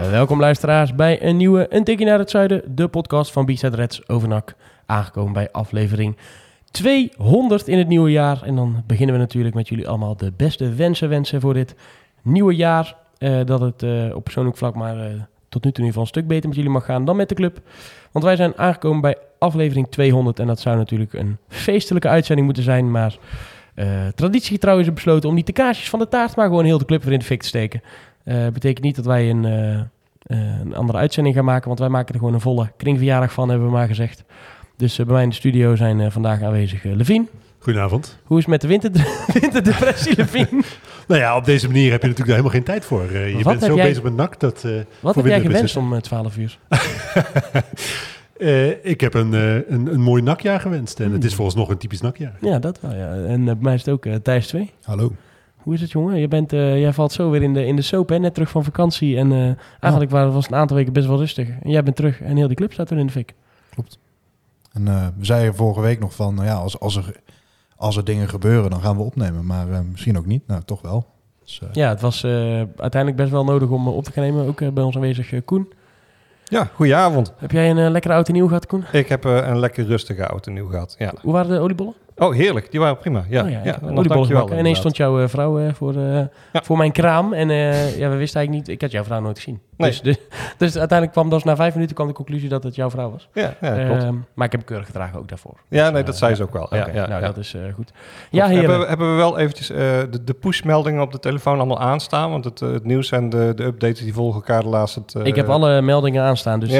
Uh, welkom luisteraars bij een nieuwe Een Tikkie naar het Zuiden, de podcast van B-Side Reds over NAC. Aangekomen bij aflevering 200 in het nieuwe jaar. En dan beginnen we natuurlijk met jullie allemaal de beste wensen wensen voor dit nieuwe jaar. Uh, dat het uh, op persoonlijk vlak maar tot nu toe in ieder geval een stuk beter met jullie mag gaan dan met de club. Want wij zijn aangekomen bij aflevering 200 en dat zou natuurlijk een feestelijke uitzending moeten zijn. Maar traditiegetrouw is besloten om niet de kaarsjes van de taart, maar gewoon heel de club weer in de fik te steken. Uh, betekent niet dat wij een, uh, uh, een andere uitzending gaan maken, want wij maken er gewoon een volle kringverjaardag van, hebben we maar gezegd. Dus bij mij in de studio zijn vandaag aanwezig Levien. Goedenavond. Hoe is het met de winter, winterdepressie, Levien? nou ja, op deze manier heb je natuurlijk helemaal geen tijd voor. je bent zo jij, bezig met nak dat... wat heb jij gewenst om 12 uur? ik heb een, een, een mooi nakjaar gewenst en het is volgens nog een typisch nakjaar. Ja, dat wel. Ja. En bij mij is het ook Thijs 2. Hallo. Hoe is het, jongen? Je bent, uh, jij valt zo weer in de, in de soap, hè? Net terug van vakantie. En uh, eigenlijk ja. was het een aantal weken best wel rustig. En jij bent terug en heel die club staat er in de fik. Klopt. En uh, we zeiden vorige week nog van, ja, als, als, er, als er dingen gebeuren, dan gaan we opnemen. Maar misschien ook niet. Nou, toch wel. Dus, ja, het was uiteindelijk best wel nodig om op te gaan nemen. Ook bij ons aanwezig Koen. Ja, goedenavond. Heb jij een lekkere auto nieuw gehad, Koen? Ik heb een lekker rustige auto nieuw gehad, ja. Hoe waren de oliebollen? Oh, heerlijk. Die waren prima. Ja, oh, ja, ja, ja dankjewel. En ineens stond jouw uh, vrouw uh, voor, ja. voor mijn kraam. En ja, we wisten eigenlijk niet... Ik had jouw vrouw nooit gezien. Nee. Dus, dus, dus, uiteindelijk kwam dus na vijf minuten kwam de conclusie dat het jouw vrouw was. Ja, ja klopt. maar ik heb keurig gedragen ook daarvoor. Ja, dus, nee, dat zei ze ook wel. Ja, okay, ja, nou, dat is goed. Ja, hebben, we, hebben we wel eventjes de, de pushmeldingen op de telefoon allemaal aanstaan? Want het, het nieuws en de, de updates die volgen elkaar de laatste... ik heb alle meldingen aanstaan. Dus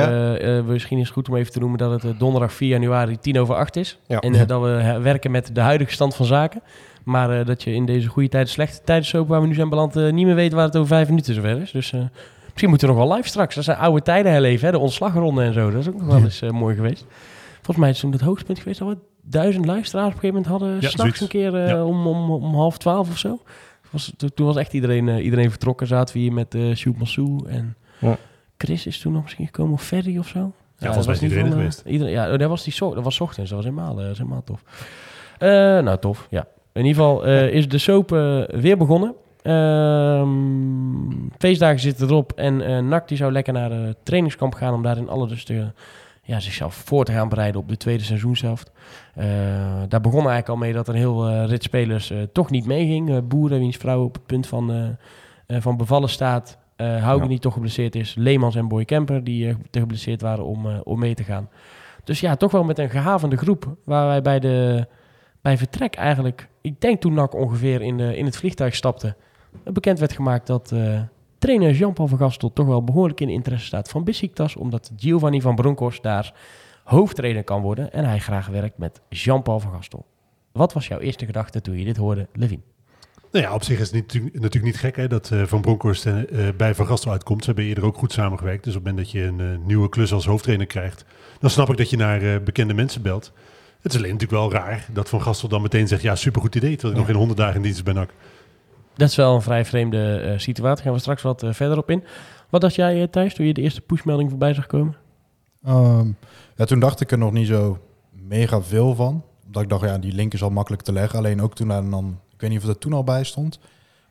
misschien is het goed om even te noemen dat het donderdag 4 januari 10 over 8 is. En dat we werken met de huidige stand van zaken. Maar uh, dat je in deze goede tijden, slechte tijden soap waar we nu zijn beland, uh, niet meer weet waar het over vijf minuten zover is. Dus uh, misschien moeten we nog wel live straks. Dat zijn oude tijden herleven, hè? de ontslagronde en zo. Dat is ook nog wel eens mooi geweest. Volgens mij is het toen het hoogtepunt geweest dat we duizend luisteraars op een gegeven moment hadden. Ja, S'nachts een keer ja. om, om, om half twaalf of zo. Was, toen was echt iedereen, iedereen vertrokken. Zaten we hier met uh, Sjoerd Massou en ja. Chris is toen nog misschien gekomen of Ferry of zo. Ja, volgens mij is iedereen van, geweest. Iedereen, ja, dat was, die so dat was ochtends. Dat was helemaal, dat was helemaal tof. Uh, nou, tof, ja. In ieder geval uh, is de soap uh, weer begonnen. Uh, feestdagen zitten erop en uh, NAC die zou lekker naar de trainingskamp gaan om daar in alle rust te, ja, zichzelf voor te gaan bereiden op de tweede seizoenshelft. daar begon eigenlijk al mee dat een heel rit spelers toch niet meeging. Boeren, wiens vrouw op het punt van, van bevallen staat. Uh, ja. die toch geblesseerd is. Leemans en Boy Kemper die te geblesseerd waren om, om mee te gaan. Dus ja, toch wel met een gehavende groep waar wij bij de bij vertrek eigenlijk, ik denk toen NAC ongeveer in, in het vliegtuig stapte, bekend werd gemaakt dat uh, trainer Jean-Paul van Gastel toch wel behoorlijk in interesse staat van Besiktas, omdat Giovanni van Bronckhorst daar hoofdtrainer kan worden en hij graag werkt met Jean-Paul van Gastel. Wat was jouw eerste gedachte toen je dit hoorde, Levin? Nou ja, op zich is het niet, natuurlijk niet gek hè, dat uh, Van Bronckhorst uh, bij Van Gastel uitkomt. Ze hebben eerder ook goed samengewerkt. Dus op het moment dat je een nieuwe klus als hoofdtrainer krijgt, dan snap ik dat je naar bekende mensen belt. Het is alleen natuurlijk wel raar dat Van Gastel dan meteen zegt... ja, supergoed idee, terwijl ik nog geen honderd dagen in dienst ben ook. Dat is wel een vrij vreemde uh, situatie. Daar gaan we straks wat uh, verder op in. Wat dacht jij, uh, Thijs, toen je de eerste pushmelding voorbij zag komen? Um, ja, toen dacht ik er nog niet zo mega veel van. Omdat ik dacht, ja, die link is al makkelijk te leggen. Alleen ook toen dan... Ik weet niet of dat toen al bij stond...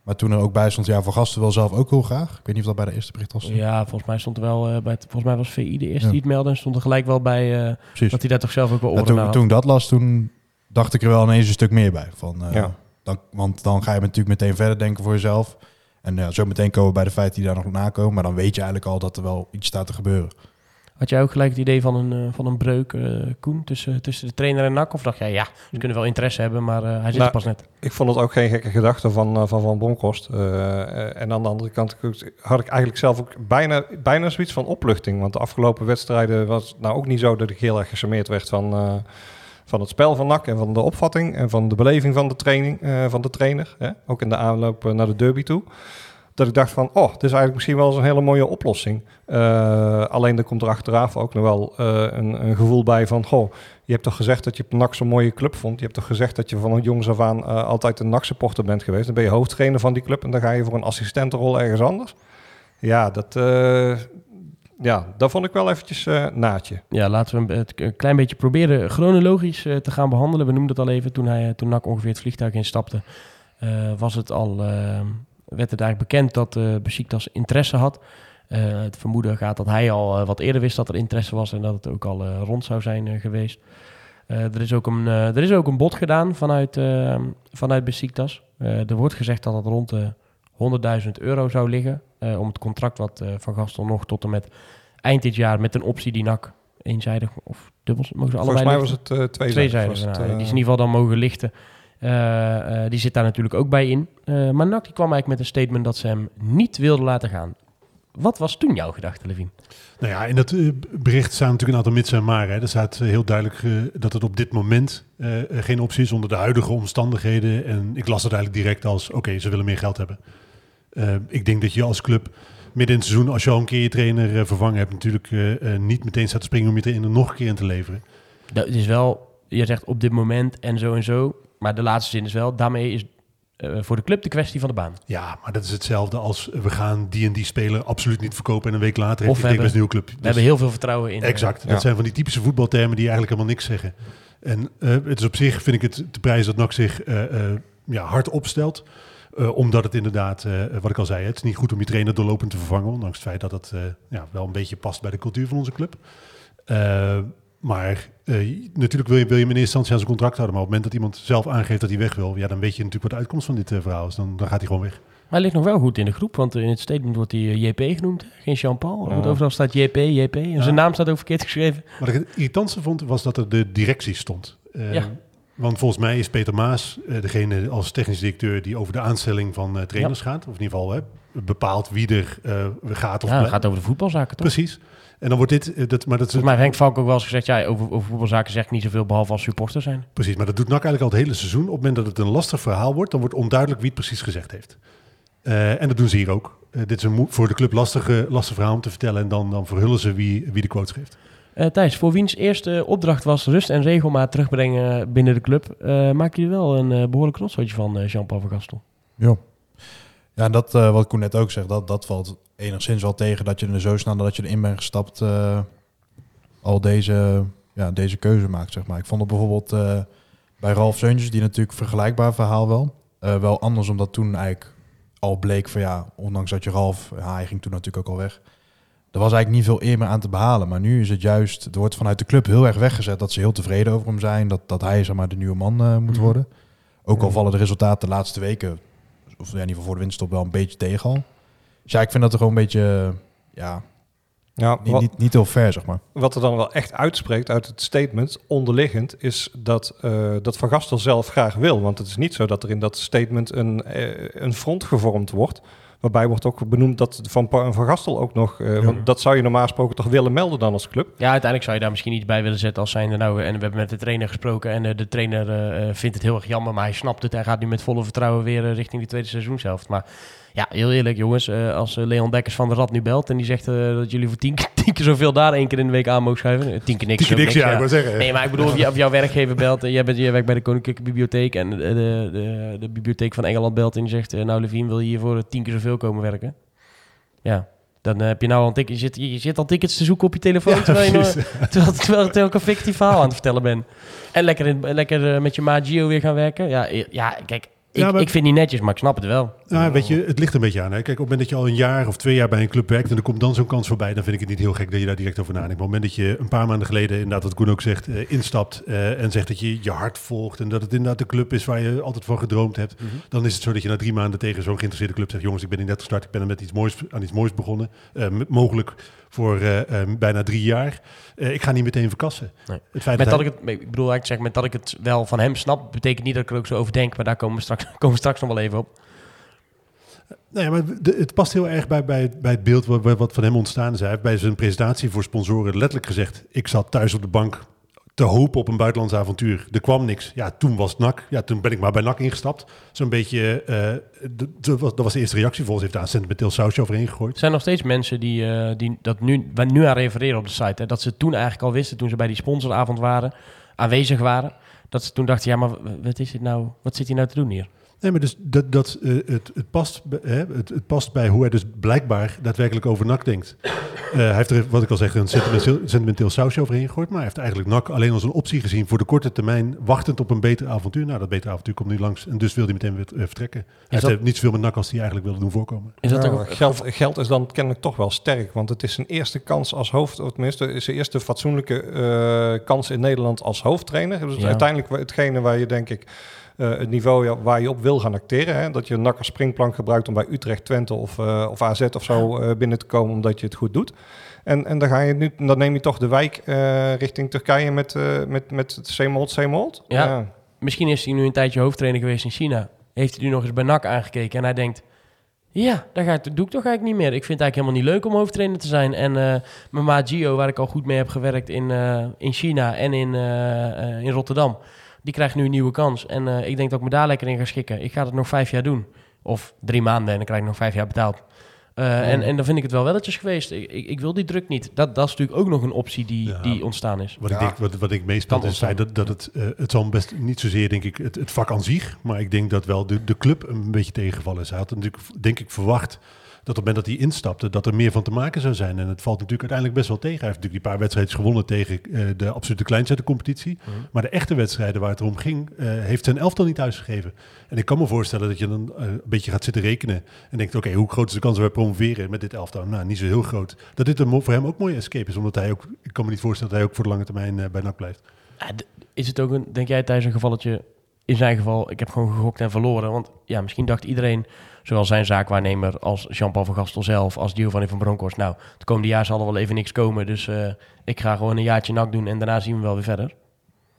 Maar toen er ook bij stond, ja, Van Gasten wel zelf ook heel graag. Ik weet niet of dat bij de eerste bericht was. Ja, volgens mij stond er wel, uh, bij volgens mij was VI de eerste ja. die het meldde. En stond er gelijk wel bij uh, dat hij daar toch zelf ook wel ja, toen, toen dat las, toen dacht ik er wel ineens een stuk meer bij. Van, uh, ja. dan, want dan ga je natuurlijk meteen verder denken voor jezelf. En ja, zo meteen komen we bij de feiten die daar nog nakomen. Maar dan weet je eigenlijk al dat er wel iets staat te gebeuren. Had jij ook gelijk het idee van een, uh, van een breuk, uh, Koen, tussen, tussen de trainer en NAC? Of dacht jij, ja, ze kunnen wel interesse hebben, maar uh, hij zit nou, er pas net. Ik vond het ook geen gekke gedachte van Van, van Bronkhorst. en aan de andere kant had ik eigenlijk zelf ook bijna, bijna zoiets van opluchting. Want de afgelopen wedstrijden was nou ook niet zo dat ik heel erg gecharmeerd werd van, van het spel van NAC en van de opvatting en van de beleving van de training van de trainer. Hè? Ook in de aanloop naar de derby toe. Dat ik dacht van, oh, dit is eigenlijk misschien wel eens een hele mooie oplossing. Uh, alleen er komt er achteraf ook nog wel uh, een, een, gevoel bij van, goh, je hebt toch gezegd dat je NAC zo'n mooie club vond. Je hebt toch gezegd dat je van jongs af aan uh, altijd een NAC-supporter bent geweest. Dan ben je hoofdtrainer van die club en dan ga je voor een assistentenrol ergens anders. Ja, dat, ja, dat vond ik wel eventjes naadje. Ja, laten we het een klein beetje proberen chronologisch te gaan behandelen. We noemden het al even toen, hij, toen NAC ongeveer het vliegtuig instapte. was het al werd het eigenlijk bekend dat uh, Besiktas interesse had. Uh, het vermoeden gaat dat hij al uh, wat eerder wist dat er interesse was en dat het ook al rond zou zijn geweest. er, is ook een, er is ook een bod gedaan vanuit, vanuit Besiktas. er wordt gezegd dat het rond de 100.000 euro zou liggen. om het contract wat Van Gastel nog tot en met eind dit jaar met een optie die NAC eenzijdig of dubbel mogen ze allebei Volgens mij was het tweezijdig. tweezijdig nou, die is in ieder geval dan mogen lichten. Uh, die zit daar natuurlijk ook bij in. Uh, maar NAC die kwam eigenlijk met een statement dat ze hem niet wilden laten gaan. Wat was toen jouw gedachte, Levin? Nou ja, in dat bericht staan natuurlijk een aantal mits en maar. Er staat heel duidelijk uh, dat het op dit moment geen optie is onder de huidige omstandigheden. En ik las het eigenlijk direct als, oké, ze willen meer geld hebben. ik denk dat je als club midden in het seizoen, als je al een keer je trainer vervangen hebt, natuurlijk niet meteen staat te springen om je trainer nog een keer in te leveren. Dat is wel, je zegt op dit moment en zo en zo. Maar de laatste zin is wel, daarmee is uh, voor de club de kwestie van de baan. Ja, maar dat is hetzelfde als we gaan die en die speler absoluut niet verkopen en een week later heeft hij een nieuwe club. Dus we hebben heel veel vertrouwen in. Exact. Uh, dat zijn van die typische voetbaltermen die eigenlijk helemaal niks zeggen. En uh, het is op zich, vind ik het te prijs dat NAC zich ja, hard opstelt. omdat het inderdaad, wat ik al zei, het is niet goed om je trainer doorlopend te vervangen. Ondanks het feit dat het ja, wel een beetje past bij de cultuur van onze club. Maar uh, natuurlijk wil je, wil je hem in eerste instantie aan zijn contract houden. Maar op het moment dat iemand zelf aangeeft dat hij weg wil, ja, dan weet je natuurlijk wat de uitkomst van dit uh, verhaal is. Dan, dan gaat hij gewoon weg. Maar hij ligt nog wel goed in de groep, want in het statement wordt hij JP genoemd, geen Jean-Paul. Ja. Overal staat JP, JP. En ja. zijn naam staat ook verkeerd geschreven. Wat ik het irritantste vond, was dat er de directie stond. ja. Want volgens mij is Peter Maas degene als technisch directeur die over de aanstelling van trainers gaat. Of in ieder geval bepaalt wie er gaat. Of ja, het gaat over de voetbalzaken toch? Precies. En dan wordt dit... Eh, dat, maar dat maar Henk Valk ook wel eens gezegd... Ja, over, over voetbalzaken zegt niet zoveel behalve als supporter zijn. Precies, maar dat doet NAC eigenlijk al het hele seizoen. Op het moment dat het een lastig verhaal wordt... dan wordt onduidelijk wie het precies gezegd heeft. Uh, en dat doen ze hier ook. Uh, dit is een voor de club lastige, lastig verhaal om te vertellen... en dan, dan verhullen ze wie, wie de quotes geeft. Uh, Thijs, voor wiens eerste opdracht was rust en regelmaat terugbrengen binnen de club... maak je wel een behoorlijk rotzootje van Jean-Paul van Gastel. Ja. Ja, en dat wat Koen net ook zegt, dat, dat valt enigszins wel tegen dat je er zo snel dat je erin bent gestapt uh, al deze, ja, deze keuze maakt, zeg maar. Ik vond het bijvoorbeeld uh, bij Ralf Zeuntjes, die natuurlijk vergelijkbaar verhaal wel. Uh, wel anders, omdat toen eigenlijk al bleek van ja, ondanks dat je Ralf, ja, hij ging toen natuurlijk ook al weg. Er was eigenlijk niet veel eer meer aan te behalen. Maar nu is het juist, er wordt vanuit de club heel erg weggezet dat ze heel tevreden over hem zijn. Dat, dat hij zeg maar de nieuwe man moet mhm. worden. Ook al vallen de resultaten de laatste weken, of ja, in ieder geval voor de winststop wel een beetje tegen al. Dus ja, ik vind dat er gewoon een beetje, ja, ja, niet, niet, niet heel ver, zeg maar. Wat er dan wel echt uitspreekt uit het statement, onderliggend, is dat, uh, dat Van Gastel zelf graag wil. Want het is niet zo dat er in dat statement een, uh, een front gevormd wordt. Waarbij wordt ook benoemd dat Van, van Gastel ook nog... Uh, ja. Want dat zou je normaal gesproken toch willen melden dan als club? Ja, uiteindelijk zou je daar misschien iets bij willen zetten als zijnde... Nou, en we hebben met de trainer gesproken en de trainer vindt het heel erg jammer... maar hij snapt het en gaat nu met volle vertrouwen weer richting die tweede seizoen zelf. Maar ja, heel eerlijk jongens. Uh, als uh, Leon Dekkers van de Rad nu belt en die zegt uh, dat jullie voor tien, tien, keer zoveel daar één keer in de week aan mogen schuiven. Tien keer niks. Tien keer niks, ja, ik wil zeggen. Nee, maar ik bedoel, of, je, of jouw werkgever belt en jij, bent, jij werkt bij de Koninklijke Bibliotheek en de, de, de, de Bibliotheek van Engeland belt en die zegt, nou Levine, wil je hier voor tien keer zoveel komen werken? Ja, dan heb je nou al ticket, je zit, je zit al tickets te zoeken op je telefoon ja, terwijl, je nog, terwijl, terwijl, terwijl ik een fictief verhaal aan het vertellen ben. En lekker, in, lekker met je maat Gio weer gaan werken. Ja, ja kijk, ik, ja, maar, ik vind niet netjes, maar ik snap het wel. Ja, weet je, het ligt een beetje aan. Hè. Kijk, op het moment dat je al een jaar of twee jaar bij een club werkt... en er komt dan zo'n kans voorbij... dan vind ik het niet heel gek dat je daar direct over nadenkt. Maar op het moment dat je een paar maanden geleden... inderdaad wat Koen ook zegt, uh, instapt... Uh, en zegt dat je je hart volgt... en dat het inderdaad de club is waar je altijd van gedroomd hebt... Mm -hmm. dan is het zo dat je na drie maanden tegen zo'n geïnteresseerde club zegt... jongens, ik ben hier net gestart, ik ben er met iets moois, aan iets moois begonnen. Uh, mogelijk voor bijna drie jaar. Ik ga niet meteen verkassen. Nee. Het feit met dat, dat ik het, ik bedoel eigenlijk zeggen, met dat ik het wel van hem snap, betekent niet dat ik er ook zo over denk, maar daar komen we straks, komen we straks nog wel even op. Nee, maar de, het past heel erg bij, bij, het beeld wat, van hem ontstaan is. Hij heeft bij zijn presentatie voor sponsoren letterlijk gezegd: Ik zat thuis op de bank te hopen op een buitenlands avontuur. Er kwam niks. Ja, toen was het NAC. Ja, toen ben ik maar bij NAC ingestapt. Zo'n beetje, eh, dat was, was de eerste reactie. Volgens heeft daar een sentimenteel sausje overheen gegooid. Er zijn nog steeds mensen die, eh, die dat nu, waar nu aan refereren op de site. Hè, dat ze toen eigenlijk al wisten, toen ze bij die sponsoravond waren, aanwezig waren. Dat ze toen dachten, ja, maar wat is dit nou? Wat zit hij nou te doen hier? Nee, maar dus dat, dat, eh, het, het, past, hè, het, het past bij hoe hij dus blijkbaar daadwerkelijk over NAC denkt. Eh, hij heeft er, wat ik al zeg, een sentimenteel, sentimenteel sausje overheen gegooid. Maar hij heeft eigenlijk NAC alleen als een optie gezien voor de korte termijn, wachtend op een beter avontuur. Nou, dat betere avontuur komt nu langs en dus wil hij meteen weer eh, vertrekken. Hij heeft dat- niet zoveel met NAC als hij eigenlijk wilde doen voorkomen. Is dat Ja, ook, geld, geld is dan kennelijk toch wel sterk, want het is zijn eerste kans als hoofd, of tenminste is zijn eerste fatsoenlijke eh, kans in Nederland als hoofdtrainer. Dus Ja. uiteindelijk hetgene waar je denk ik eh, het niveau waar je op wil gaan acteren. Hè? Dat je een nakker springplank gebruikt om bij Utrecht, Twente of, eh, of AZ of zo eh, binnen te komen omdat je het goed doet. En, en dan, ga je nu, dan neem je toch de wijk richting Turkije met, met, met het Zeemold, Zeemold. Ja. Misschien is hij nu een tijdje hoofdtrainer geweest in China. Heeft hij nu nog eens bij NAC aangekeken en hij denkt... Ja, dat, ga ik, dat doe ik toch eigenlijk niet meer. Ik vind het eigenlijk helemaal niet leuk om hoofdtrainer te zijn. En mijn maat Gio, waar ik al goed mee heb gewerkt in, in China en in, in Rotterdam... die krijgt nu een nieuwe kans. En eh, ik denk dat ik me daar lekker in ga schikken. Ik ga het nog vijf jaar doen. Of drie maanden en dan krijg ik nog vijf jaar betaald. Eh, en, en dan vind ik het wel welletjes geweest. Ik, ik, ik wil die druk niet. Dat, dat is natuurlijk ook nog een optie die, Ja. die ontstaan is. Wat, ik denk, wat, wat ik meestal is feit dat, dat het, eh, het zal best niet zozeer, denk ik, het, het vak aan zich, maar ik denk dat wel de, de club een beetje tegengevallen is. Hij had natuurlijk, denk ik, verwacht dat op het moment dat hij instapte, dat er meer van te maken zou zijn. En het valt natuurlijk uiteindelijk best wel tegen. Hij heeft natuurlijk die paar wedstrijdjes gewonnen tegen eh, de absolute kleinste uit de competitie. Maar de echte wedstrijden waar het om ging, eh, heeft zijn elftal niet thuisgegeven. En ik kan me voorstellen dat je dan eh, een beetje gaat zitten rekenen en denkt, oké, hoe groot is de kans dat wij promoveren met dit elftal? Nou, niet zo heel groot. Dat dit een, voor hem ook mooie escape is, omdat hij ook, ik kan me niet voorstellen dat hij ook voor de lange termijn bij NAC blijft. D- Is het ook een, denk jij tijdens een gevalletje, in zijn geval, ik heb gewoon gegokt en verloren. Want ja, misschien dacht iedereen, zowel zijn zaakwaarnemer als Jean-Paul van Gastel zelf, als Giovanni van Bronckhorst, nou, het komende jaar zal er wel even niks komen. Dus eh, ik ga gewoon een jaartje nak doen en daarna zien we wel weer verder.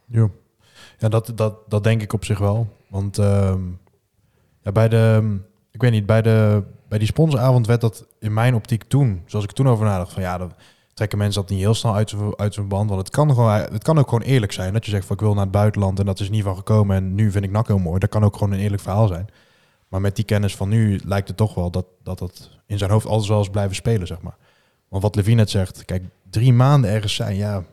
Ja, ja dat, dat, dat denk ik op zich wel. Want ehm, ja, bij de, ik weet niet, bij, de, bij die sponsoravond werd dat in mijn optiek toen, zoals ik toen over nadacht, van ja, dan trekken mensen dat niet heel snel uit uit zijn band. Want het kan, gewoon, het kan ook gewoon eerlijk zijn. Dat je zegt van ik wil naar het buitenland en dat is niet van gekomen en nu vind ik NAC heel mooi. Dat kan ook gewoon een eerlijk verhaal zijn. Maar met die kennis van nu lijkt het toch wel dat dat, dat in zijn hoofd altijd wel is blijven spelen, zeg maar. Want wat Levine net zegt, kijk, drie maanden ergens zijn, ja,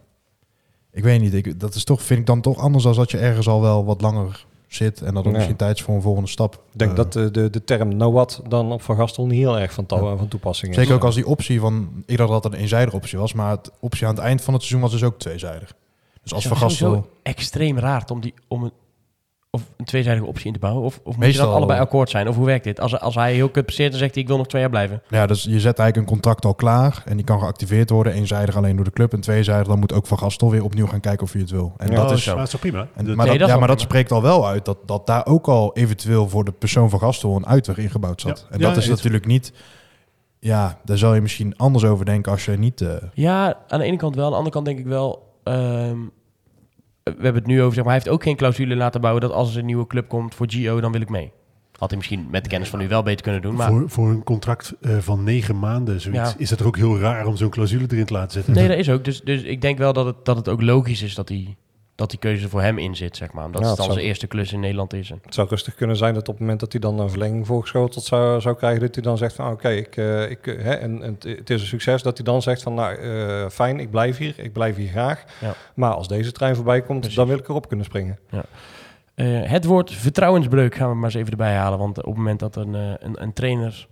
ik weet niet. Ik, dat is toch, vind ik dan toch anders dan dat je ergens al wel wat langer zit en dat ook Ja. misschien tijd is voor een volgende stap. Ik denk Eh, dat de, de, de term know what dan op Van Gastel niet heel erg van, to- van toepassing is. Zeker ook als die optie van, ik dacht dat het een eenzijdige optie was, maar het optie aan het eind van het seizoen was dus ook tweezijdig. Dus als Van Gastel, extreem raar om, die, om een, of een tweezijdige optie in te bouwen. Of, of moet je allebei akkoord zijn? Of hoe werkt dit? Als, als hij heel kut presteert, dan zegt hij ik wil nog twee jaar blijven. ja, dus je zet eigenlijk een contract al klaar en die kan geactiveerd worden, eenzijdig alleen door de club en tweezijdig, dan moet ook Van Gastel weer opnieuw gaan kijken of hij het wil. En Ja, dat oh, is zo. Maar dat is toch prima? En, maar Nee, dat, dat is ja, maar dat spreekt al wel uit dat, dat daar ook al eventueel voor de persoon van Gastel een uitweg ingebouwd zat. Ja. En Ja, dat is natuurlijk niet, ja, daar zal je misschien anders over denken als je niet... eh, Ja, aan de ene kant wel. Aan de andere kant denk ik wel... ehm, we hebben het nu over, zeg maar, hij heeft ook geen clausule laten bouwen dat als er een nieuwe club komt voor Gio, dan wil ik mee. Had hij misschien met de kennis van nu wel beter kunnen doen, maar... voor, voor een contract eh, van negen maanden zoiets, Ja. is het ook heel raar om zo'n clausule erin te laten zetten. Nee, dat is ook. Dus, dus ik denk wel dat het, dat het ook logisch is dat die, dat die keuze voor hem in zit, zeg maar. Omdat Ja, het dan zou- zijn eerste klus in Nederland is. En- Het zou rustig kunnen zijn dat op het moment dat hij dan een verlenging voorgeschoteld zou, zou krijgen, dat hij dan zegt van ah, oké, ik, eh, ik, eh, hè, en, en het- is een succes, dat hij dan zegt van nou eh, fijn, ik blijf hier, ik blijf hier graag. Ja. Maar als deze trein voorbij komt, Precies. dan wil ik erop kunnen springen. Eh, het woord vertrouwensbreuk gaan we maar eens even erbij halen. Want op het moment dat een, een, een trainer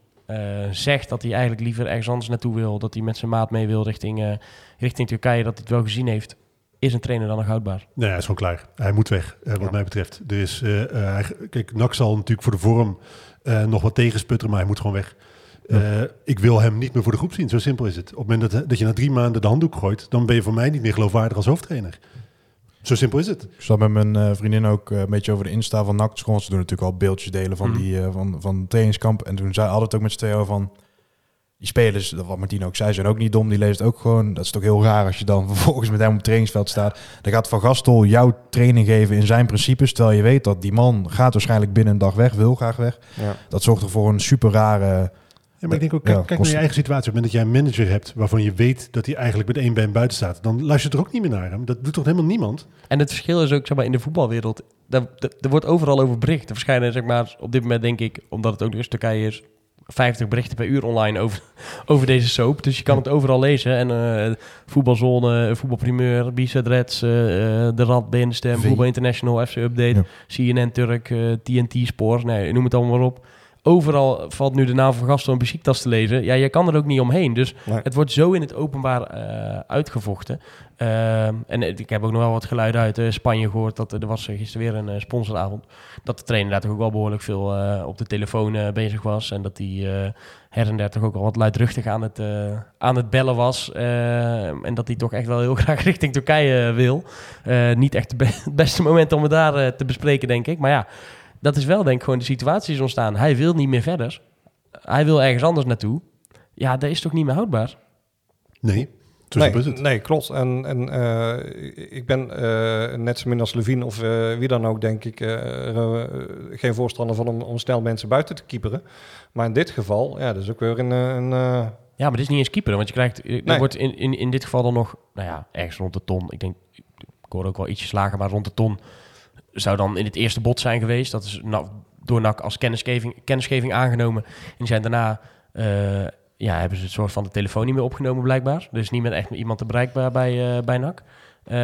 zegt dat hij eigenlijk liever ergens anders naartoe wil, dat hij met zijn maat mee wil richting, richting Turkije, dat hij het wel gezien heeft, is een trainer dan nog houdbaar? Nee, hij is gewoon klaar. Hij moet weg, eh, wat Ja. mij betreft. Er eh, eh, hij- kijk, NAC zal natuurlijk voor de vorm eh, nog wat tegensputteren, maar hij moet gewoon weg. Eh, ik wil hem niet meer voor de groep zien, zo simpel is het. Op het moment dat, dat je na drie maanden de handdoek gooit, dan ben je voor mij niet meer geloofwaardig als hoofdtrainer. Zo simpel is het. Ik zat met mijn eh, vriendin ook een beetje over de Insta van NAC. Ze doen natuurlijk al beeldjes delen van, Mhm. die, eh, van, van het trainingskamp. En toen zei altijd ook met z'n tweeën over van... Die spelers, dat wat Martien ook zei, zijn ook niet dom. Die leest ook gewoon... Dat is toch heel raar als je dan vervolgens met hem op het trainingsveld staat. Dan gaat Van Gastel jouw training geven in zijn principes. Terwijl je weet dat die man gaat waarschijnlijk binnen een dag weg. Wil graag weg. Ja. Dat zorgt er voor een super rare... Ja, maar ik denk ook, kijk, Ja, kijk kost- naar je eigen situatie. Op het moment dat jij een manager hebt waarvan je weet dat hij eigenlijk met één been buiten staat, dan luister je er ook niet meer naar hem. Dat doet toch helemaal niemand? En het verschil is ook zeg maar, in de voetbalwereld. daar- daar- Er wordt overal over bericht. Er verschijnen zeg maar, op dit moment, denk ik, omdat het ook nog eens Turkije is, 50 berichten per uur online over, over deze soap. Dus je kan het overal lezen. En eh, voetbalzone, voetbalprimeur, Bizet Reds, eh, eh, De Rad, BN De Stem, V. Voetbal International, FC Update, Ja. CNN Turk, eh, TNT Sport. Nee, noem het allemaal maar op. Overal valt nu de naam van Gaston Besiktas te lezen. Ja, je kan er ook niet omheen. Dus Nee. het wordt zo in het openbaar eh, uitgevochten. Ehm, en eh, ik heb ook nog wel wat geluiden uit eh, Spanje gehoord. Dat, er was gisteren weer een sponsoravond. Dat de trainer daar toch ook wel behoorlijk veel op de telefoon bezig was. En dat hij her en der toch ook al wat luidruchtig aan het, aan het bellen was. Eh, en dat hij toch echt wel heel graag richting Turkije wil. Niet echt be- het beste moment om het daar te bespreken, denk ik. Maar ja, dat is wel denk ik gewoon de situatie is ontstaan. Hij wil niet meer verder. Hij wil ergens anders naartoe. Ja, dat is toch niet meer houdbaar? Nee, nee, het. nee, klopt. En, en eh, ik ben eh, net zo min als Levine of eh, wie dan ook, denk ik, geen voorstander van om, om snel mensen buiten te keeperen. Maar in dit geval, ja, dat is ook weer een... een eh, Ja, maar dit is niet eens keeper. Want je krijgt, er Nee. wordt in, in, in dit geval dan nog, nou ja, ergens rond de ton. Ik denk, ik hoor ook wel ietsjes lager, maar rond de ton zou dan in het eerste bod zijn geweest. Dat is door NAC als kennisgeving, kennisgeving aangenomen. En zijn daarna, eh, ja, hebben ze het soort van de telefoon niet meer opgenomen blijkbaar. Dus niet meer echt iemand te bereikbaar bij, eh, bij NAC. Eh,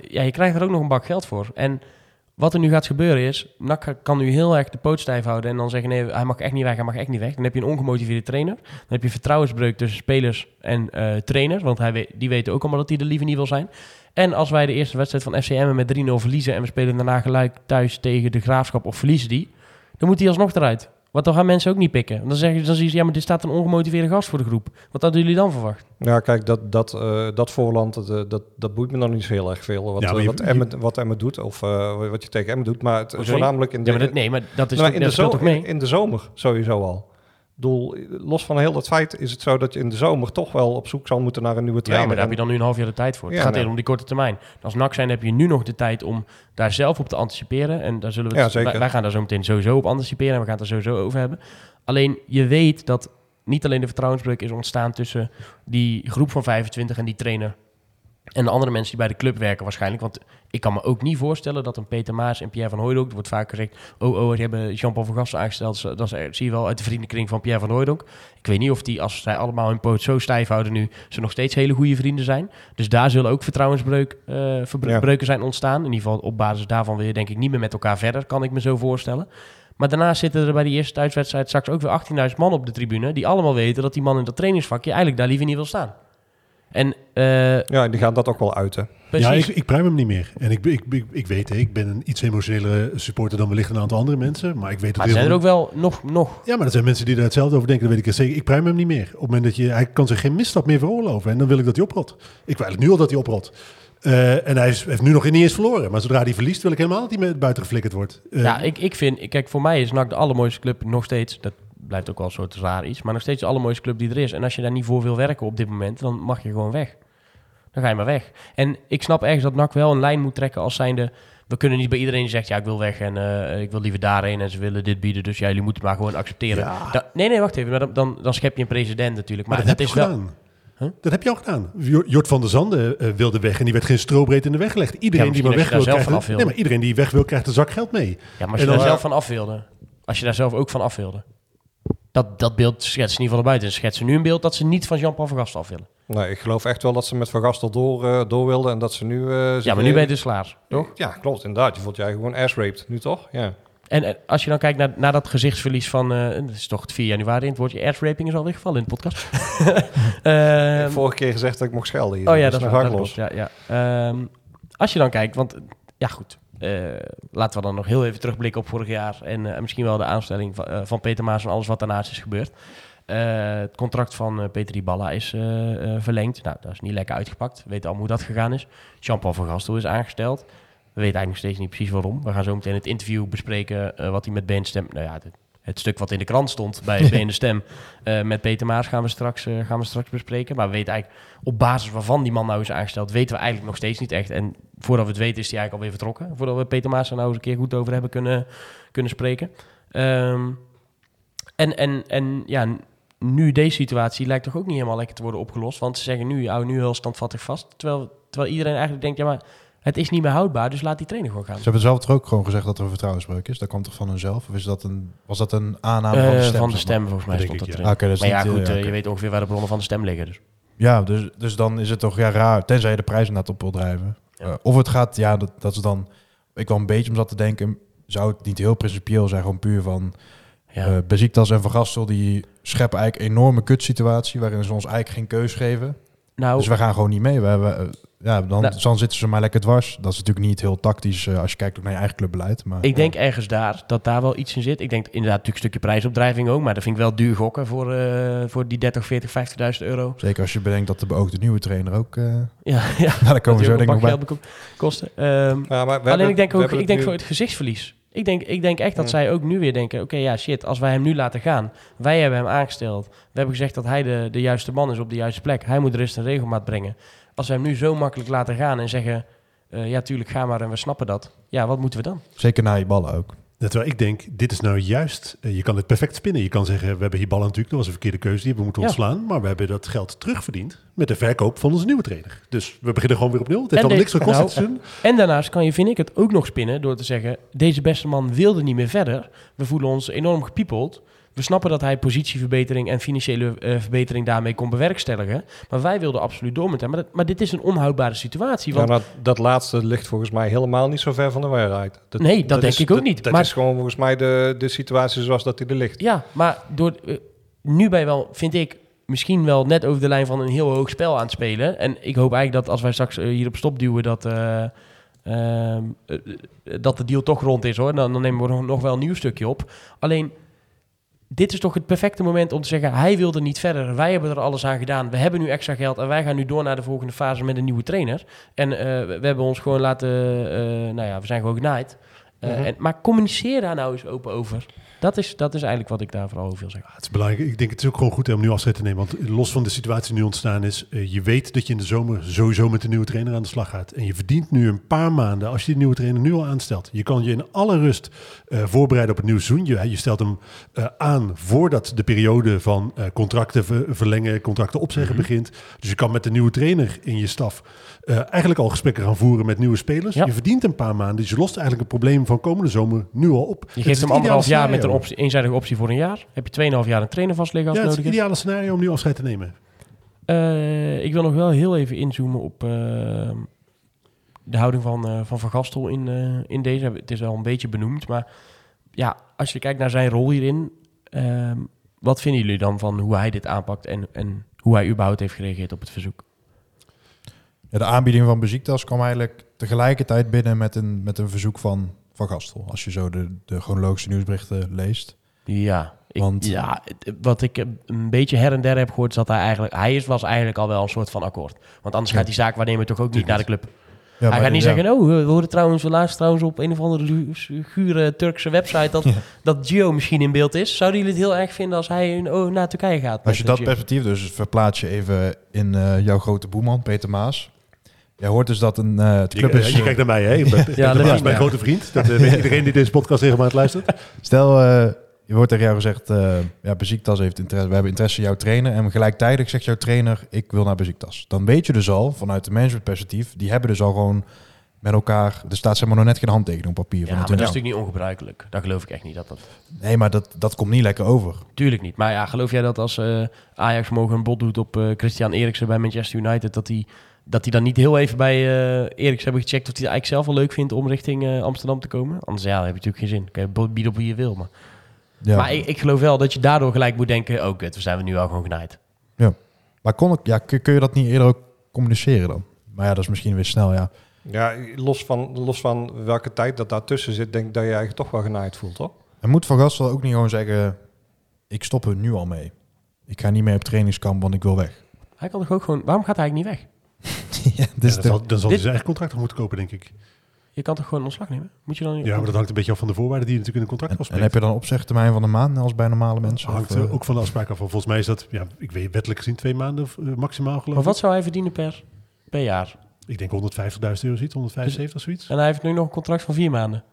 ja, je krijgt er ook nog een bak geld voor. En wat er nu gaat gebeuren is, NAC kan nu heel erg de poot stijf houden en dan zeggen nee, hij mag echt niet weg, hij mag echt niet weg. Dan heb je een ongemotiveerde trainer. Dan heb je vertrouwensbreuk tussen spelers en trainer, want hij die weten ook allemaal dat hij er liever niet wil zijn. En als wij de eerste wedstrijd van FCM met 3-0 verliezen en we spelen daarna gelijk thuis tegen de Graafschap of verliezen die, dan moet hij alsnog eruit. Want dan gaan mensen ook niet pikken. Dan zeggen dan zeggen ze, ja, maar dit staat een ongemotiveerde gast voor de groep. Wat hadden jullie dan verwacht? ja, kijk, dat, dat, eh, dat voorland, dat, eh, dat, dat boeit me dan niet zo heel erg veel. Wat, Ja, eh, je- wat, Emmen, wat Emmen doet, of eh, wat je tegen Emmen doet. Maar het, voornamelijk in de, Ja, maar dat, nee, maar dat is Nou, toch, in, de zomer, mee? in de zomer sowieso al. Los van heel dat feit is het zo dat je in de zomer toch wel op zoek zal moeten naar een nieuwe Ja, trainer. maar daar heb je dan nu een half jaar de tijd voor. Ja, het gaat nee. om die korte termijn. Als NAC zijn heb je nu nog de tijd om daar zelf op te anticiperen. En daar zullen we het- Ja. Wij, wij gaan daar zo meteen sowieso op anticiperen en we gaan het er sowieso over hebben. Alleen je weet dat niet alleen de vertrouwensbreuk is ontstaan tussen die groep van 25 en die trainer. En de andere mensen die bij de club werken waarschijnlijk. Want ik kan me ook niet voorstellen dat een Peter Maas en Pierre van Hooydonk... Er wordt vaak gezegd, oh, oh, die hebben Jean-Paul van Gasten aangesteld. Dat is, zie je wel uit de vriendenkring van Pierre van Hooydonk. Ik weet niet of die, als zij allemaal hun poot zo stijf houden nu... ze nog steeds hele goede vrienden zijn. Dus daar zullen ook vertrouwensbreuken Ja. zijn ontstaan. In ieder geval op basis daarvan wil je denk ik niet meer met elkaar verder... kan ik me zo voorstellen. Maar daarnaast zitten er bij die eerste thuiswedstrijd straks ook weer 18.000 man op de tribune... die allemaal weten dat die man in dat trainingsvakje eigenlijk daar liever niet wil staan. En eh, Ja, die gaan dat ook wel uiten. precies... Ja, ik, ik pruim hem niet meer. En ik, ik, ik, ik weet, ik ben een iets emotionele supporter dan wellicht een aantal andere mensen. Maar ik weet dat Maar er zijn er ook wel nog, nog Ja, maar er zijn mensen die daar hetzelfde over denken. Dat weet ik zeker. Ik pruim hem niet meer. Op het moment dat je... Hij kan zich geen misstap meer veroorloven. En dan wil ik dat hij oprot. Ik wil eigenlijk nu al dat hij oprot. Eh, en hij is, heeft nu nog niet eens verloren. Maar zodra hij verliest, wil ik helemaal dat hij met buiten geflikkerd wordt. Eh, Ja, ik, ik vind, kijk, voor mij is NAC de allermooiste club nog steeds. Dat blijft ook wel een soort raar iets, maar nog steeds de allermooiste club die er is. En als je daar niet voor wil werken op dit moment, dan mag je gewoon weg. Dan ga je maar weg. En ik snap ergens dat NAC wel een lijn moet trekken als zijnde. We kunnen niet bij iedereen die zegt, ja, ik wil weg en eh, ik wil liever daarheen en ze willen dit bieden, dus ja, jullie moeten maar gewoon accepteren. Ja. Da- nee, nee, wacht even, maar dan, dan, dan schep je een president natuurlijk. Maar, Maar, dat, dat, heb je is al wel. Huh? Dat heb je al gedaan. Jor- Jort van der Zanden eh, wilde weg en die werd geen strobreed in de weg gelegd. Iedereen Ja, die maar weg wil, krijgt nee, maar iedereen die weg wil, krijgt een zak geld mee. Ja, maar als je daar zelf van af wilde, als je daar zelf ook van af wilde, dat, dat beeld schetsen in ieder geval naar buiten. Ze schetsen nu een beeld dat ze niet van Jean-Paul van Gasten af willen. Nee, ik geloof echt wel dat ze met Van Gastel door, eh, door wilden en dat ze nu... eh, Ja, maar nu ben je dus klaar, toch? Ja, klopt, inderdaad. Je voelt je eigenlijk gewoon ass-raped, nu toch? Ja. En als je dan kijkt naar, naar dat gezichtsverlies van... eh het is toch het 4 januari, het woordje airsraping is alweer gevallen in de podcast. Ehm, vorige keer gezegd dat ik mocht schelden hier. oh ja, dus dat is waar, los. klopt, ja, ja. Ehm, als je dan kijkt, want ja goed... eh, laten we dan nog heel even terugblikken op vorig jaar... en eh, misschien wel de aanstelling van, eh, van Peter Maas en alles wat daarnaast is gebeurd. Het contract van eh, Peter Dybala is verlengd. Nou, dat is niet lekker uitgepakt. We weten allemaal hoe dat gegaan is. Jean-Paul van Gastel is aangesteld. We weten eigenlijk nog steeds niet precies waarom. We gaan zo meteen het interview bespreken wat hij met Ben Stem... Nou ja, het stuk wat in de krant stond bij Ben de Stem eh, met Peter Maas gaan we, straks, eh, gaan we straks bespreken. Maar we weten eigenlijk op basis waarvan die man nou is aangesteld, weten we eigenlijk nog steeds niet echt. En voordat we het weten is hij eigenlijk alweer vertrokken. Voordat we Peter Maas er nou eens een keer goed over hebben kunnen, kunnen spreken. Ehm, en, en, en ja, nu deze situatie lijkt toch ook niet helemaal lekker te worden opgelost. Want ze zeggen nu, hou nu heel standvattig vast. Terwijl, terwijl iedereen eigenlijk denkt, ja maar het is niet meer houdbaar, dus laat die trainer gewoon gaan. Ze hebben zelf toch ook gewoon gezegd dat er een vertrouwensbreuk is. Dat kwam toch van hunzelf? Of is dat een, was dat een aanname van de Eh, stem? van de stem volgens mij stond dat ik, Ah, dat Maar ja, niet, goed, eh, eh, je weet ongeveer waar de bronnen van de stem liggen. Dus. Ja, dus, dus dan is het toch ja, raar, tenzij je de prijs inderdaad op wil drijven. Ja. Eh, of het gaat, ja, dat, dat is dan... Ik wel een beetje om zat te denken, zou het niet heel principieel zijn, gewoon puur van... Ja. eh Besiktas en Van Gastel, die scheppen eigenlijk een enorme kutsituatie... waarin ze ons eigenlijk geen keus geven. nou, Dus we gaan gewoon niet mee. We hebben, ja, dan, Nou. dan zitten ze maar lekker dwars. Dat is natuurlijk niet heel tactisch eh, als je kijkt ook naar je eigen clubbeleid. Maar, ik denk ergens daar, dat daar wel iets in zit. Ik denk inderdaad natuurlijk een stukje prijsopdrijving ook. Maar dat vind ik wel duur gokken voor, eh, voor die 30, 40, 50.000 euro. Zeker als je bedenkt dat de beoogde nieuwe trainer ook... eh Ja, ja. nou, daar komen we zo denk ik nog bij. kosten. Ehm, Ja, maar we alleen hebben- ik denk ook, ik denk nu- voor het gezichtsverlies. Ik denk, ik denk echt dat Ja. zij ook nu weer denken, oké ja shit, als wij hem nu laten gaan. Wij hebben hem aangesteld. We hebben gezegd dat hij de, de juiste man is op de juiste plek. Hij moet rust en regelmaat brengen. Als wij hem nu zo makkelijk laten gaan en zeggen, eh, ja tuurlijk ga maar en we snappen dat. Ja, wat moeten we dan? Zeker na je ballen ook. Net terwijl ik denk, dit is nou juist, eh, je kan het perfect spinnen. Je kan zeggen, we hebben hier ballen natuurlijk, dat was een verkeerde keuze, die hebben we moeten Ja. ontslaan. Maar we hebben dat geld terugverdiend met de verkoop van onze nieuwe trainer. Dus we beginnen gewoon weer opnieuw. Het heeft allemaal niks gekost nou, seizoen. En daarnaast kan je, vind ik, het ook nog spinnen door te zeggen... deze beste man wilde niet meer verder. We voelen ons enorm gepiepeld. We snappen dat hij positieverbetering en financiële eh, verbetering daarmee kon bewerkstelligen. Maar wij wilden absoluut door met hem. Maar, dat- maar dit is een onhoudbare situatie. Ja, Want, dat, dat laatste ligt volgens mij helemaal niet zo ver van de waarheid. Dat, Nee, dat denk is- ik ook niet. Dat Maar- is gewoon volgens mij de, de situatie zoals dat die er ligt. ja, maar door, eh, nu je wel, vind ik, misschien wel net over de lijn van een heel hoog spel aan het spelen. En ik hoop eigenlijk dat als wij straks eh, hier op stop duwen, dat, eh, ehm, eh, eh, dat de deal toch rond is hoor. Dan, dan nemen we nog, nog wel een nieuw stukje op. Alleen, dit is toch het perfecte moment om te zeggen, hij wilde niet verder. Wij hebben er alles aan gedaan. We hebben nu extra geld en wij gaan nu door naar de volgende fase met een nieuwe trainer. En eh, we, hebben ons gewoon laten, eh, nou ja, we zijn gewoon genaaid. Eh, Mhm. en, maar communiceer daar nou eens open over. Dat is, dat is eigenlijk wat ik daar vooral over wil zeggen. Ja, het is belangrijk. Ik denk het is ook gewoon goed om nu afscheid te nemen. Want los van de situatie die nu ontstaan is, eh, je weet dat je in de zomer sowieso met een nieuwe trainer aan de slag gaat. En je verdient nu een paar maanden als je die nieuwe trainer nu al aanstelt. Je kan je in alle rust eh, voorbereiden op het nieuwe seizoen. Je, je stelt hem eh, aan voordat de periode van eh, contracten ver- verlengen, contracten opzeggen Mhm. begint. Dus je kan met de nieuwe trainer in je staf eh, eigenlijk al gesprekken gaan voeren met nieuwe spelers. Ja. Je verdient een paar maanden. Dus je lost eigenlijk het probleem van komende zomer nu al op. Je geeft het hem anderhalf jaar met een optie, eenzijdige optie voor een jaar. Heb je 2,5 jaar een trainer vastliggen als Ja, het het is het nodig ideale scenario om nu afscheid te nemen. Eh, ik wil nog wel heel even inzoomen op eh, de houding van Van, van Gastel in, in deze. Het is wel een beetje benoemd, maar ja, als je kijkt naar zijn rol hierin, ehm, wat vinden jullie dan van hoe hij dit aanpakt en, en hoe hij überhaupt heeft gereageerd op het verzoek? Ja, de aanbieding van Besiktas kwam eigenlijk tegelijkertijd binnen met een, met een verzoek van Van Gastel. Als je zo de, de chronologische nieuwsberichten leest. Ja, ik, Want- ja, wat ik een beetje her en der heb gehoord, is dat hij eigenlijk, hij is, was eigenlijk al wel een soort van akkoord. Want anders Ja. gaat die zaakwaarnemer toch ook niet naar de club. Ja, hij gaat niet ja. zeggen, oh, we horen trouwens, we laatst trouwens op een of andere gure Turkse website dat, Ja. dat Gio misschien in beeld is. Zouden jullie het heel erg vinden als hij oh, naar Turkije gaat? Als je dat eh, Gio? perspectief dus verplaats je even in eh, jouw grote boeman, Peter Maas. Jij hoort dus dat een uh, Je, club eh, is... je kijkt naar mij, hè? Ik ben, Ja, dat dat is mijn ja. grote vriend. Dat eh, weet iedereen die deze podcast regelmatig luistert. Stel, eh, je wordt tegen jou gezegd, eh ja, Besiktas heeft interesse, we hebben interesse in jouw trainer. En gelijktijdig zegt jouw trainer, ik wil naar Besiktas. Dan weet je dus al, vanuit de managementperspectief, die hebben dus al gewoon met elkaar, er staat zeg maar nog net geen handtekening op papier. Ja, van maar het dat is natuurlijk niet ongebruikelijk. Dat geloof ik echt niet. Dat dat, Nee, maar dat, dat komt niet lekker over. tuurlijk niet. Maar ja, geloof jij dat als eh, Ajax morgen een bod doet op eh, Christian Eriksen bij Manchester United, dat die, dat die dan niet heel even bij eh Eriksen hebben gecheckt of hij het eigenlijk zelf wel leuk vindt om richting eh, Amsterdam te komen? Anders ja, dan heb je natuurlijk geen zin. Kan je bieden op wie je wil. Maar, Ja. maar ik, ik geloof wel dat je daardoor gelijk moet denken, oh kut, we zijn we nu al gewoon genaaid. Maar kon ik, ja, kun, kun je dat niet eerder ook communiceren dan? Maar ja, dat is misschien weer snel, ja. Ja, los van, los van welke tijd dat daartussen zit, denk ik dat je eigenlijk toch wel genaaid voelt, toch? En moet Van Gastel ook niet gewoon zeggen, ik stop er nu al mee. Ik ga niet meer op trainingskamp, want ik wil weg. Hij kan toch ook gewoon, waarom gaat hij eigenlijk niet weg? Ja, Ja, dus dan, zal, dan zal hij zijn eigen contract nog moeten kopen, denk ik. Je kan toch gewoon ontslag nemen? Moet je dan? Ja, maar dat hangt een beetje af van de voorwaarden die je natuurlijk in een contract en, en afspreekt. heb je dan een opzegtermijn van een maand als bij normale mensen? Dat hangt Of, eh, eh, ook van de afspraak af. Volgens mij is dat, ja, ik weet wettelijk gezien twee maanden eh, maximaal geloof Maar wat zou hij verdienen per, per jaar? Ik denk 150.000 euro ziet, 175 zoiets. En hij heeft nu nog een contract van vier maanden.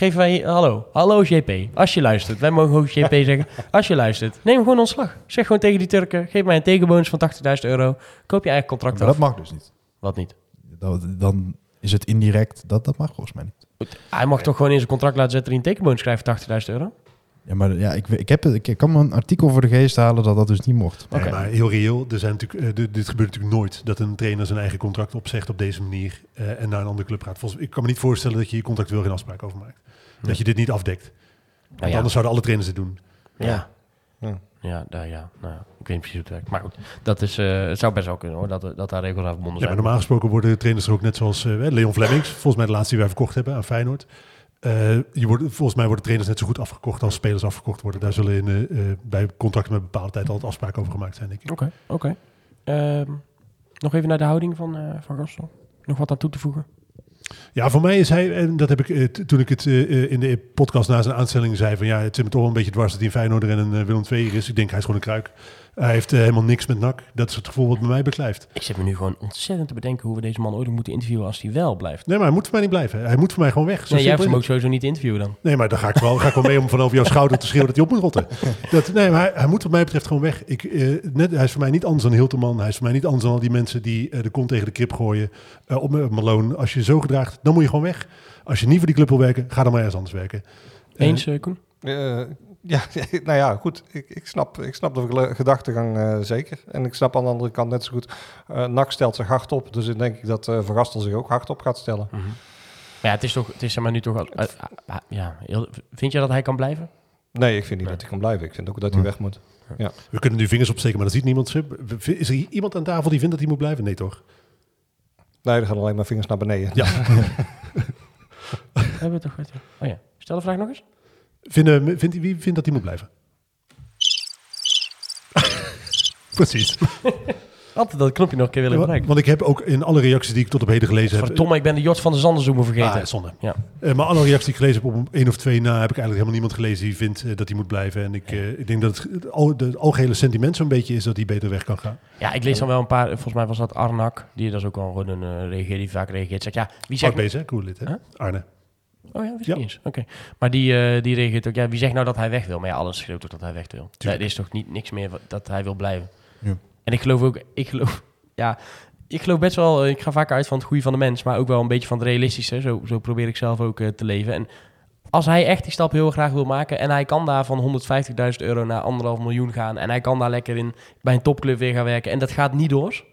Geven wij... Hallo, hallo JP, als je luistert. Wij mogen ook JP zeggen. Als je luistert, neem gewoon ontslag. Zeg gewoon tegen die Turken, geef mij een tegenbonus van 80.000 euro. Koop je eigen contract Maar af. dat mag dus niet. Wat niet? Dat, dan is het indirect, dat, dat mag volgens mij niet. Hij mag toch gewoon in zijn contract laten zetten... dat hij een tegenbonus krijgt van 80.000 euro? Ja, maar ja, ik, ik, heb, ik kan me een artikel voor de geest halen dat dat dus niet mocht. Nee, maar heel reëel, er zijn natuurlijk, eh, dit, gebeurt natuurlijk nooit. Dat een trainer zijn eigen contract opzegt op deze manier eh, en naar een andere club gaat. Volgens, ik kan me niet voorstellen dat je hier contractueel geen afspraak over maakt. Dat je dit niet afdekt. Want Nou ja. anders zouden alle trainers dit doen. Ja. Ja. Ja, daar, ja. Nou, ja, ik weet niet precies hoe het werkt. Maar goed, dat is, eh, het zou best wel kunnen hoor, dat, dat daar regels aan verbonden Ja, maar zijn. normaal gesproken worden trainers er ook net zoals eh, Leon Flemings, volgens mij de laatste die wij verkocht hebben aan Feyenoord. Eh, je wordt, volgens mij worden trainers net zo goed afgekocht als spelers afgekocht worden. Daar zullen in, eh, eh, bij contracten met bepaalde tijd altijd afspraken over gemaakt zijn, denk ik. Oké, oké. Ehm, nog even naar de houding van, van Gastel. Nog wat aan toe te voegen? Ja, voor mij is hij, en dat heb ik toen ik het in de podcast na zijn aanstelling zei, van ja, het zit me toch wel een beetje dwars dat hij een Feyenoorder en een Willem II is. Ik denk, hij is gewoon een kruik. Hij heeft eh, helemaal niks met NAC. Dat is het gevoel wat bij mij beklijft. Ik zit me nu gewoon ontzettend te bedenken hoe we deze man ooit nog moeten interviewen als hij wel blijft. Nee, maar hij moet voor mij niet blijven. Hij moet voor mij gewoon weg. Zo Nee, jij hoeft hem ook sowieso niet te interviewen dan. Nee, maar dan ga ik wel, ga ik wel mee om van over jouw schouder te schreeuwen dat hij op moet rotten. Dat, nee, maar hij, hij moet wat mij betreft gewoon weg. Ik, eh, net, hij is voor mij niet anders dan Hilterman. Hij is voor mij niet anders dan al die mensen die eh, de kont tegen de krip gooien op Malone. Als je zo gedraagt, dan moet je gewoon weg. Als je niet voor die club wil werken, ga dan maar ergens anders werken. Eens, eh, Koen? Ja, nou ja, goed. Ik, ik, snap, ik snap de gedachtegang eh, zeker. En ik snap aan de andere kant net zo goed. eh NAC stelt zich hard op. Dus ik denk ik dat eh Gastel zich ook hard op gaat stellen. Maar ja, het is toch, het is zeg maar nu toch, al- eh, ah, ja, vind je dat hij kan blijven? Nee, ik vind niet dat hij kan blijven. Ik vind ook dat hij weg moet. We kunnen nu vingers opsteken, maar dat ziet niemand. Is er iemand aan tafel die vindt dat hij moet blijven? Nee, toch? Nee, er gaan alleen maar vingers naar beneden. Ja. Hebben we het toch goed? Oh ja, stel de vraag nog eens. Vinden, vindt, wie vindt dat hij moet blijven? Precies. Altijd dat knopje nog een keer willen Ja, gebruiken. want ik heb ook in alle reacties die ik tot op heden gelezen heb... Verdomme, ik ben de Jort van de Zanderzoemer vergeten. Ah, zonde. Ja. Eh, maar alle reacties die ik gelezen heb op één of twee na, heb ik eigenlijk helemaal niemand gelezen die vindt eh, dat hij moet blijven. En ik, eh, ik denk dat het, het, al, het algehele sentiment zo'n beetje is dat hij beter weg kan gaan. Ja, ik lees dan wel een paar. Volgens mij was dat Arnak, die dat is ook wel gewoon een uh, reageer, die vaak reageert. Zegt ja, wie zegt. Hè? Cool lid, hè? Huh? Arne. Oh ja, wist Ja. ik niet eens. Oké. Maar die, eh, die reageert ook, ja, wie zegt nou dat hij weg wil? Maar ja, alles schreeuwt ook dat hij weg wil. Tuurlijk. Er is toch niet, niks meer dat hij wil blijven. Ja. En ik geloof ook, ik geloof, ja, ik geloof best wel, eh, ik ga vaak uit van het goede van de mens, maar ook wel een beetje van het realistische. Zo, zo probeer ik zelf ook eh, te leven. En als hij echt die stap heel graag wil maken en hij kan daar van 150.000 euro naar anderhalf miljoen gaan en hij kan daar lekker in bij een topclub weer gaan werken en dat gaat niet door,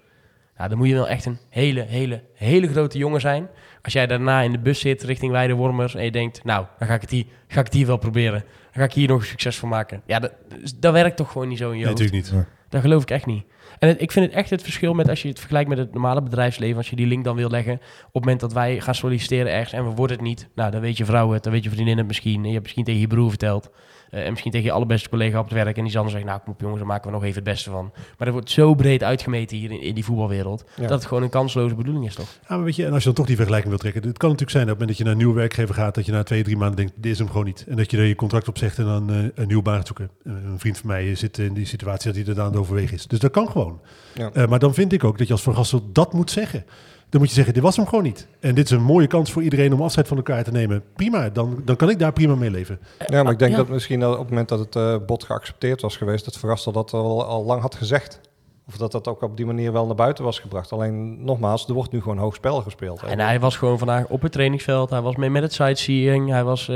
ja, dan moet je wel echt een hele, hele, hele grote jongen zijn. Als jij daarna in de bus zit richting Weidewormers en je denkt, nou, dan ga ik het hier, ga ik het hier wel proberen. Dan ga ik hier nog succes van maken. Ja, dat, dat werkt toch gewoon niet zo in je Nee, hoofd. natuurlijk niet. Dat geloof ik echt niet. En het- ik vind het echt het verschil met als je het vergelijkt met het normale bedrijfsleven. Als je die link dan wil leggen. Op het moment dat wij gaan solliciteren ergens en we worden het niet. Nou, dan weet je vrouw het, dan weet je vriendin het misschien. En je hebt misschien tegen je broer verteld. Eh, en misschien tegen je allerbeste collega op het werk. En die zal dan zeggen, nou kom op jongens, daar maken we nog even het beste van. Maar dat wordt zo breed uitgemeten hier in, in die voetbalwereld. Ja. Dat het gewoon een kansloze bedoeling is toch? Ja, maar weet je, en als je dan toch die vergelijking wil trekken. Het kan natuurlijk zijn dat op het moment dat je naar een nieuwe werkgever gaat. Dat je na twee, drie maanden denkt, dit is hem gewoon niet. En dat je er je contract op zegt en dan eh, een nieuwe baan gaat zoeken. Eh, een vriend van mij zit in die situatie dat hij er aan het overwegen is. Dus dat kan gewoon. Ja. Eh, maar dan vind ik ook dat je als Van Gastel dat moet zeggen. Dan moet je zeggen, dit was hem gewoon niet. En dit is een mooie kans voor iedereen om afscheid van elkaar te nemen. Prima, dan, dan kan ik daar prima mee leven. Ja, maar ik denk Ja. dat misschien dat op het moment dat het eh bod geaccepteerd was geweest, dat Verrassel dat al, al lang had gezegd. Of dat dat ook op die manier wel naar buiten was gebracht. Alleen nogmaals, er wordt nu gewoon hoog spel gespeeld. En hij was gewoon vandaag op het trainingsveld. Hij was mee met het sightseeing. Hij was, eh,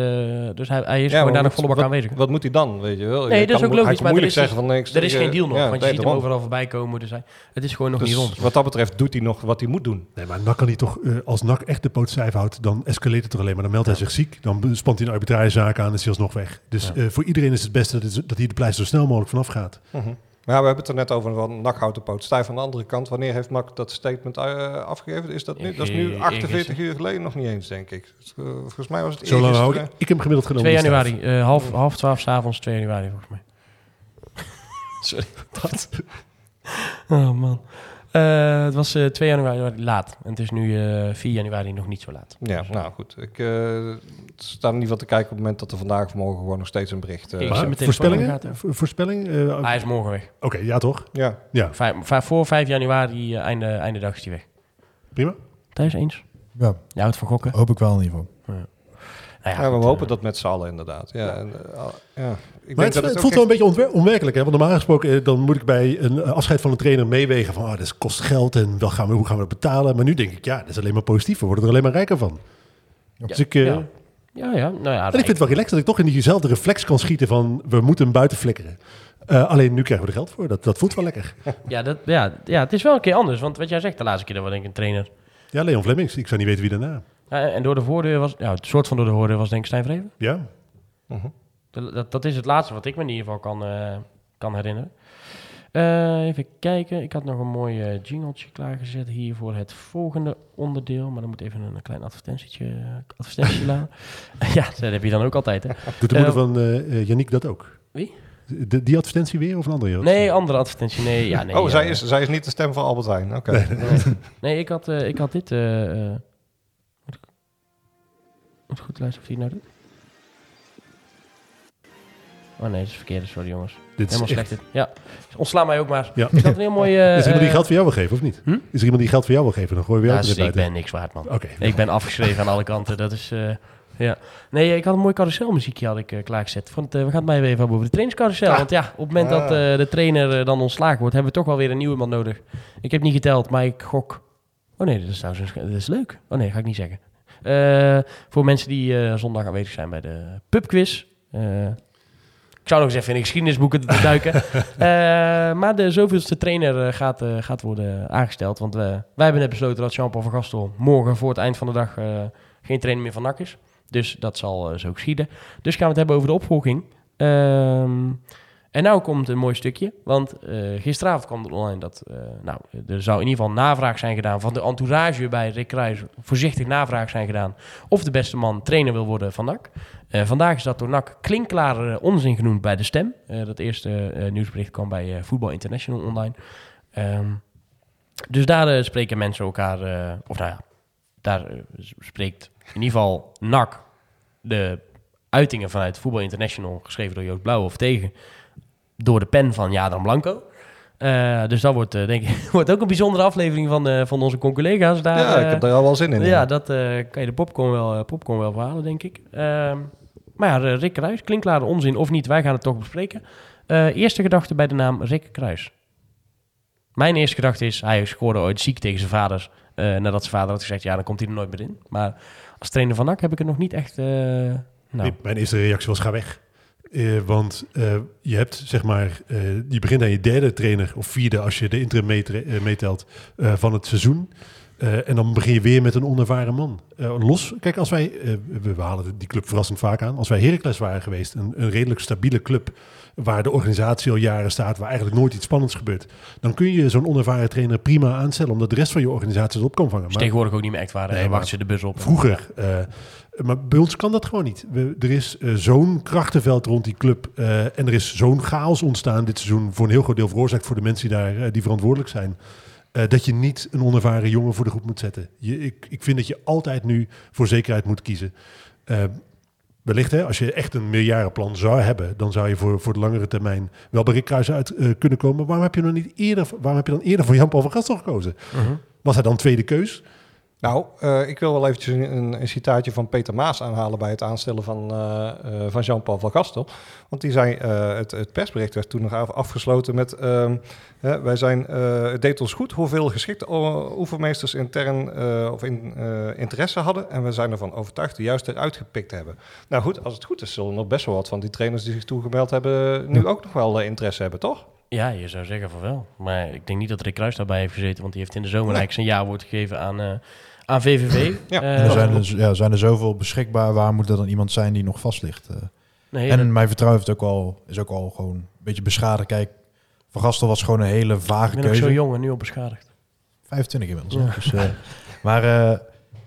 dus hij, hij is Ja, gewoon daar nog wat- volle bak wat, aanwezig. Wat moet hij dan, weet je wel? Nee, Je dat is kan ook logisch, Hij er moeilijk is- zeggen van... ik Er is geen deal nog, ja, want je ziet hem overal voorbij komen. Dus hij, het is gewoon nog niet Dus rond. wat dat betreft doet hij nog wat hij moet doen. Nee, maar NAC kan hij toch, eh, als NAC echt de poot stijf houdt, dan escaleert het toch alleen maar. Dan meldt hij zich ziek, dan spant hij een arbitragezaak aan en is hij alsnog weg. Dus Ja. eh, voor iedereen is het beste dat hij de pleister zo snel mogelijk vanaf gaat. Mhm. Maar ja, we hebben het er net over van NAC houdt de poot stijf. Aan de andere kant, wanneer heeft NAC dat statement eh, afgegeven? Is dat nu? Dat is nu Eergisteren. 48 uur geleden nog niet eens, denk ik. Eh, volgens mij was het Zo lang ik, ik heb hem gemiddeld genomen. 2 die stijf. januari, eh, half, half twaalf s'avonds, 2 januari volgens mij. Sorry. Wat? Oh man. Eh, het was eh 2 januari laat. En het is nu eh 4 januari nog niet zo laat. Ja, nou goed. Ik eh, sta in ieder geval te kijken op het moment dat er vandaag of morgen gewoon nog steeds een bericht... eh, voorspellingen? Voorspelling? Eh, Oké, Hij is morgen weg. ja toch? ja, Ja, Vijf, vijf- voor 5 januari, einde, einde dag is hij weg. prima. Thijs, eens? Ja, Jij houdt van gokken? hoop ik wel in ieder geval. Nou ja, Ja, we goed, hopen eh, dat met z'n allen inderdaad. Ja, en, eh, ja. Ik Maar het, dat het voelt wel een beetje onwerkelijk. Hè? Want normaal gesproken eh, dan moet ik bij een afscheid van een trainer meewegen van ah, dat kost geld en wel gaan we, hoe gaan we dat betalen. Maar nu denk ik, ja, dat is alleen maar positief. We worden er alleen maar rijker van. Dus ik, eh, ja. Ja, ja. Nou ja, En ik vind het wel relaxed dat ik toch in diezelfde reflex kan schieten van we moeten hem buiten flikkeren. Eh, alleen nu krijgen we er geld voor. Dat, dat voelt wel lekker. ja, dat, ja, ja, het is wel een keer anders. Want wat jij zegt de laatste keer, dat was denk ik een trainer. Ja, Leon Flemings. Ik zou niet weten wie daarna. Ja, en door de voordeur was, ja, het soort van door de voordeur was denk ik Stijn Vreven. Ja, Dat, dat, dat is het laatste wat ik me in ieder geval kan, eh, kan herinneren. Eh, even kijken. Ik had nog een mooi eh, jingletje klaargezet hier voor het volgende onderdeel. Maar dan moet even een klein advertentietje, advertentie laten. ja, dat heb je dan ook altijd, hè? doet de moeder van Yannick dat ook? Wie? De, die advertentie weer of een andere? Nee, andere advertentie. Nee, ja, nee. oh, zij is, zij is niet de stem van Albert Heijn. Oké. Nee, ik had, eh, ik had dit... moet goed luisteren of hij het nou doet? Oh nee, dat is verkeerd. Sorry jongens. Dit is Helemaal echt- slecht. Ja, ontsla mij ook maar. Ja. Is dat een heel mooi... eh, Is er iemand die eh, geld voor jou wil geven of niet? Hm? Is er iemand die geld voor jou wil geven? Dan gooi je weer Ja, ook dus weer ik ben niks waard, man. Oké. Ik ben afgeschreven aan alle kanten. Dat is... eh, ja. Nee, ik had een mooi carouselmuziekje had ik eh, klaargezet. Vond, eh, we gaan het maar even hebben over de trainingscarousel. Want ja, op het moment dat eh, de trainer dan ontslagen wordt, hebben we toch wel weer een nieuwe man nodig. Ik heb niet geteld, maar ik gok... Oh nee, dat is, trouwens dat is leuk. Oh nee, ga ik niet zeggen. Eh, voor mensen die eh, zondag aanwezig zijn bij de pubquiz. Eh, ik zou nog eens even in de geschiedenisboeken duiken. Maar de zoveelste trainer gaat, gaat worden aangesteld. Want wij hebben net besloten dat Jean-Paul van Gastel morgen voor het eind van de dag geen trainer meer van NAC is. Dus dat zal zo geschieden. Dus gaan we het hebben over de opvolging. Ehm, en nou komt een mooi stukje. Want eh, gisteravond kwam er online dat... eh, nou, er zou in ieder geval navraag zijn gedaan van de entourage bij Rick Kruijs. Voorzichtig navraag zijn gedaan of de beste man trainer wil worden van NAC. Eh, vandaag is dat door NAC klinkklare onzin genoemd bij De Stem. Dat eerste nieuwsbericht kwam bij Voetbal International online. Ehm, dus daar spreken mensen elkaar... of nou ja, daar spreekt in ieder geval NAC de uitingen vanuit Voetbal International, geschreven door Joost Blauw of tegen, door de pen van Jadran Blanco. Eh, dus dat wordt, eh, denk ik, wordt ook een bijzondere aflevering van, eh, van onze collega's daar. ja, ik heb daar al wel zin in. ja, dat eh, kan je de popcorn wel, popcorn wel verhalen, denk ik. Ehm, maar ja, Rick Kruis, klinkklare onzin of niet, wij gaan het toch bespreken. Eh, eerste gedachte bij de naam Rick Kruis. Mijn eerste gedachte is, hij scoorde ooit ziek tegen zijn vader. eh, nadat zijn vader had gezegd, ja, dan komt hij er nooit meer in. Maar als trainer van NAC heb ik het nog niet echt... eh, nou, Nee, Mijn eerste reactie was ga weg. Eh, want eh, je hebt zeg maar, eh, je begint aan je derde trainer of vierde als je de interim eh, meetelt eh, van het seizoen. Eh, en dan begin je weer met een onervaren man. Eh, los, kijk, als wij, eh, we, halen die club verrassend vaak aan. Als wij Heracles waren geweest, een, een redelijk stabiele club waar de organisatie al jaren staat, waar eigenlijk nooit iets spannends gebeurt, dan kun je zo'n onervaren trainer prima aanstellen, omdat de rest van je organisatie het op kan vangen. Maar- tegenwoordig ook niet meer echt waar. Nee, wachten ze de bus op. Vroeger. maar bij ons kan dat gewoon niet. We, er is zo'n krachtenveld rond die club. en er is zo'n chaos ontstaan dit seizoen. Voor een heel groot deel veroorzaakt voor de mensen die daar die verantwoordelijk zijn. Eh, dat je niet een onervaren jongen voor de groep moet zetten. Je, ik, ik vind dat je altijd nu voor zekerheid moet kiezen. Eh, wellicht, hè, als je echt een meerjarenplan zou hebben, dan zou je voor, voor de langere termijn wel bij Rick Kruijs uit eh, kunnen komen. Waarom heb je nog niet eerder, waarom heb je dan eerder voor Jan-Paul van Gastel gekozen? Mhm. Was hij dan tweede keus? Nou, eh, ik wil wel eventjes een, een, een citaatje van Peter Maas aanhalen bij het aanstellen van, eh, eh, van Jean-Paul van Gastel. Want die zei, het, het persbericht werd toen nog af- afgesloten met... ehm, wij zijn, het deed ons goed hoeveel geschikte oefenmeesters intern of in, interesse hadden. En we zijn ervan overtuigd de juist eruit gepikt te hebben. Nou goed, als het goed is, zullen nog best wel wat van die trainers die zich toegemeld hebben... nu ook nog wel interesse hebben, toch? Ja, je zou zeggen van wel. Maar ik denk niet dat Rick Kruis daarbij heeft gezeten, want die heeft in de zomer eigenlijk zijn ja-woord gegeven aan, aan VVV. Ja. Eh, er zijn, dus, ja, zijn er zoveel beschikbaar. Waar moet er dan iemand zijn die nog vast ligt? eh? nee, en mijn vertrouwen heeft ook al, is ook al gewoon een beetje beschadigd. Kijk, Van Gastel was gewoon een hele ik vage ben ook keuze. zo jong en nu al beschadigd. 25 inmiddels. Ja. Dus, eh, maar eh,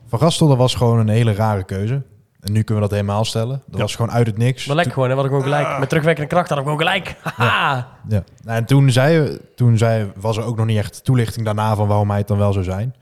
Van Gastel, dat was gewoon een hele rare keuze. En nu kunnen we dat helemaal stellen. Dat was gewoon uit het niks. Wel lekker gewoon, hè? Wat ik gewoon gelijk. Met terugwerkende kracht had ik gewoon gelijk. Haha! Ja. Nou, en toen, zei, toen zei, was er ook nog niet echt toelichting daarna van waarom hij het dan wel zou zijn.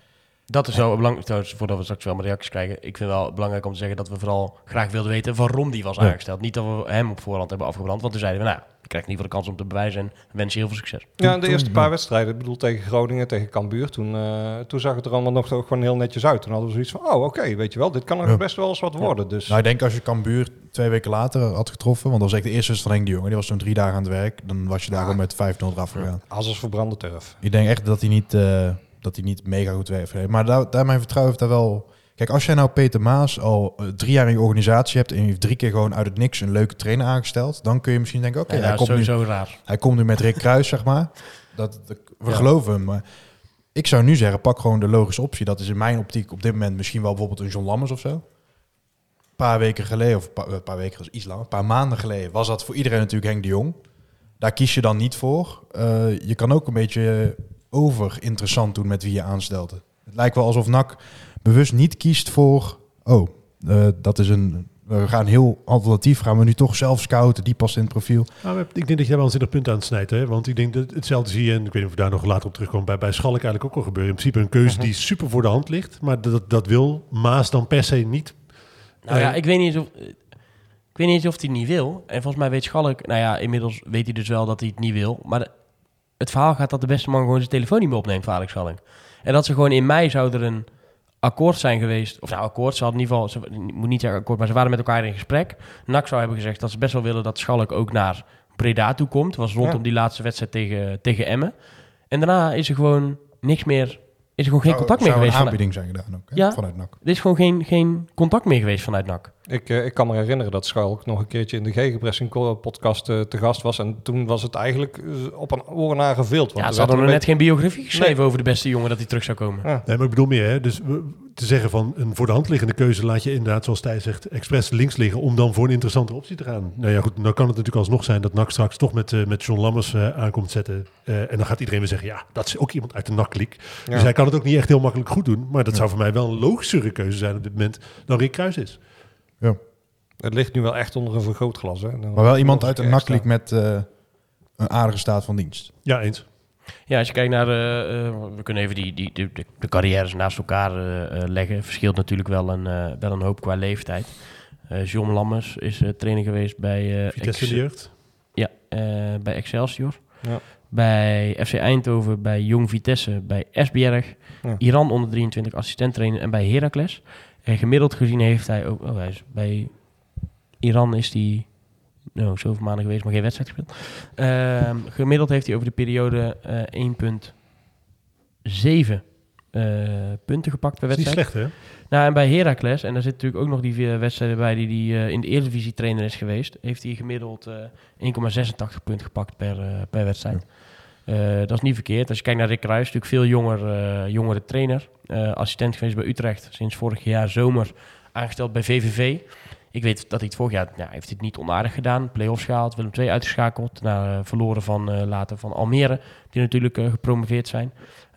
Dat is wel belangrijk, trouwens, voordat we straks wel mijn reacties krijgen. Ik vind wel belangrijk om te zeggen dat we vooral graag wilden weten waarom die was Ja. aangesteld. Niet dat we hem op voorhand hebben afgebrand, want toen zeiden we, nou, je krijgt in ieder geval de kans om te bewijzen en wens je heel veel succes. Ja, de toen- eerste ja. paar wedstrijden, ik bedoel tegen Groningen, tegen Cambuur, toen, eh, toen zag het er allemaal nog toch gewoon heel netjes uit. Toen hadden we zoiets van, oh oké, weet je wel, dit kan nog Ja. best wel eens wat worden. Dus Nou, ik denk als je Cambuur twee weken later had getroffen, want dat was echt de eerste wedstrijd van Henk de Jong. en Die was zo'n drie dagen aan het werk. Dan was je daar gewoon met 5-0 eraf gegaan. als als verbrande turf. Ik denk echt dat hij niet, eh, dat hij niet mega goed werkt. Maar daar, daar mijn vertrouwen heeft daar wel... Kijk, als jij nou Peter Maas al eh, drie jaar in je organisatie hebt... en je heeft drie keer gewoon uit het niks een leuke trainer aangesteld... dan kun je misschien denken, oké, Ja, hij, komt nu, raar. hij komt nu met Rick Kruis, zeg maar. Dat, dat- we Ja. geloven hem, maar... Ik zou nu zeggen, pak gewoon de logische optie. Dat is in mijn optiek op dit moment misschien wel bijvoorbeeld een John Lammers of zo. Een paar weken geleden, of een paar, een paar weken is iets langer, een paar maanden geleden, was dat voor iedereen natuurlijk Henk de Jong. Daar kies je dan niet voor. Eh, je kan ook een beetje over interessant doen met wie je aanstelt. Het lijkt wel alsof NAC bewust niet kiest voor, oh, eh, dat is een, we gaan heel alternatief, gaan we nu toch zelf scouten, die past in het profiel. Nou, ik denk dat je daar wel een zinnig punt aan snijdt. Hè? Want ik denk dat hetzelfde zie je, en ik weet niet of we daar nog later op terugkomen, bij, bij Schalk eigenlijk ook al gebeuren. In principe een keuze die super voor de hand ligt, maar dat, dat wil Maas dan per se niet. Nou ja, Eh, ik weet niet eens of... Ik weet niet eens of hij het niet wil. En volgens mij weet Schalk... Nou ja, inmiddels weet hij dus wel dat hij het niet wil. Maar de- het verhaal gaat dat de beste man gewoon zijn telefoon niet meer opneemt voor Alex Schalk. En dat ze gewoon in mei zou er een akkoord zijn geweest. Of nou, akkoord. Ze hadden in ieder geval... Ze, moet niet zeggen akkoord, maar ze waren met elkaar in gesprek. NAC zou hebben gezegd dat ze best wel willen dat Schalk ook naar Breda toe komt. was rondom Ja. die laatste wedstrijd tegen, tegen Emmen. En daarna is er gewoon niks meer... Is er gewoon geen contact meer Zou geweest. een aanbieding zijn gedaan ook, hè, Ja. vanuit NAC. er is gewoon geen, geen contact meer geweest vanuit NAC. Ik, eh, ik kan me herinneren dat Schalk nog een keertje in de Gegenpressing podcast eh, te gast was. En toen was het eigenlijk eh, op een oren want Ja, ze hadden nog net geen biografie geschreven over de beste jongen dat hij terug zou komen. Ja. Nee, maar ik bedoel meer, hè? dus we- te zeggen van een voor de hand liggende keuze laat je inderdaad, zoals Thijs zegt, expres links liggen om dan voor een interessante optie te gaan. Nou ja, goed, dan kan het natuurlijk alsnog zijn dat NAC straks toch met, eh, met John Lammers eh, aankomt zetten. Eh, en dan gaat iedereen weer zeggen, ja, dat is ook iemand uit de NAC-kliek. Ja. Dus hij kan het ook niet echt heel makkelijk goed doen. Maar dat zou voor mij wel een logischere keuze zijn op dit moment dan Rick Kruis is. Het ligt nu wel echt onder een vergrootglas. Hè. Dan- Maar wel iemand uit de extra. NAC-league met eh, een aardige staat van dienst. Ja, eens. Ja, als je kijkt naar de... eh, we kunnen even die, die, de, de, de carrières naast elkaar eh, eh, leggen. Verschilt natuurlijk wel een, eh, wel een hoop qua leeftijd. Eh John Lammers is eh, trainer geweest bij, eh, Vitesse de jeugd. ja, eh, bij Excelsior. Ja. Bij FC Eindhoven, bij Jong Vitesse, bij Esbjerg. Ja. Iran onder 23 assistent-trainer en bij Heracles. En gemiddeld gezien heeft hij ook... Oh, hij is bij Iran is hij... Nou, zoveel maanden geweest, maar geen wedstrijd gespeeld. Ehm, gemiddeld heeft hij over de periode eh 1,7 eh, punten gepakt per Dat is niet wedstrijd. slecht, hè? Nou, en bij Heracles, en daar zit natuurlijk ook nog die vier wedstrijden bij die, die hij in de Eredivisie trainer is geweest, heeft hij gemiddeld eh 1,86 punten gepakt per, eh, per wedstrijd. Eh, dat is niet verkeerd. Als je kijkt naar Rick Kruijs, natuurlijk veel jonger, eh, jongere trainer. Eh, assistent geweest bij Utrecht, sinds vorig jaar zomer aangesteld bij VVV. Ik weet dat hij het vorig jaar, ja, heeft het niet onaardig gedaan. Play-offs gehaald, Willem II uitgeschakeld. Na, verloren van later van Almere, die natuurlijk gepromoveerd zijn.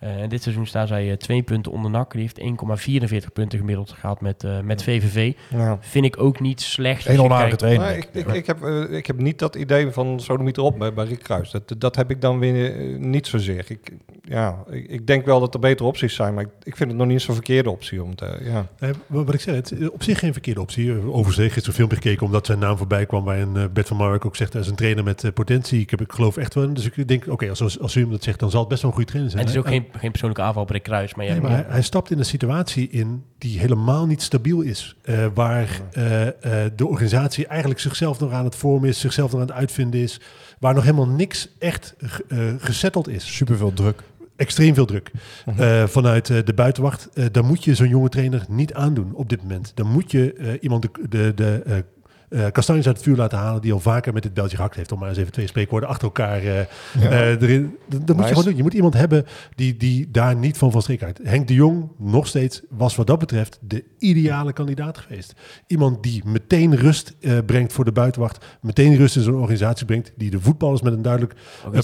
Eh, en dit seizoen staan zij eh, twee punten onder NAC. Die heeft 1,44 punten gemiddeld gehaald met, eh, met VVV. Ja. Vind ik ook niet slecht. Een je onaardige kijkt- trainer. Maar ik, ik, ik, heb, ik heb niet dat idee van sodomiet erop bij, bij Rick Kruis. Dat, dat heb ik dan weer niet zozeer. Ik, ja, ik, ik denk wel dat er betere opties zijn, maar ik, ik vind het nog niet zo'n verkeerde optie. Om te, ja. Eh, wat ik zei, het is op zich geen verkeerde optie. Overigens gisteren een filmpje gekeken omdat zijn naam voorbij kwam waarin eh, Bert van Marwijk ook zegt hij is een trainer met potentie. Ik, heb, ik geloof echt wel. in. Dus ik denk, oké, als, als u hem dat zegt, dan zal het best wel een goede trainer En zijn. het is ook geen, geen persoonlijke aanval op Rick Kruis. Maar Nee, maar hij, hij stapt in een situatie in die helemaal niet stabiel is. eh, waar eh, eh, de organisatie eigenlijk zichzelf nog aan het vormen is, zichzelf nog aan het uitvinden is. Waar nog helemaal niks echt ge- eh, gesetteld is. Superveel druk. Extreem veel druk. Mhm. Eh, vanuit eh, de buitenwacht. Eh daar moet je zo'n jonge trainer niet aandoen op dit moment. Dan moet je eh, iemand de, de, de eh, eh, kastanjes uit het vuur laten halen die al vaker met dit beltje gehakt heeft. Om maar eens even twee spreekwoorden achter elkaar eh, eh, erin. Dat, dat moet je gewoon doen. Je moet iemand hebben die, die daar niet van van streek uit. Henk de Jong, nog steeds, was wat dat betreft de ideale kandidaat geweest. Iemand die meteen rust brengt voor de buitenwacht. Meteen rust in zo'n organisatie brengt. Die de voetballers met een duidelijk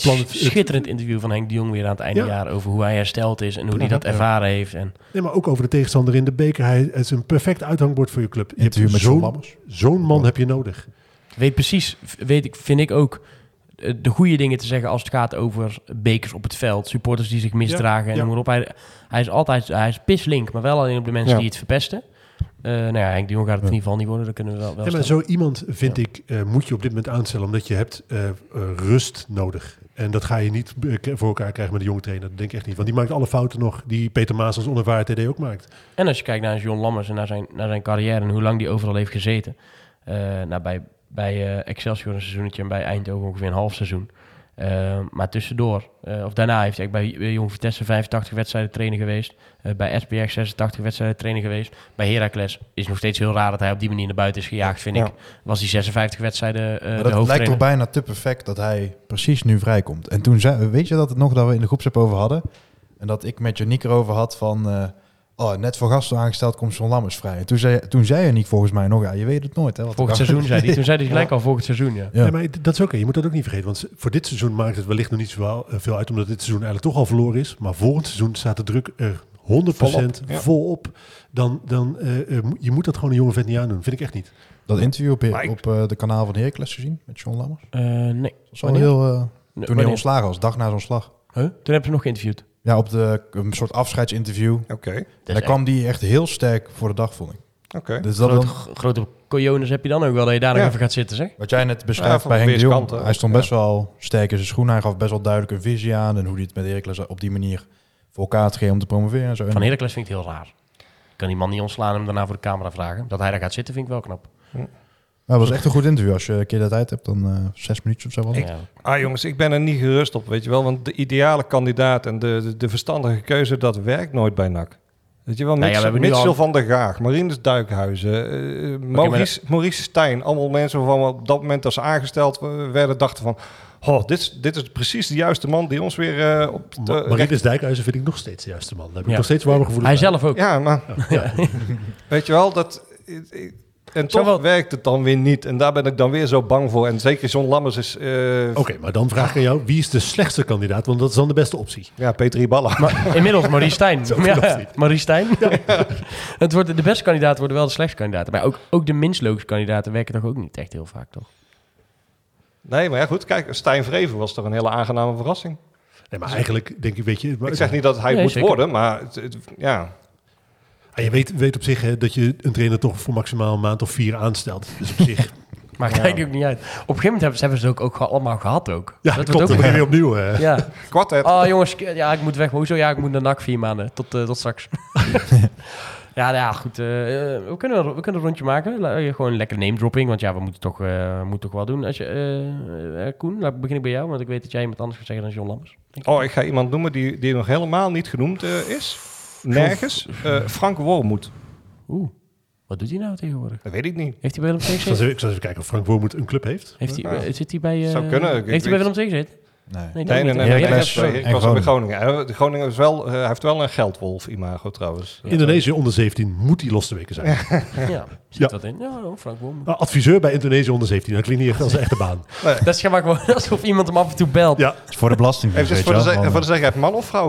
plan... het- schitterend interview van Henk de Jong weer aan het einde Ja. jaar over hoe hij hersteld is en hoe hij dat ervaren heeft. En Nee, maar ook over de tegenstander in de beker. Hij is een perfect uithangbord voor je club. Je hebt met. Zo'n man heb je nodig. weet precies, weet ik, vind ik ook, eh, de goede dingen te zeggen als het gaat over bekers op het veld, supporters die zich misdragen en noem maar op. Hij, hij is altijd, hij is pislink, maar wel alleen op de mensen Ja. die het verpesten. Eh nou ja, Henk de Jong gaat het in ieder geval niet worden, dat kunnen we wel, maar zo iemand vind ik eh, moet je op dit moment aanstellen, omdat je hebt rust nodig. En dat ga je niet voor elkaar krijgen met de jonge trainer. Dat denk ik echt niet. Want die maakt alle fouten nog die Peter Maas als onervaren TD ook maakt. En als je kijkt naar John Lammers en naar zijn, naar zijn carrière en hoe lang die overal heeft gezeten. Eh, nou, bij, bij eh, Excelsior een seizoentje en bij Eindhoven ongeveer een half seizoen. Eh, maar tussendoor, of daarna heeft hij bij, Jong Vitesse 85 wedstrijden trainer geweest. Bij SPX 86 wedstrijden trainer geweest. Bij Heracles is nog steeds heel raar dat hij op die manier naar buiten is gejaagd, vind Ja. ik. Was hij 56 wedstrijden Maar dat lijkt toch bijna te perfect dat hij precies nu vrijkomt. En toen zei, weet je dat het nog dat we in de groepsapp over hadden? En dat ik met Janiek erover had van, oh, net voor gasten aangesteld komt John Lammers vrij. En toen zei, toen zei Janiek volgens mij nog, ja, je weet het nooit. Hè, wat Volgend seizoen zei hij. Toen zei hij gelijk al volgend seizoen, ja. Ja. Ja. maar dat is oké. Je moet dat ook niet vergeten. Want voor dit seizoen maakt het wellicht nog niet zo eh, veel uit. Omdat dit seizoen eigenlijk toch al verloren is. Maar volgend seizoen staat de druk er 100% Volop, volop. ja. Dan, dan eh, eh, je moet dat gewoon een jonge vent niet aandoen. Vind ik echt niet. Dat interview op, ik- op eh, de kanaal van Heracles gezien met John Lammers. Eh, nee. Dat was wel Wanneer? heel, Nee, toen hij ontslagen was, dag na zijn ontslag. Huh? Toen hebben ze nog geïnterviewd. Ja, op de, een soort afscheidsinterview. Oké, En Dat daar kwam die echt heel sterk voor de dag, vond ik. oké. Dus dat Grote, dan, grote cojones heb je dan ook wel dat je daar nog Ja. even gaat zitten, zeg. wat jij net beschrijft bij Henk de Jong. weerskanten. Hij stond Ja. best wel sterk in zijn schoenen. Hij gaf best wel duidelijk een visie aan. En hoe hij het met Heracles op die manier voor elkaar had gegeven om te promoveren. En zo. Van Heracles vind ik het heel raar. Ik kan die man niet ontslaan en hem daarna voor de camera vragen. Dat hij daar gaat zitten vind ik wel knap. Ja, het was echt een goed interview. Als je een keer de tijd hebt, dan eh, zes minuutjes of zo was het. Ja. Ah jongens, ik ben er niet gerust op, weet je wel. Want de ideale kandidaat en de, de, de verstandige keuze, dat werkt nooit bij NAC. Weet je wel, Nou ja, Mitchell, we hebben nu Mitchell al- van der Gaag, Marinus Duikhuizen, eh, Maurice, Maurice Stijn. Allemaal mensen waarvan we op dat moment als ze aangesteld werden dachten van... Oh, dit, is, dit is precies de juiste man die ons weer eh, op... Ma de recht- Marinus Dijkhuizen vind ik nog steeds de juiste man. Daar heb ik Ja. nog steeds warme gevoelens Hij bij. zelf ook. Ja, maar weet je wel, dat... En toch wel- werkt het dan weer niet. En daar ben ik dan weer zo bang voor. En zeker John Lammers is... eh, Oké, maar dan vraag ik aan jou. Wie is de slechtste kandidaat? Want dat is dan de beste optie. Ja, Petri Balla. Maar inmiddels Maurice Stijn. Ja. Maurice Stijn. het wordt, de beste kandidaten worden wel de slechtste kandidaten. Maar ook, ook de minst logische kandidaten werken toch ook niet echt heel vaak, toch? Nee, maar ja, goed. Kijk, Stijn Vreven was toch een hele aangename verrassing. Nee, maar eigenlijk denk ik, weet je... Ik zeg niet dat hij Nee, moet zeker. worden, maar het, het- ja. Ah, je weet, weet op zich hè, dat je een trainer toch voor maximaal een maand of vier aanstelt. Dus op zich... Maar Ja. kijk ook niet uit. Op een gegeven moment hebben ze, hebben ze het ook, ook allemaal gehad ook. Ja, dat klopt. Dan ook je weer opnieuw. hè. Ja. Kwartet. Oh jongens, ik- ja, ik moet weg. Maar hoezo? Ja, ik moet naar NAC vier maanden. Tot, eh, tot straks. ja, nou ja, goed. eh, eh, we, kunnen, we kunnen een rondje maken. La- gewoon lekker name dropping. Want ja, we moeten toch, eh, moeten toch wel doen. Als je, Koen, laat begin ik bij jou. Want ik weet dat jij iemand anders gaat zeggen dan John Lammers. Oh, ik ga iemand noemen die, die nog helemaal niet genoemd eh, is. Nergens. Eh, Frank Wormoed. Oeh, wat doet hij nou tegenwoordig? Dat weet ik niet. Heeft hij bij Willem II Ik gezeten? even, ik zal eens even kijken of Frank Wormoed een club heeft. Heeft hij, Ja. zit hij bij... eh, Zou kunnen. Ik Heeft hij bij Willem II gezeten? Nee. Nee, Nee, nee, eh, en was bij Groningen. Groningen. Hij- De Groningen is wel, eh, hij heeft wel een geldwolf-imago trouwens. Indonesië onder 17 moet die los te weken zijn. Ja, zit Ja. dat in? Ja, Frank Worm. Nou, adviseur bij Indonesië onder 17. Dat klinkt niet echt als een echte baan. Dat is gewoon alsof iemand hem af en toe belt. Ja, is voor de belastingdienst, Even weet voor de, wel. ze- Van, voor de zekerheid, man of vrouw?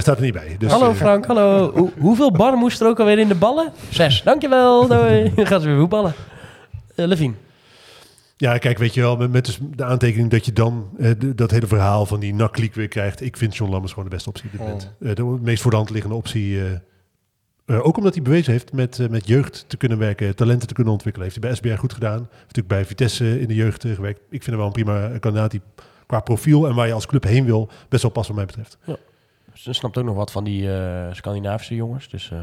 Staat er niet bij. Dus, hallo eh, Frank, hallo. Hoe- hoeveel bar moest er ook alweer in de ballen? Zes. Dankjewel. Doei. Dan gaan ze weer voetballen. Uh, Levine. Ja, kijk, weet je wel, met, met dus de aantekening dat je dan eh, dat hele verhaal van die nakliek weer krijgt. Ik vind John Lammers gewoon de beste optie op dit moment. Eh, de meest voor de hand liggende optie. eh, eh, ook omdat hij bewezen heeft met, eh, met jeugd te kunnen werken, talenten te kunnen ontwikkelen. Heeft hij bij SBR goed gedaan. Heeft natuurlijk bij Vitesse in de jeugd eh, gewerkt. Ik vind hem wel een prima kandidaat die qua profiel en waar je als club heen wil, best wel past wat mij betreft. Ze snapt ook nog wat van die eh, Scandinavische jongens. Dus uh,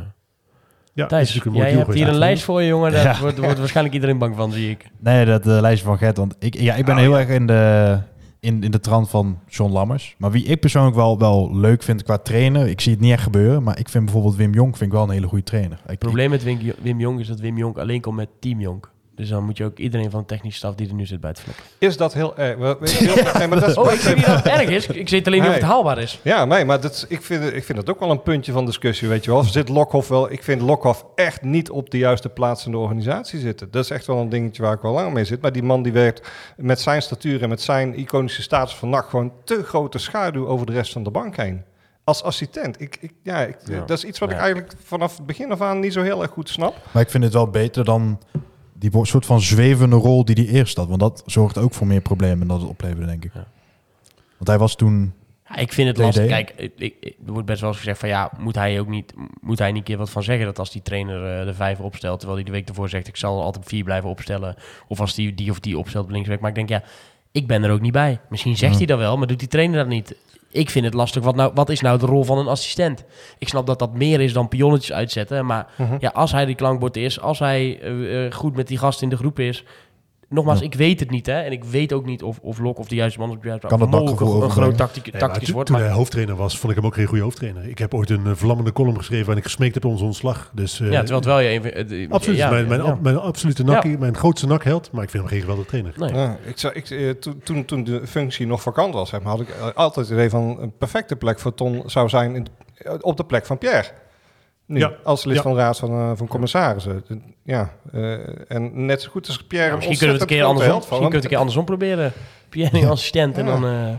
Ja, Thijs, is natuurlijk een jij hebt hier een lijst voor je, jongen. Daar Ja. wordt, wordt waarschijnlijk iedereen bang van, zie ik. Nee, dat eh, lijstje van Gert. Want ik, ja, ik ben Oh, heel ja. erg in de, in, in de trant van John Lammers. Maar wie ik persoonlijk wel, wel leuk vind qua trainer, ik zie het niet echt gebeuren. Maar ik vind bijvoorbeeld Wim Jong vind ik wel een hele goede trainer. Het probleem met Wim, Wim Jong is dat Wim Jong alleen komt met Team Jong. Dus dan moet je ook iedereen van de technische staf die er nu zit bij het vlekken. is dat heel erg? We- weet je heel- nee, maar dat is- Oh, ik zeg niet dat het erg is. Ik weet alleen niet of het haalbaar is. Ja, nee, maar dat, is- ik, vind, het- ik vind het ook wel een puntje van discussie, weet je wel. Zit Lokhoff wel... Ik vind Lokhoff echt niet op de juiste plaats in de organisatie zitten. Dat is echt wel een dingetje waar ik wel lang mee zit. Maar die man die werkt met zijn statuur en met zijn iconische status van nacht... gewoon te grote schaduw over de rest van de bank heen. Als assistent. Ik, ik, ja, ik, Ja. Dat is iets wat ik eigenlijk vanaf het begin af aan niet zo heel erg goed snap. Maar ik vind het wel beter dan die soort van zwevende rol die hij eerst had. Want dat zorgt ook voor meer problemen dan het opleverde, denk ik. Ja. Want hij was toen... Ja, ik vind het lastig. Kijk, ik, ik- er wordt best wel eens gezegd van ja, moet hij ook niet, moet hij niet een keer wat van zeggen dat als die trainer eh, de vijf opstelt, terwijl hij de week ervoor zegt ik zal altijd vier blijven opstellen, of als die die of die opstelt op linksback. Maar ik denk ja, ik ben er ook niet bij. Misschien zegt Ja. hij dat wel, maar doet die trainer dat niet. Ik vind het lastig. Wat, nou, wat is nou de rol van een assistent? Ik snap dat dat meer is dan pionnetjes uitzetten. Maar Mhm. ja, als hij die klankbord is, als hij eh, eh, goed met die gast in de groep is. Nogmaals, Ja. ik weet het niet. Hè? En ik weet ook niet of, of Lok of de juiste man op de juiste Kan het mogelijk bakgevoel een groot tactiek, Nee, tactisch toen- wordt. Toen Maar, hij hoofdtrainer was, vond ik hem ook geen goede hoofdtrainer. Ik heb ooit een eh, vlammende column geschreven waarin ik gesmeekt heb om zijn ontslag. Dus, eh, ja, terwijl het wel je even... eh, Absoluut, ja, mijn, mijn, ja. mijn absolute nakkie, mijn grootste nakheld. Maar ik vind hem geen geweldige trainer. Nee. Ja, ik, zou- ik, toen, toen, toen de functie nog vakant was, zeg maar, had ik altijd het idee van een perfecte plek voor Ton zou zijn in, op de plek van Pierre. Nu, Ja, als lid ja. van de Raad van, eh, van Commissarissen. Ja, eh, en net zo goed als Pierre Ja, een misschien kunnen we het een keer andersom, misschien kunnen we het een keer andersom proberen. Pierre als assistent en dan eh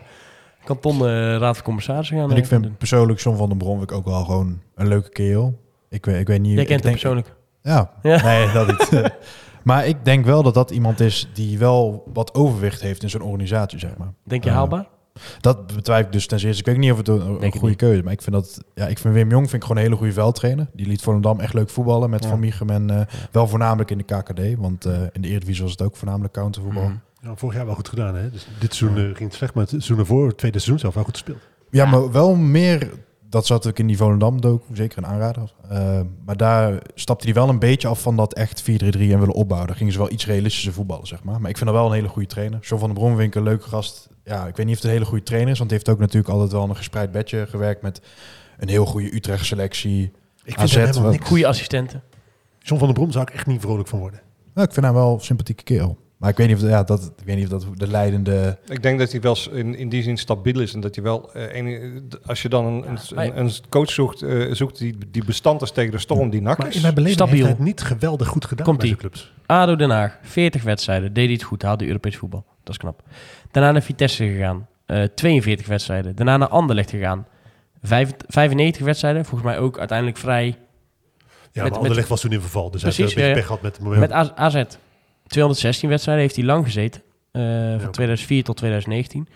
kan Ton de raad van commissarissen gaan En ik vind doen. persoonlijk John van den Bron vind ik ook wel gewoon een leuke kerel. Ik weet, ik weet niet... Jij ik kent hem denk- persoonlijk. Ja, Ja. nee, dat niet. maar ik denk wel dat dat iemand is die wel wat overwicht heeft in zo'n organisatie, zeg maar. Denk je haalbaar? Dat betwijfel ik dus ten zeerste. Ik weet niet of het een, goede niet. keuze is, maar ik vind dat... Ja, ik vind Wim Jong vind ik gewoon een hele goede veldtrainer. Die liet Volendam echt leuk voetballen met Ja. Van Miechem en eh, wel voornamelijk in de KKD. Want eh, in de Eredivisie was het ook voornamelijk countervoetbal. Mhm. Ja, vorig jaar wel goed gedaan. Hè? Dus dit seizoen eh, ging het slecht, maar het seizoen ervoor, het tweede seizoen zelf, wel goed gespeeld. Ja, Ja. maar wel meer... Dat zat ook in die Volendam dook, zeker een aanrader. Eh, maar daar stapte hij wel een beetje af van dat echt 4-3-3 en willen opbouwen. Daar gingen ze wel iets realistischer voetballen, zeg maar. Maar ik vind hem wel een hele goede trainer. John van der Bron vind ik een leuke gast. Ja, ik weet niet of het een hele goede trainer is, want hij heeft ook natuurlijk altijd wel een gespreid bedje gewerkt met een heel goede Utrecht-selectie. Ik AZ vind hem. Goede assistenten. John van der Brom zou ik echt niet vrolijk van worden. Nou, ik vind hem wel een sympathieke kerel. Maar ik weet niet of, ja, dat, ik weet niet of dat de leidende... Ik denk dat hij wel in, in die zin stabiel is. En dat hij wel, eh, ene- als je dan een, een, maar- een, een coach zoekt, eh, zoekt die, die bestand is tegen de storm die nak Maar is. in mijn beleving Stabiel. heeft hij het niet geweldig goed gedaan Komt bij zijn clubs. ADO Den Haag, 40 wedstrijden. Deed hij het goed, haalde Europees voetbal. Dat is knap. Daarna naar Vitesse gegaan. eh 42 wedstrijden. Daarna naar Anderlecht gegaan. Vijf- 95 wedstrijden. Volgens mij ook uiteindelijk vrij Ja, Met- maar Anderlecht was toen in verval. Dus Precies, hij heeft een beetje pech gehad met het moment. Met AZ. 216 wedstrijden heeft hij lang gezeten. eh, van oké. 2004 tot 2019.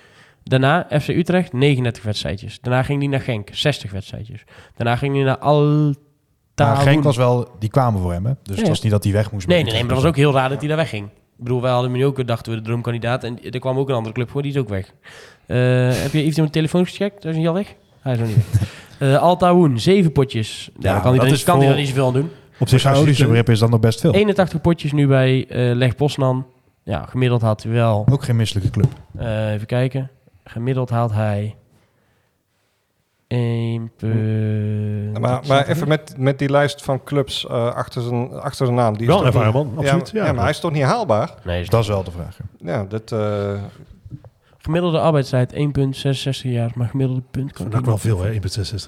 Daarna FC Utrecht, 39 wedstrijdjes. Daarna ging hij naar Genk, 60 wedstrijdjes. Daarna ging hij naar Alta. Maar Genk was wel... Die kwamen voor hem, hè? Dus Ja. het was niet dat hij weg moest. Nee, nee, nee, maar dat Utrecht. was ook heel raar dat hij daar wegging. Ik bedoel, wij hadden hem nu ook, dachten we, de droomkandidaat. En er kwam ook een andere club voor, die is ook weg. Eh, heb je even de telefoon gecheckt? Is hij al weg? Hij is nog niet weg. Eh Alta Woen, zeven potjes. Ja, dan kan hij, er- is kan hij er niet zoveel aan doen. Op zich, Saoedische begrip is dat nog best veel. 81 potjes nu bij eh Leg Poznan. Ja, gemiddeld had hij wel... Ook geen misselijke club. eh, even kijken. Gemiddeld haalt hij... 1 punt... maar, maar even met, met die lijst van clubs eh, achter, zijn, achter zijn naam. Die is Wel een ervaren man, absoluut, Ja, ja. ja, maar hij is toch niet haalbaar? Nee, is Dat is wel de vraag. ja. Dat... eh, Gemiddelde arbeidstijd 1,66 jaar, maar gemiddelde punt ik ook wel veel, hè? 1,66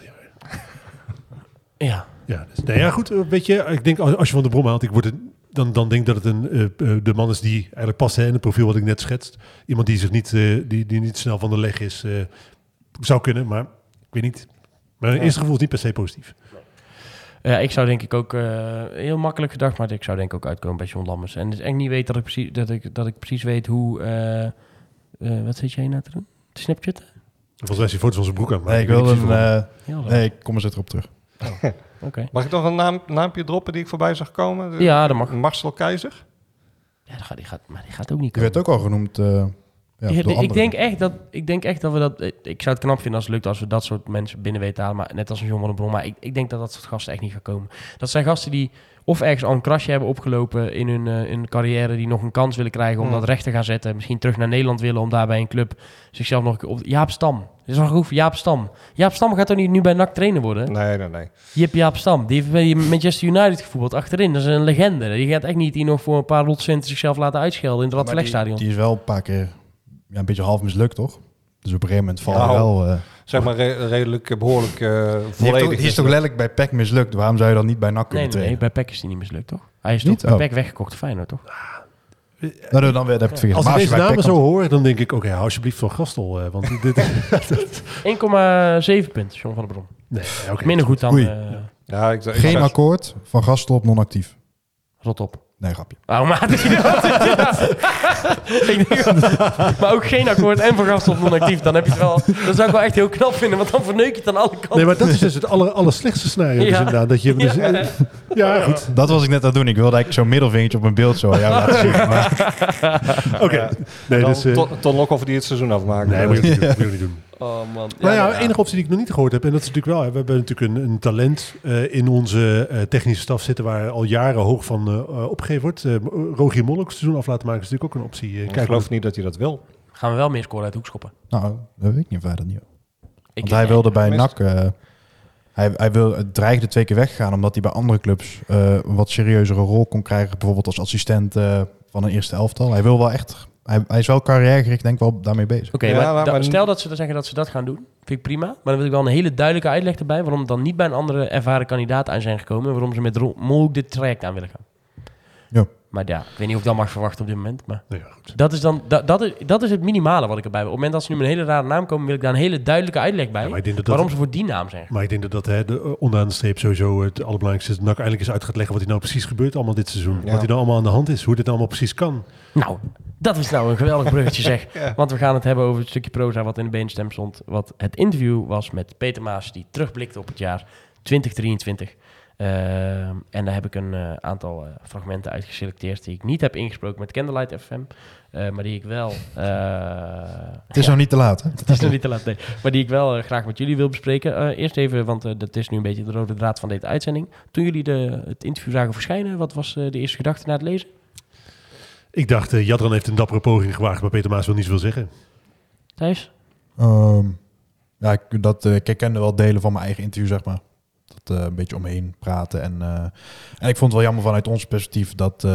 jaar. Ja, Ja, dus, nee, ja, goed. eh, Weet je, ik denk als je van de Brom haalt, ik word het, dan, dan denk dat het een, eh, eh, de man is die eigenlijk past hè, in het profiel wat ik net schetst. Iemand die zich niet, eh, die, die niet snel van de leg is, eh, zou kunnen, maar ik weet niet. Mijn Ja. eerste gevoel is niet per se positief. Ja, ik zou denk ik ook eh, heel makkelijk gedacht, maar ik zou denk ik ook uitkomen bij John Lammers. En het is echt niet weet dat ik precies, dat ik, dat ik precies weet hoe. eh, eh, wat zit jij nou te doen? Te Snapchatten? Volgens mij is hij foto's van zijn broek aan. maar Nee, ik niet een... eh, nee, ik kom er zo erop terug. Oké. mag ik nog een naam, naampje droppen die ik voorbij zag komen? Ja, dat mag. Marcel Keizer? Ja, die gaat, maar die gaat ook niet Die werd komen. ook al genoemd eh ja, ik, anderen. denk echt dat, ik denk echt dat we dat... Ik zou het knap vinden als het lukt als we dat soort mensen binnen weten te halen. Maar net als een John van der Bron. Maar ik, ik denk dat dat soort gasten echt niet gaan komen. Dat zijn gasten die of ergens al een krasje hebben opgelopen in hun, eh, in hun carrière. Die nog een kans willen krijgen om Hmm. dat recht te gaan zetten. Misschien terug naar Nederland willen om daar bij een club zichzelf nog een keer op... Jaap Stam. Dit is goed voor Jaap Stam. Jaap Stam gaat toch niet nu bij NAC trainer worden? Nee, nee, nee. Jip Jaap Stam. Die heeft bij Manchester United gevoetbald achterin. Dat is een legende. Die gaat echt niet hier nog voor een paar rotcenten zichzelf laten uitschelden in het Maar die, die is wel een paar keer ja, een beetje half mislukt, toch? Dus op een gegeven moment valt Ja, hij wel... eh, Zeg maar re- redelijk, eh, behoorlijk eh volledig. die is toch letterlijk bij PEC mislukt? Waarom zou je dan niet bij NAC Nee, kunnen nee, nee, bij PEC is die niet mislukt, toch? Hij is Niet? toch bij Oh. PEC weggekocht Feyenoord, toch? Nou, dan weer, heb ik het. Als ik deze namen zo hoor, dan denk ik, oké, hou alsjeblieft van Gastel. eh, want dit, 1,7 punten, John van der Bron. nee, oké. Minder goed dan eh Ja, ik, ik Geen akkoord, van Gastel op non-actief. rot op. Nee, grapje. Maar, ik denk dat- maar ook geen akkoord en Van Gastel non-actief. Dan heb je het wel... Dat zou ik wel echt heel knap vinden, want dan verneuk je het aan alle kanten. Nee, maar dat is dus het aller, aller slechtste scenario. Dus Ja. inderdaad, dat je, dus, Ja. ja. goed. Dat was ik net aan het doen. Ik wilde eigenlijk zo'n middelvingertje op mijn beeld zo aan jou laten zien. Maar Oké. Nee, Dan dus, eh, Ton- Lokhoff die het seizoen afmaakt. nee, moet je niet doen. Moet je ook niet doen. Oh man. Nou ja, enige optie die ik nog niet gehoord heb, en dat is natuurlijk wel, hè, we hebben natuurlijk een, een talent eh, in onze eh, technische staf zitten waar al jaren hoog van eh, opgegeven wordt. Eh, Rogier Molk seizoen af laten maken is natuurlijk ook een optie. Ik geloof niet dat hij dat wil. Gaan we wel meer scoren uit hoekschoppen? nou, dat weet ik niet verder niet. Ik, Want hij wilde bij NAC... eh, hij, hij wil, het dreigde twee keer weggaan omdat hij bij andere clubs eh, een wat serieuzere rol kon krijgen. Bijvoorbeeld als assistent eh, van een eerste elftal. Hij wil wel echt... Hij, hij is wel carrièregericht, denk ik wel daarmee bezig. Oké, Ja, maar, maar- da- maar- stel dat ze dan zeggen dat ze dat gaan doen. Vind ik prima. Maar dan wil ik wel een hele duidelijke uitleg erbij... waarom dan niet bij een andere ervaren kandidaat aan zijn gekomen... en waarom ze met Molk dit traject aan willen gaan. Ja. Maar ja, ik weet niet of ik dat mag verwachten op dit moment. Maar Nou ja, goed. dat is, dan, dat, dat, is, dat is het minimale wat ik erbij wil. Op het moment dat ze nu met een hele rare naam komen... wil ik daar een hele duidelijke uitleg bij... Ja, maar ik denk dat dat, waarom ze voor die naam zijn. maar ik denk dat dat hè, de, eh, onderaan de streep sowieso het allerbelangrijkste is. Dat NAC eindelijk eens uit gaat leggen wat er nou precies gebeurt allemaal dit seizoen. Ja. Wat er nou allemaal aan de hand is, hoe dit allemaal precies kan. Nou, dat is nou een geweldig bruggetje zeg. Ja. Want we gaan het hebben over het stukje proza wat in de beenstem stond. Wat het interview was met Peter Maas, die terugblikte op het jaar 2023. Ehm, en daar heb ik een eh, aantal eh, fragmenten uit geselecteerd die ik niet heb ingesproken met Candlelight FM. eh, maar die ik wel... eh, Het is nog niet te laat, hè? het is nog niet te laat, nee. Maar die ik wel eh, graag met jullie wil bespreken. Eh, eerst even, want eh, dat is nu een beetje de rode draad van deze uitzending. Toen jullie de, het interview zagen verschijnen, wat was eh, de eerste gedachte na het lezen? Ik dacht, eh, Jadran heeft een dappere poging gewaagd, maar Peter Maas wil niets wil zeggen. Thijs? Ehm, ja, ik, dat, eh, ik herkende wel delen van mijn eigen interview, zeg maar. Dat eh, een beetje omheen praten. En, eh, en ik vond het wel jammer vanuit ons perspectief dat eh,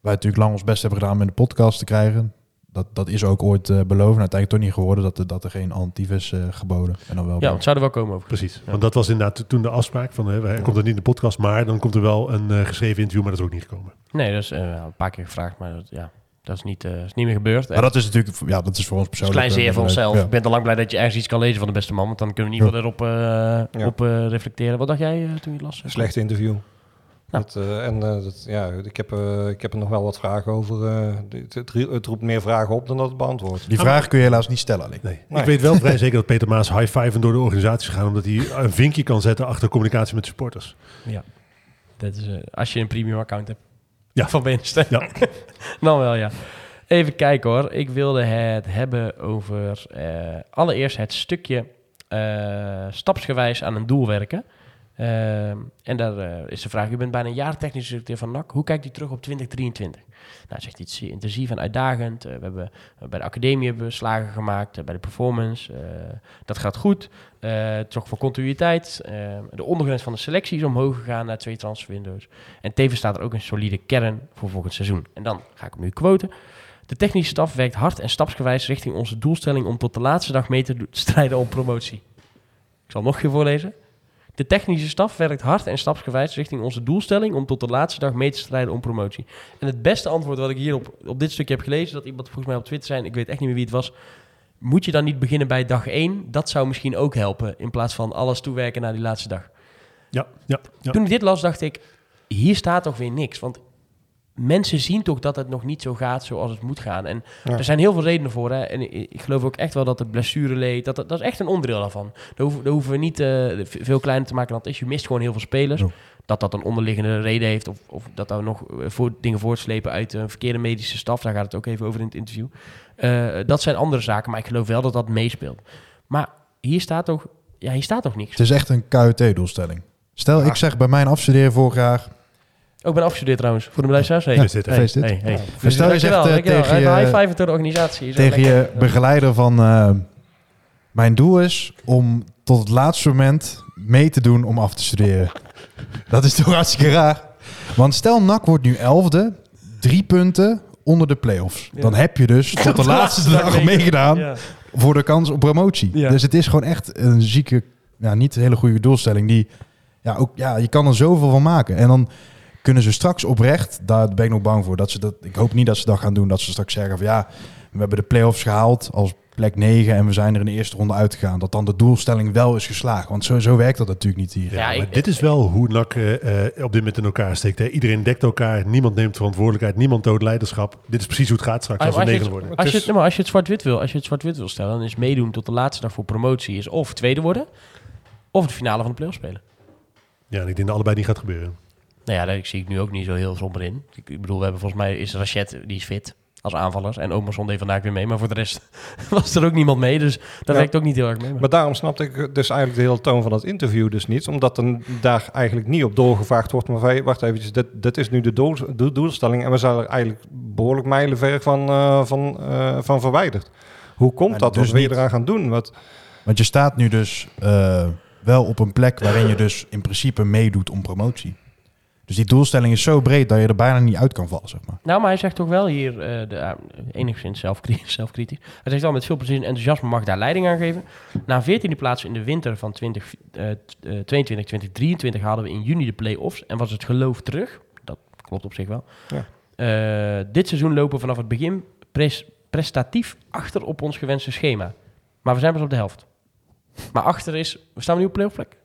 wij natuurlijk lang ons best hebben gedaan om in de podcast te krijgen. Dat, dat is ook ooit eh, beloofd. En uiteindelijk toch niet geworden dat, er- dat er geen antief is eh, geboden. En dan wel Ja, het zou er wel komen over. Precies. Ja. Want dat was inderdaad to- toen de afspraak van, hè, hij komt er niet in de podcast, maar dan komt er wel een eh, geschreven interview, maar dat is ook niet gekomen. Nee, dat is eh, een paar keer gevraagd, maar dat, ja, dat is niet, eh, is niet meer gebeurd. Maar dat is natuurlijk, ja, dat is voor ons persoonlijk. klein zeer eh, van onszelf. Ja. Ik ben al lang blij dat je ergens iets kan lezen van de beste man, want dan kunnen we in ieder geval erop eh, Ja. op, eh, reflecteren. Wat dacht jij eh, toen je las? Slecht interview. Nou. Dat, eh, en eh, dat, ja, ik, heb, eh, ik heb er nog wel wat vragen over. eh, het, het, het roept meer vragen op dan dat het beantwoordt. Die vraag kun je helaas niet stellen alleen. Nee. Nee. Ik weet wel vrij zeker dat Peter Maas high-fiven door de organisatie gaat, omdat hij een vinkje kan zetten achter communicatie met supporters. Dat is, eh, als je een premium account hebt. Ja. Van Benestem. Ja. Dan wel, ja. Even kijken hoor. Ik wilde het hebben over eh, allereerst het stukje eh, stapsgewijs aan een doel werken. Ehm, en daar eh, is de vraag, u bent bijna een jaar technisch directeur van NAC. Hoe kijkt u terug op 2023? Nou, zegt zeer intensief en uitdagend. Eh, we hebben eh, bij de academie hebben we slagen gemaakt, bij de performance. dat gaat goed. Het zorgt voor continuïteit. Eh, de ondergrens van de selectie is omhoog gegaan naar twee transferwindows. En tevens staat er ook een solide kern voor volgend seizoen. En dan ga ik hem nu quoten. De technische staf werkt hard en stapsgewijs richting onze doelstelling om tot de laatste dag mee te strijden om promotie. Ik zal nog een keer voorlezen. De technische staf werkt hard en stapsgewijs richting onze doelstelling om tot de laatste dag mee te strijden om promotie. En het beste antwoord wat ik hier op, op dit stukje heb gelezen, dat iemand volgens mij op Twitter zei, ik weet echt niet meer wie het was, moet je dan niet beginnen bij dag 1? Dat zou misschien ook helpen, in plaats van alles toewerken naar die laatste dag. Ja, ja, ja. Toen ik dit las, dacht ik, hier staat toch weer niks. Want mensen zien toch dat het nog niet zo gaat zoals het moet gaan. En Ja. er zijn heel veel redenen voor. Hè? En ik, geloof ook echt wel dat het blessureleed, dat, dat, dat is echt een onderdeel daarvan. Daar hoeven, daar hoeven we niet eh, veel kleiner te maken dan het is. Je mist gewoon heel veel spelers. Ja. Dat dat een onderliggende reden heeft of, of dat daar nog eh, voor, dingen voortslepen uit een verkeerde medische staf. Daar gaat het ook even over in het interview. Eh, dat zijn andere zaken, maar ik geloof wel dat dat meespeelt. Maar hier staat toch, ja, hier staat toch niks. Het is echt een KUT-doelstelling. Stel, ik zeg bij mijn afstuderen vorig jaar... Ook ben afgestudeerd trouwens, voor de bedrijfshuis. Hey. Ja. Hey, Gefeliciteerd. hey, hey. Dus stel je zegt eh, tegen Even high je, five door de organisatie. Tegen je begeleider van... eh, mijn doel is om tot het laatste moment mee te doen om af te studeren. Dat is toch hartstikke raar. Want stel, NAC wordt nu elfde, drie punten onder de play-offs. Ja. Dan heb je dus tot de laatste dag meegedaan Ja. voor de kans op promotie. Ja. Dus het is gewoon echt een zieke, ja, niet een hele goede doelstelling. Die, ja, ook, ja, je kan er zoveel van maken. En dan kunnen ze straks oprecht, daar ben ik nog bang voor. Dat ze dat, ik hoop niet dat ze dat gaan doen. Dat ze straks zeggen van ja, we hebben de play-offs gehaald als plek 9 en we zijn er in de eerste ronde uitgegaan. Dat dan de doelstelling wel is geslaagd. Want zo, zo werkt dat natuurlijk niet hier. Ja, Ja, maar ik- dit is wel hoe NAC eh, eh, op dit moment in elkaar steekt. Hè. Iedereen dekt elkaar, niemand neemt verantwoordelijkheid, niemand toont leiderschap. Dit is precies hoe het gaat straks als negen het, worden. als, je Het het, als je het zwart-wit wil, als je het zwart-wit wil stellen, dan is meedoen tot de laatste dag voor promotie is of tweede worden, of de finale van de play spelen. Ja, en ik denk dat allebei niet gaat gebeuren. Nou ja, daar zie ik nu ook niet zo heel somber in. Ik, ik bedoel, we hebben volgens mij is Rachet, die is fit als aanvaller. En Omerson deed vandaag weer mee. Maar voor de rest was er ook niemand mee. Dus dat Ja. werkt ook niet heel erg mee. Maar daarom snapte ik dus eigenlijk de hele toon van dat interview dus niet. Omdat er daar eigenlijk niet op doorgevraagd wordt. Maar wacht even, dit, dit is nu de doel, de doelstelling. En we zijn er eigenlijk behoorlijk mijlenver van, eh, van, eh, van verwijderd. Hoe komt Maar dat? dus Wat wil je eraan gaan doen? Wat, Want je staat nu dus eh, wel op een plek waarin je dus in principe meedoet om promotie. Dus die doelstelling is zo breed dat je er bijna niet uit kan vallen, zeg maar. Nou, maar hij zegt ook wel hier, eh, de, uh, enigszins zelfkri- zelfkritisch. Hij zegt wel, met veel plezier en enthousiasme mag daar leiding aan geven. Na 14e plaats in de winter van 20, eh, t- eh, 22, 2023 haalden we in juni de play-offs. En was het geloof terug. Dat klopt op zich wel. Ja. Eh, dit seizoen lopen we vanaf het begin pres- prestatief achter op ons gewenste schema. Maar we zijn pas op de helft. Maar achter is, we staan nu op play-off plek.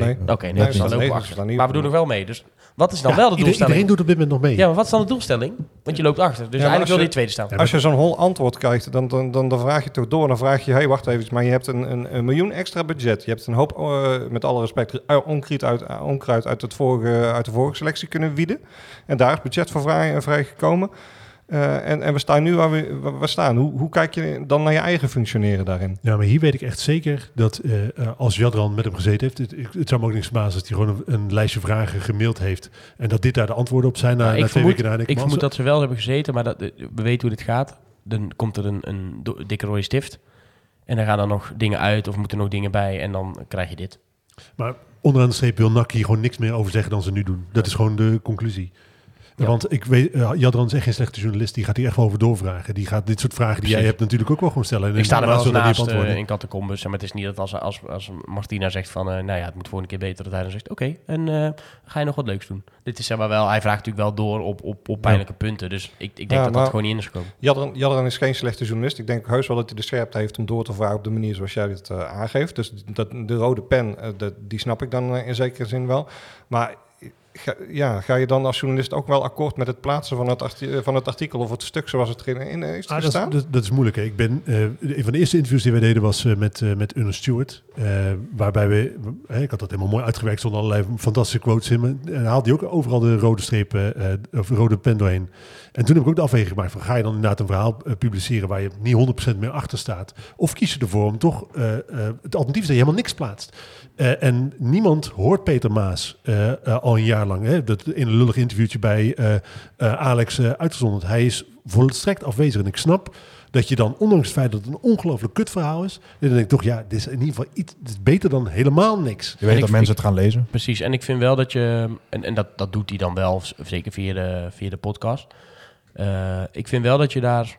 Nee. Nee. Oké, nee, dan negen, we achter. Maar we doen nog wel mee. Dus wat is dan Ja, wel de doelstelling? Iedereen doet op dit moment nog mee. Ja, maar wat is dan de doelstelling? Want je loopt achter. Dus eigenlijk wil je je- tweede staan. Als je zo'n hol antwoord krijgt, dan, dan, dan, dan vraag je toch door. Dan vraag je, hey, wacht even, maar je hebt een, een, een miljoen extra budget. Je hebt een hoop, eh, met alle respect, eh, onkruid uit, eh, onkruid uit, het vorige, uit de vorige selectie kunnen wieden. En daar is budget voor vrij, vrij gekomen. Eh, en, en we staan nu waar we, waar we staan. Hoe, hoe kijk je dan naar je eigen functioneren daarin? Ja, maar hier weet ik echt zeker dat eh, eh, als Jadran met hem gezeten heeft, het, ik- het zou me ook niks verbazen als hij gewoon een, een lijstje vragen gemaild heeft en dat dit daar de antwoorden op zijn na, na ik twee vermoed, weken na. ik vermoed dat ze wel hebben gezeten, maar dat, we weten hoe dit gaat. Dan komt er een, een dikke rode stift. En dan gaan er nog dingen uit of moeten er nog dingen bij. En dan krijg je dit. Maar onderaan de streep wil hier gewoon niks meer over zeggen dan ze nu doen. Dat is gewoon de conclusie. Ja. Want ik weet, eh, Jadran is echt geen slechte journalist. Die gaat hier echt wel over doorvragen. Die gaat dit soort vragen die jij hebt natuurlijk ook wel gewoon stellen. En Ik sta er wel eens naast antwoorden. in Catacomбes. Maar het is niet dat als, als, als Martina zegt van... eh, nou ja, het moet volgende keer beter. Dat hij dan zegt, oké, en eh, ga je nog wat leuks doen? Dit is zeg maar wel... Hij vraagt natuurlijk wel door op, op, op pijnlijke punten. Dus ik, ik denk Ja, dat dat gewoon niet in is gekomen. Jadran, Jadran is geen slechte journalist. Ik denk heus wel dat hij de scherpte heeft om door te vragen op de manier zoals jij dit eh, aangeeft. Dus dat, de rode pen, dat, die snap ik dan in zekere zin wel. Maar ga, ja, ga je dan als journalist ook wel akkoord met het plaatsen van het, arti- eh, van het artikel of het stuk zoals het erin in heeft Ah, dat, gestaan? is, dat, dat is moeilijk. Hè. Ik ben, eh, een van de eerste interviews die wij deden was eh, met, eh met Ernest Stewart. waarbij we, ik had dat helemaal mooi uitgewerkt, zonder allerlei fantastische quotes in. me. En haalde hij ook overal de rode strepen, of rode pen doorheen. En toen heb ik ook de afweging gemaakt van, ga je dan inderdaad een verhaal eh, publiceren waar je niet 100% meer achter staat? Of kies je ervoor om toch, eh, eh, het alternatief is dat je helemaal niks plaatst. Eh, en niemand hoort Peter Maas al een jaar lang. Hè, dat in een lullig interviewtje bij eh, eh, Alex uitgezonderd. Hij is volstrekt afwezig. En ik snap dat je dan, ondanks het feit dat het een ongelooflijk kut verhaal is, dan denk ik toch, ja, dit is in ieder geval iets dit is beter dan helemaal niks. Je weet dat mensen het gaan lezen. Precies, en ik vind wel dat je, en, en dat, dat doet hij dan wel, zeker via de, via de podcast. Eh, ik vind wel dat je daar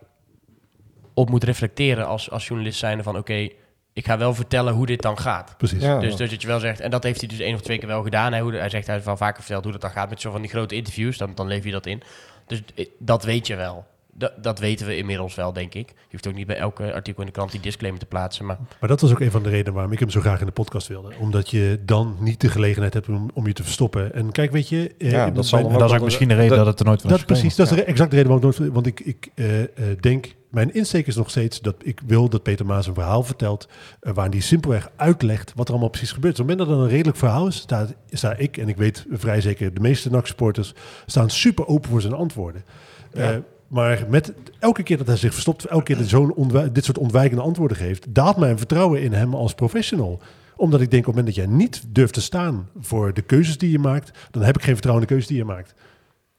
op moet reflecteren als, als journalist zijnde van oké, ik ga wel vertellen hoe dit dan gaat. Precies. Ja. Dus, dus dat je wel zegt, en dat heeft hij dus één of twee keer wel gedaan. Hij, hoe, de- hij zegt, hij heeft wel vaker verteld hoe dat dan gaat met zo van die grote interviews. Dan, dan leef je dat in. Dus eh, dat weet je wel. Dat, dat weten we inmiddels wel, denk ik. Je hoeft ook niet bij elke artikel in de krant die disclaimer te plaatsen. Maar Maar dat was ook een van de redenen waarom ik hem zo graag in de podcast wilde. Omdat je dan niet de gelegenheid hebt om, om je te verstoppen. En kijk, weet je... eh, Ja, dat zal mijn- dat is ook misschien de reden dat- dat het er nooit van Dat is precies, dat is de exact de reden waarom ik nooit... Want ik, ik eh, eh, denk, mijn insteek is nog steeds dat ik wil dat Peter Maas een verhaal vertelt... waarin hij simpelweg uitlegt wat er allemaal precies gebeurt. Op het moment dat een redelijk verhaal is, sta, sta ik... en ik weet vrij zeker, de meeste NAC-supporters staan super open voor zijn antwoorden. Eh, maar met elke keer dat hij zich verstopt, elke keer dat hij dit soort ontwijkende antwoorden geeft, daalt mijn vertrouwen in hem als professional. Omdat ik denk, op het moment dat jij niet durft te staan voor de keuzes die je maakt, dan heb ik geen vertrouwen in de keuzes die je maakt.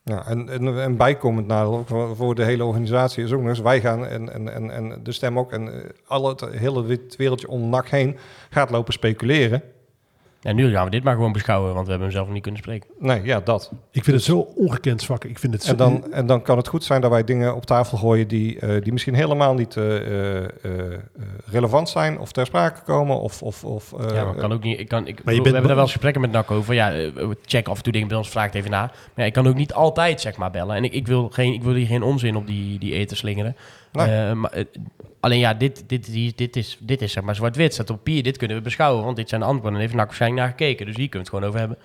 Ja, en, en, en bijkomend nadeel voor, de hele organisatie is ook nog eens, wij gaan en, en, en, en de stem ook en eh, alle, het hele wereldje om NAC heen gaat lopen speculeren. En nu gaan we dit maar gewoon beschouwen, want we hebben hem zelf niet kunnen spreken. Nee, ja, dat. Ik vind het zo ongekend zwak. Ik vind het zo, En dan, en dan kan het goed zijn dat wij dingen op tafel gooien die, eh, die misschien helemaal niet eh, eh, eh, relevant zijn of ter sprake komen. Of, of, of, eh, ja, maar kan ook niet. Ik kan, ik, je bedoel, we bent hebben daar wel eens gesprekken met NAC over. Ja, check af en toe dingen bij ons, vraagt even na. Maar ja, ik kan ook niet altijd zeg maar bellen. En ik, ik, wil, geen, ik wil hier geen onzin op die, die eten slingeren. Eh, eh, alleen ja, dit, dit, dit, is, dit is zeg maar zwart-wit. Staat op papier. Dit kunnen we beschouwen. Want dit zijn de antwoorden. En heeft NAC waarschijnlijk naar gekeken. Dus hier kunnen we het gewoon over hebben.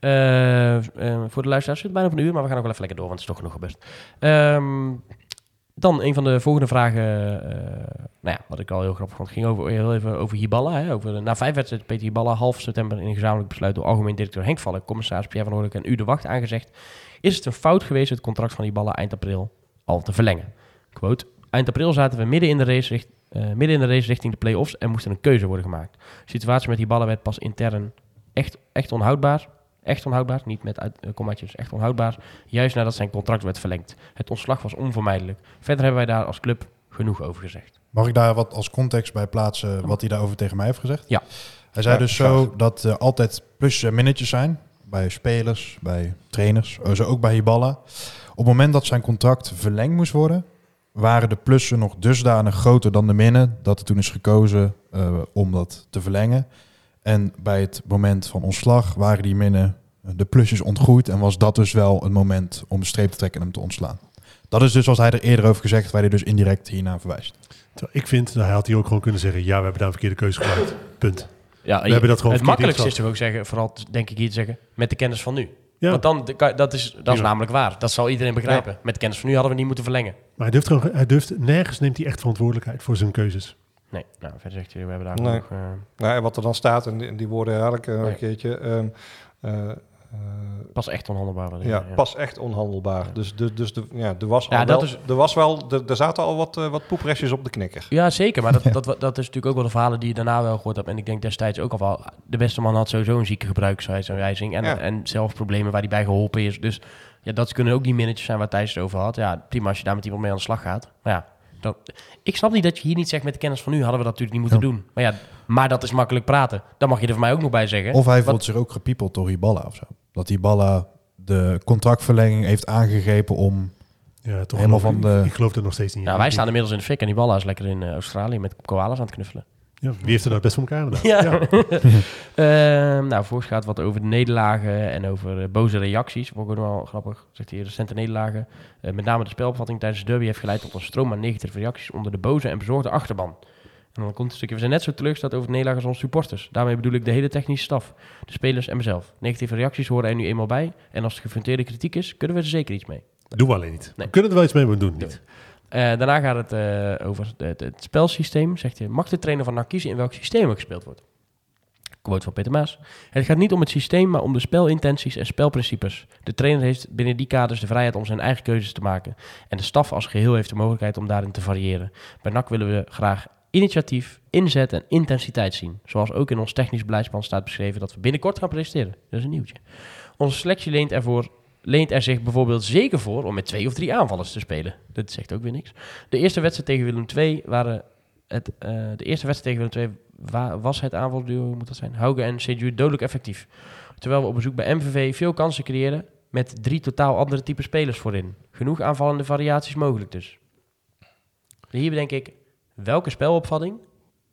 Eh, voor de luisteraars zit bijna op een uur. Maar we gaan ook wel even lekker door. Want het is toch genoeg gebeurd. Ehm, dan een van de volgende vragen. nou ja, wat ik al heel grappig vond. ging over, heel even over Hiballa. Hè, over, na vijf wedstrijden Peter Hiballa half september in een gezamenlijk besluit door algemeen directeur Henk Valk, commissaris Pierre van Hoorlijk en U de Wacht aangezegd. Is het een fout geweest het contract van Hiballa eind april al te verlengen? Quote, eind april zaten we midden in de race, richt- eh, midden in de race richting de play-offs en moest er een keuze worden gemaakt. De situatie met Hiballa werd pas intern echt, echt onhoudbaar. Echt onhoudbaar, niet met uit, eh, kommaatjes, echt onhoudbaar. Juist nadat zijn contract werd verlengd. Het ontslag was onvermijdelijk. Verder hebben wij daar als club genoeg over gezegd. Mag ik daar wat als context bij plaatsen wat hij daarover tegen mij heeft gezegd? Ja. Hij zei Ja, dus graag. zo dat er altijd plusjes en minnetjes zijn. Bij spelers, bij trainers, zo ook bij Hiballa. Op het moment dat zijn contract verlengd moest worden, waren de plussen nog dusdanig groter dan de minnen, dat er toen is gekozen eh, om dat te verlengen. En bij het moment van ontslag waren die minnen eh, de plusjes ontgroeid en was dat dus wel een moment om de streep te trekken en hem te ontslaan. Dat is dus wat hij er eerder over gezegd, waar hij dus indirect hiernaar verwijst. Ik vind, nou, hij had hier ook gewoon kunnen zeggen, ja, we hebben daar een verkeerde keuze gemaakt. Punt. Ja, We hebben dat gewoon het makkelijkste is toch ook zeggen, vooral denk ik hier te zeggen, met de kennis van nu. Ja, Want dan, dat is, dat is namelijk waar. Dat zal iedereen begrijpen. Met kennis van nu hadden we niet moeten verlengen. maar hij durft, gewoon, hij durft, nergens neemt hij echt verantwoordelijkheid voor zijn keuzes. Nee, nou, verder zegt hij, we hebben daar Nee. nog... eh, Nou, en wat er dan staat, en die, die woorden herhaal ik eh, Nee. een keertje. ehm, eh, eh, pas echt onhandelbaar. ja, pas echt onhandelbaar. Dus, dus, dus de, ja, er was Ja, al dat wel, is- er was wel, er, er zaten al wat, eh, wat poeprestjes op de knikker. Ja, zeker. Maar dat, dat, dat is natuurlijk ook wel de verhalen die je daarna wel gehoord hebt. En ik denk destijds ook al wel... De beste man had sowieso een zieke gebruiksaanwijzing. En, Ja. en zelf problemen waar hij bij geholpen is. Dus ja, dat kunnen ook die minnetjes zijn waar Thijs het over had. Ja, prima als je daar met iemand mee aan de slag gaat. Maar ja, dat, ik snap niet dat je hier niet zegt met de kennis van nu... hadden we dat natuurlijk niet moeten doen. Maar ja, maar dat is makkelijk praten. Dan mag je er voor mij ook nog bij zeggen. Of hij voelt zich ook gepiepeld door Hiballa of zo. Dat Hiballa de contractverlenging heeft aangegrepen om... Ja, toch Helemaal geloof- van de- Ik geloof er nog steeds niet. Nou, wij staan inmiddels in de fik en die ballen is lekker in eh, Australië met koalas aan het knuffelen. Ja, wie heeft er nou het best voor elkaar gedaan? Ja. Ehm, nou, volgens gaat wat over de nederlagen en over eh, boze reacties. Vond ik ook wel grappig. Zegt hij, recente nederlagen. eh, met name de spelopvatting tijdens de derby heeft geleid tot een stroom aan negatieve reacties onder de boze en bezorgde achterban. En dan komt een stukje, we zijn net zo teleurgesteld over nederlagen als onze supporters. Daarmee bedoel ik de hele technische staf, de spelers en mezelf. Negatieve reacties horen er nu eenmaal bij. En als er gefronteerde kritiek is, kunnen we er zeker iets mee. Doen we alleen niet. Nee. We kunnen er wel iets mee, maar we doen het niet. Eh, daarna gaat het eh, over het, het spelsysteem. Zegt hij, mag de trainer van NAC kiezen in welk systeem er gespeeld wordt? Quote van Peter Maas. Het gaat niet om het systeem, maar om de spelintenties en spelprincipes. De trainer heeft binnen die kaders de vrijheid om zijn eigen keuzes te maken. En de staf als geheel heeft de mogelijkheid om daarin te variëren. Bij NAC willen we graag initiatief, inzet en intensiteit zien. Zoals ook in ons technisch beleidsplan staat beschreven dat we binnenkort gaan presteren. Dat is een nieuwtje. Onze selectie leent ervoor leent er zich bijvoorbeeld zeker voor om met twee of drie aanvallers te spelen. Dat zegt ook weer niks. De eerste wedstrijd tegen Willem II waren het, eh, de eerste wedstrijd tegen Willem II wa- was het aanvalduo, hoe moet dat zijn? Hauge en Seju dodelijk effectief. Terwijl we op bezoek bij MVV veel kansen creëren met drie totaal andere type spelers voorin. Genoeg aanvallende variaties mogelijk dus. Hier denk ik, welke spelopvatting,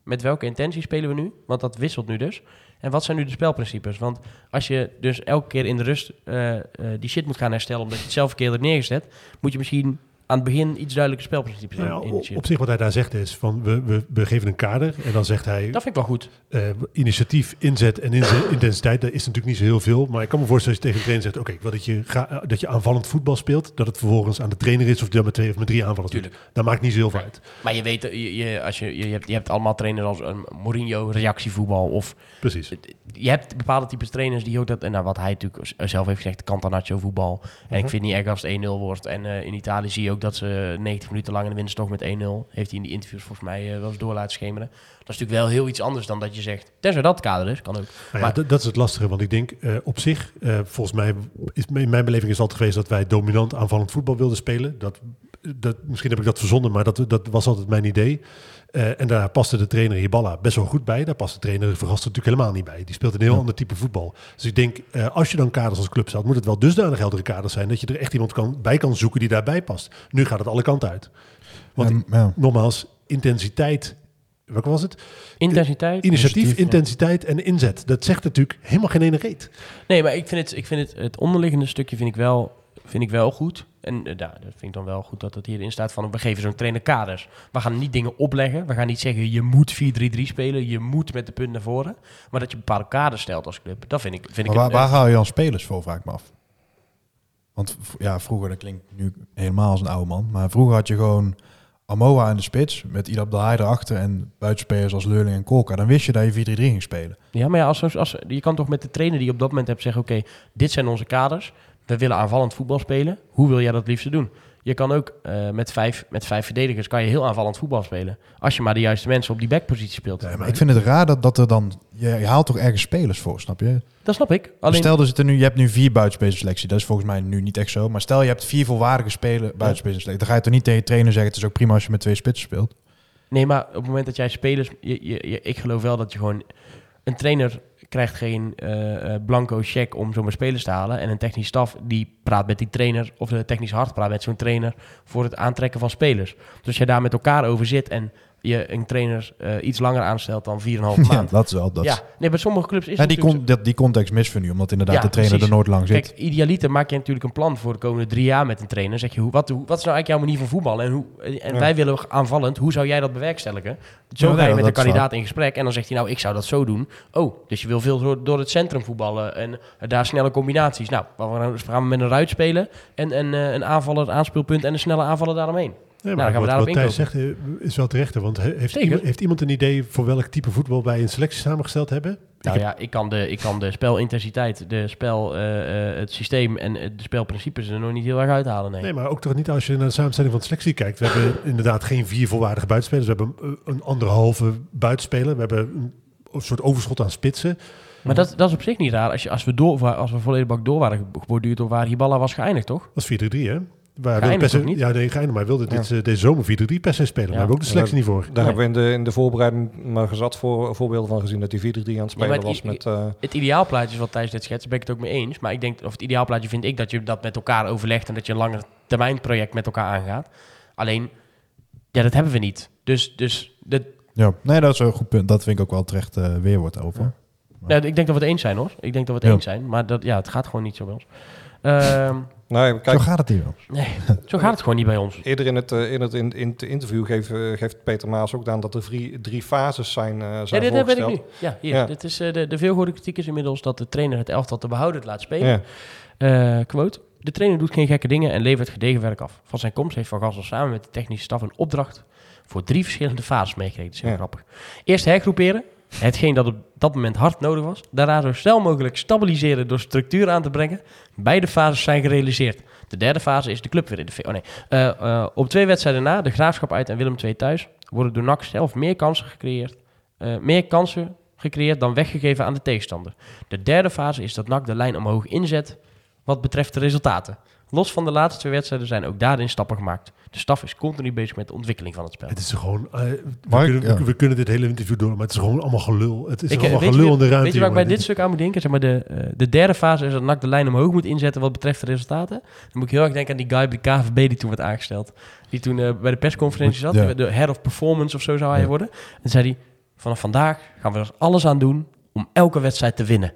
met welke intentie spelen we nu? Want dat wisselt nu dus. En wat zijn nu de spelprincipes? Want als je dus elke keer in de rust eh, eh, die shit moet gaan herstellen omdat je het zelf verkeerd hebt neergezet, moet je misschien aan het begin iets duidelijke spelprincipes Nou in- op, zich wat hij daar zegt is van we, we, we geven een kader en dan zegt hij Dat vind ik wel goed. eh, initiatief, inzet en intensiteit. Dat is natuurlijk niet zo heel veel, maar ik kan me voorstellen als je tegen een trainer zegt oké, ik wil dat je, ga, eh, dat je aanvallend voetbal speelt, dat het vervolgens aan de trainer is of die dan met twee of met drie aanvallers doet. Tuurlijk. Dat maakt niet zo heel veel uit. Maar je weet, eh, je, je, als je, je, hebt, je hebt allemaal trainers als een Mourinho, reactievoetbal. Of Precies. je hebt bepaalde types trainers die ook dat... En nou, wat hij natuurlijk zelf heeft gezegd, Cantanaccio voetbal. En ik vind het niet erg als het 1-0 wordt. En in Italië zie je ook dat ze 90 minuten lang in de winst toch met 1-0. Heeft hij in die interviews volgens mij eh, wel eens door laten schemeren. Dat is natuurlijk wel heel iets anders dan dat je zegt... Tenzij dat kader is, kan ook. Nou ja, Maar- dat, dat is het lastige, want ik denk eh, op zich, eh, volgens mij, is, in mijn beleving is altijd geweest dat wij dominant aanvallend voetbal wilden spelen. Dat, dat, misschien heb ik dat verzonnen, maar dat, dat was altijd mijn idee. Eh, en daar paste de trainer Hiballa best wel goed bij. Daar past de trainer Vergasten natuurlijk helemaal niet bij. Die speelt een heel ander type voetbal. Dus ik denk, eh, als je dan kaders als club stelt, moet het wel dusdanig heldere kaders zijn dat je er echt iemand kan, bij kan zoeken die daarbij past. Nu gaat het alle kanten uit. Want Ehm, ja. nogmaals, intensiteit, welke was het? Intensiteit. Initiatief, Initiatief, ja. intensiteit en inzet. Dat zegt natuurlijk helemaal geen ene reet. Nee, maar ik vind het, ik vind het, het onderliggende stukje vind ik wel vind ik wel goed. En eh, nou, dat vind ik dan wel goed dat het hierin staat van... we geven zo'n trainer kaders. We gaan niet dingen opleggen. We gaan niet zeggen je moet 4-3-3 spelen. Je moet met de punt naar voren. Maar dat je bepaalde kaders stelt als club. Dat vind ik, vind Maar ik waar, een- waar haal je dan spelers voor, vraag ik me af. Want ja, vroeger, dat klinkt nu helemaal als een oude man. Maar vroeger had je gewoon Amoa in de spits. Met Idab de Haai erachter en buitenspelers als Leurling en Kolka. Dan wist je dat je 4-3-3 ging spelen. Ja, maar ja, als, als, je kan toch met de trainer die je op dat moment hebt zeggen... oké, dit zijn onze kaders. We willen aanvallend voetbal spelen. Hoe wil jij dat het liefste doen? Je kan ook eh, met, vijf, met vijf verdedigers kan je heel aanvallend voetbal spelen. Als je maar de juiste mensen op die backpositie speelt. Ja, maar ik vind het raar dat, dat er dan... Je, je haalt toch ergens spelers voor, snap je? Dat snap ik. Alleen, Stel, er zitten nu, je hebt nu vier buitenspelers selectie. Dat is volgens mij nu niet echt zo. Maar stel, je hebt vier volwaardige spelen buitenspelers selectie. Dan ga je toch niet tegen je trainer zeggen... het is ook prima als je met twee spitsen speelt. Nee, maar op het moment dat jij spelers... Je- ik geloof wel dat je gewoon... Een trainer krijgt geen eh, eh, blanco check om zomaar spelers te halen. En een technisch staf die praat met die trainer... of de technisch hart praat met zo'n trainer... voor het aantrekken van spelers. Dus als je daar met elkaar over zit... en je een trainer eh, iets langer aanstelt dan 4,5 Ja, maand... dat is wel... Dat ja, nee, bij sommige clubs is Ja, die, con, dat, die context mis we nu, omdat inderdaad Ja, de trainer precies. er nooit lang zit. Kijk, idealiter maak je natuurlijk een plan voor de komende drie jaar met een trainer. Zeg je, hoe, wat, hoe, wat is nou eigenlijk jouw manier van voetballen? En, hoe, en Ja. wij willen aanvallend, hoe zou jij dat bewerkstelligen? Zo Ja, ga je met de kandidaat in gesprek en dan zegt hij, nou, ik zou dat zo doen. Oh, dus je wil veel door, door het centrum voetballen en daar snelle combinaties. Nou, we gaan, we met een ruit spelen en, en eh, een aanvaller, een aanspeelpunt en een snelle aanvaller daaromheen. Nee, Nou, wat, wat Thijs zegt eh, is wel terecht. Want he- heeft, iemand, heeft iemand een idee voor welk type voetbal wij een selectie samengesteld hebben? Nou ja, ik kan de, ik kan de spelintensiteit, de spel, eh, eh, het systeem en de spelprincipes er nog niet heel erg uithalen. Nee. Nee, maar ook toch niet als je naar de samenstelling van de selectie kijkt. We hebben inderdaad geen vier volwaardige buitenspelers. We hebben een, anderhalve buitenspeler. We hebben een, soort overschot aan spitsen. Maar dat, dat is op zich niet raar als, je, als, we, door, als we volledig bak door waren geborduurd op waar Hiballa was geëindigd, toch? Dat is 4-3-3, hè? Of niet? Ja, nee, geëindigd. Maar hij wilde dit, eh, deze zomer 4-3 per se spelen. Ja. Maar we hebben ook de selectie niet voor. Daar Nee. hebben we in de, in de voorbereiding maar gezat voor, voorbeelden van gezien dat hij 4-3 aan het spelen het was met... eh, Het ideaalplaatje is wat Thijs dit schetst, daar ben ik het ook mee eens. Maar ik denk, of het ideaalplaatje vind ik dat je dat met elkaar overlegt en dat je een langer termijn project met elkaar aangaat. Alleen, ja, dat hebben we niet. Dus, dus dat, Ja, nee, dat is een goed punt. Dat vind ik ook wel terecht eh, weerwoord over. Ja. ja, ik denk dat we het eens zijn hoor. Ik denk dat we het Ja. eens zijn. Maar dat, ja, het gaat gewoon niet zo bij ons. Ehm, nou, Zo kijk, gaat het hier wel. nee, zo gaat het gewoon niet bij ons. eerder in het, eh, in het, in, in het interview geeft, eh, geeft Peter Maas ook aan dat er drie, drie fases zijn, eh Ja, dit heb ik nu. Ja, hier. Ja. Dit is, eh, de, de veelgehoorde kritiek is inmiddels dat de trainer het elftal te behouden laat spelen. Ja. Eh, quote. De trainer doet geen gekke dingen en levert gedegen werk af. Van zijn komst heeft Van Gassel samen met de technische staf een opdracht voor drie verschillende fases meegekregen. Dat is heel Ja. grappig. Eerst hergroeperen, hetgeen dat op dat moment hard nodig was. Daarna zo snel mogelijk stabiliseren door structuur aan te brengen. Beide fases zijn gerealiseerd. De derde fase is de club weer in de... Oh nee. Eh, eh, op twee wedstrijden na, de Graafschap uit en Willem II thuis... worden door NAC zelf meer kansen gecreëerd. eh, meer kansen gecreëerd dan weggegeven aan de tegenstander. De derde fase is dat NAC de lijn omhoog inzet wat betreft de resultaten. Los van de laatste twee wedstrijden zijn ook daarin stappen gemaakt. De staf is continu bezig met de ontwikkeling van het spel. Het is gewoon... eh, we, kunnen, ja. we kunnen dit hele interview door, maar het is gewoon allemaal gelul. Het is Ik, allemaal je, gelul in de ruimte. weet je waar ik bij dit stuk aan moet denken? Zeg maar de, eh, de derde fase is dat NAC de lijn omhoog moet inzetten wat betreft de resultaten. Dan moet ik heel erg denken aan die guy bij de KVB die toen werd aangesteld. Die toen eh, bij de persconferentie zat. Ja. De head of performance of zo zou hij Ja. worden. En zei hij, vanaf vandaag gaan we er alles aan doen om elke wedstrijd te winnen.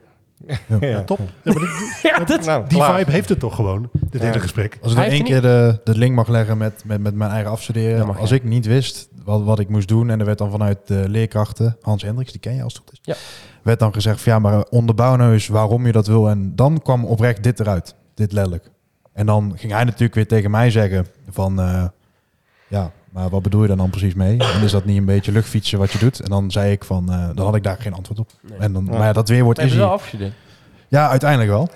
Ja. Top. Ja, maar dit- Ja, dat, Nou, die klaar. vibe heeft het toch gewoon, dit Ja. hele gesprek. Als ik één keer de, de link mag leggen met, met, met mijn eigen afstuderen. Als ik niet wist wat, wat ik moest doen. En er werd dan vanuit de leerkrachten, Hans Hendricks, die ken je als het goed is. Ja. Werd dan gezegd van ja, maar onderbouw nou eens waarom je dat wil. En dan kwam oprecht dit eruit. Dit letterlijk. En dan ging hij natuurlijk weer tegen mij zeggen van... eh, ja, maar wat bedoel je dan dan precies mee? En is dat niet een beetje luchtfietsen wat je doet? En dan zei ik van... eh, dan had ik daar geen antwoord op. Nee. En dan, Ja. Maar ja, dat weerwoord we is hier. Ja, uiteindelijk wel.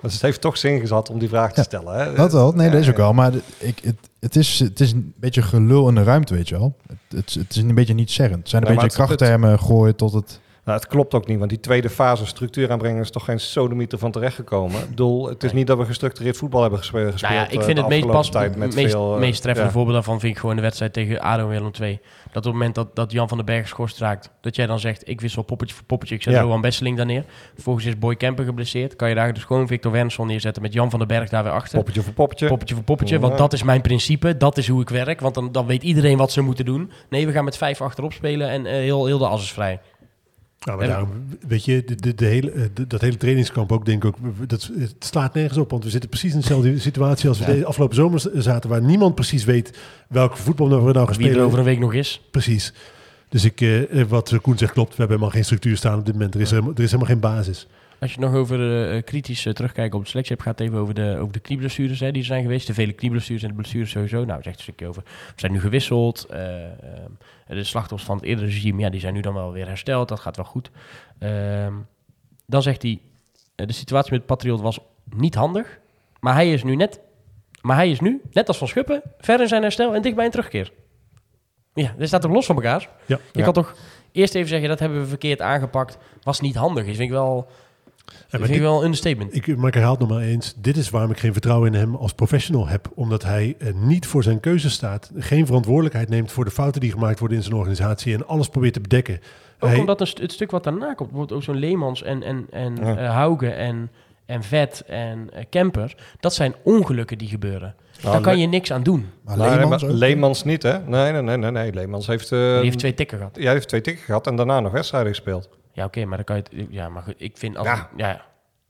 Dus het heeft toch zin gehad om die vraag te Ja, stellen. Hè? Dat wel, nee, Ja, dat is ook wel. Maar ik, het, het, is, het is een beetje gelul in de ruimte, weet je wel. Het, het, het is een beetje niet zeggend. Het zijn een Nee, beetje krachttermen gooien tot het... Nou, het klopt ook niet, want die tweede fase structuur aanbrengen is toch geen sodemieter van terechtgekomen. Ik bedoel, het is niet dat we gestructureerd voetbal hebben gespe- gespeeld. Nou ja, ik eh, vind het meest, pas, tijd met meest, veel, eh, meest treffende ja. voorbeeld daarvan vind ik gewoon de wedstrijd tegen ADO Willem II. Dat op het moment dat, dat Jan van den Berg geschorst raakt, dat jij dan zegt, ik wissel poppetje voor poppetje, ik zet Ja. Johan Besseling daar neer. Vervolgens is Boy Kemper geblesseerd. Kan je daar dus gewoon Victor Wernersson neerzetten met Jan van den Berg daar weer achter. Poppetje voor poppetje. Poppetje voor poppetje, want dat is mijn principe. Dat is hoe ik werk, want dan, dan weet iedereen wat ze moeten doen. Nee, we gaan met vijf achterop spelen en eh, heel, heel de as is vrij. Ja, maar En- daarom, weet je, de, de, de hele, eh, de- dat hele trainingskamp ook, denk ik ook, dat, het slaat nergens op. Want we zitten precies in dezelfde situatie als we Ja. de afgelopen zomer zaten, waar niemand precies weet welke voetbal we nou gaan Wie er spelen. over een week nog is. Precies. Dus ik, eh, eh, wat Koen zegt klopt, we hebben helemaal geen structuur staan op dit moment. Er is, helemaal, er is helemaal geen basis. Als je nog over eh, kritisch eh, terugkijken op de selectie hebt, gaat het even over de, over de knieblessures hè, die er zijn geweest. De vele knieblessures en de blessures sowieso. Nou, zegt een stukje over. We zijn nu gewisseld. eh, ehm, de slachtoffers van het eerdere regime, ja, die zijn nu dan wel weer hersteld. Dat gaat wel goed. Ehm, dan zegt hij, eh, de situatie met Patriot was niet handig. Maar hij is nu net, maar hij is nu, net als Van Schuppen, ver in zijn herstel en dicht bij een terugkeer. Ja, dit staat toch los van elkaar? Ja. Je Ja. kan toch eerst even zeggen, dat hebben we verkeerd aangepakt. Was niet handig. Dat vind ik wel, dat maar vind ik wel een understatement. Ik, maar ik herhaal het nog maar eens. Dit is waarom ik geen vertrouwen in hem als professional heb. Omdat hij eh, niet voor zijn keuze staat. Geen verantwoordelijkheid neemt voor de fouten die gemaakt worden in zijn organisatie. En alles probeert te bedekken. Ook Hij- omdat het stuk wat daarna komt, bijvoorbeeld ook zo'n Leemans en, en, en Ja. eh, Hauge en, en Vet en eh, Kemper, dat zijn ongelukken die gebeuren. Nou, Daar kan je niks aan doen. Maar Nou, Leemans maar? Leemans niet, hè? Nee, nee, nee, nee. nee. Leemans heeft, eh, Die heeft twee tikken gehad. ja, hij heeft twee tikken gehad en daarna nog wedstrijden gespeeld. Ja, oké, maar dan kan je het... Ja, maar goed, ik vind... Als Ja. ja.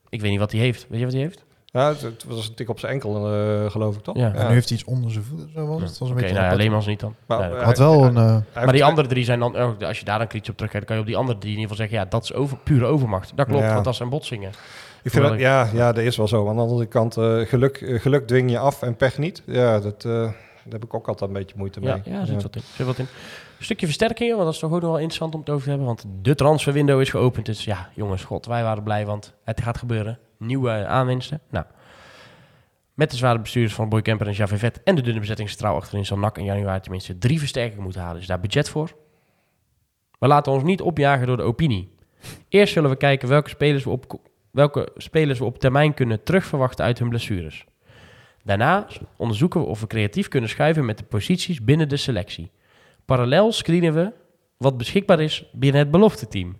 Ik weet niet wat hij heeft. Weet je wat hij heeft? Ja, het, het was een tik op zijn enkel, eh, geloof ik, toch? Ja. En nu heeft hij iets onder zijn voeten. Zo was het. Het was een Oké, beetje nou ja, apart. Leemans niet dan. Maar, Nee. Had wel een... eh, maar die andere drie zijn dan... oh, als je daar dan kritisch op terugkijkt, kan je op die andere drie in ieder geval zeggen... Ja, dat is over, pure overmacht. Dat klopt, Ja. want dat zijn botsingen. Ik vind dat, ja, ja, dat is wel zo. Aan de andere kant, eh, geluk, geluk dwing je af en pech niet. Ja, dat, eh, daar heb ik ook altijd een beetje moeite mee. Ja, ja, zit wat in. Zit wat in. Een stukje versterkingen, want dat is toch ook nog wel interessant om het over te hebben. Want de transferwindow is geopend. Dus ja, jongens, god, wij waren blij, want het gaat gebeuren. Nieuwe aanwinsten. Nou, met de zware bestuurders van Boy Kemper en Javé Vet en de dunne bezettingsstraal achterin zal NAC in januari tenminste drie versterkingen moeten halen. Is daar budget voor? We laten ons niet opjagen door de opinie. Eerst zullen we kijken welke spelers we op, welke spelers we op termijn kunnen terugverwachten uit hun blessures. Daarna onderzoeken we of we creatief kunnen schuiven met de posities binnen de selectie. Parallel screenen we wat beschikbaar is binnen het belofteteam.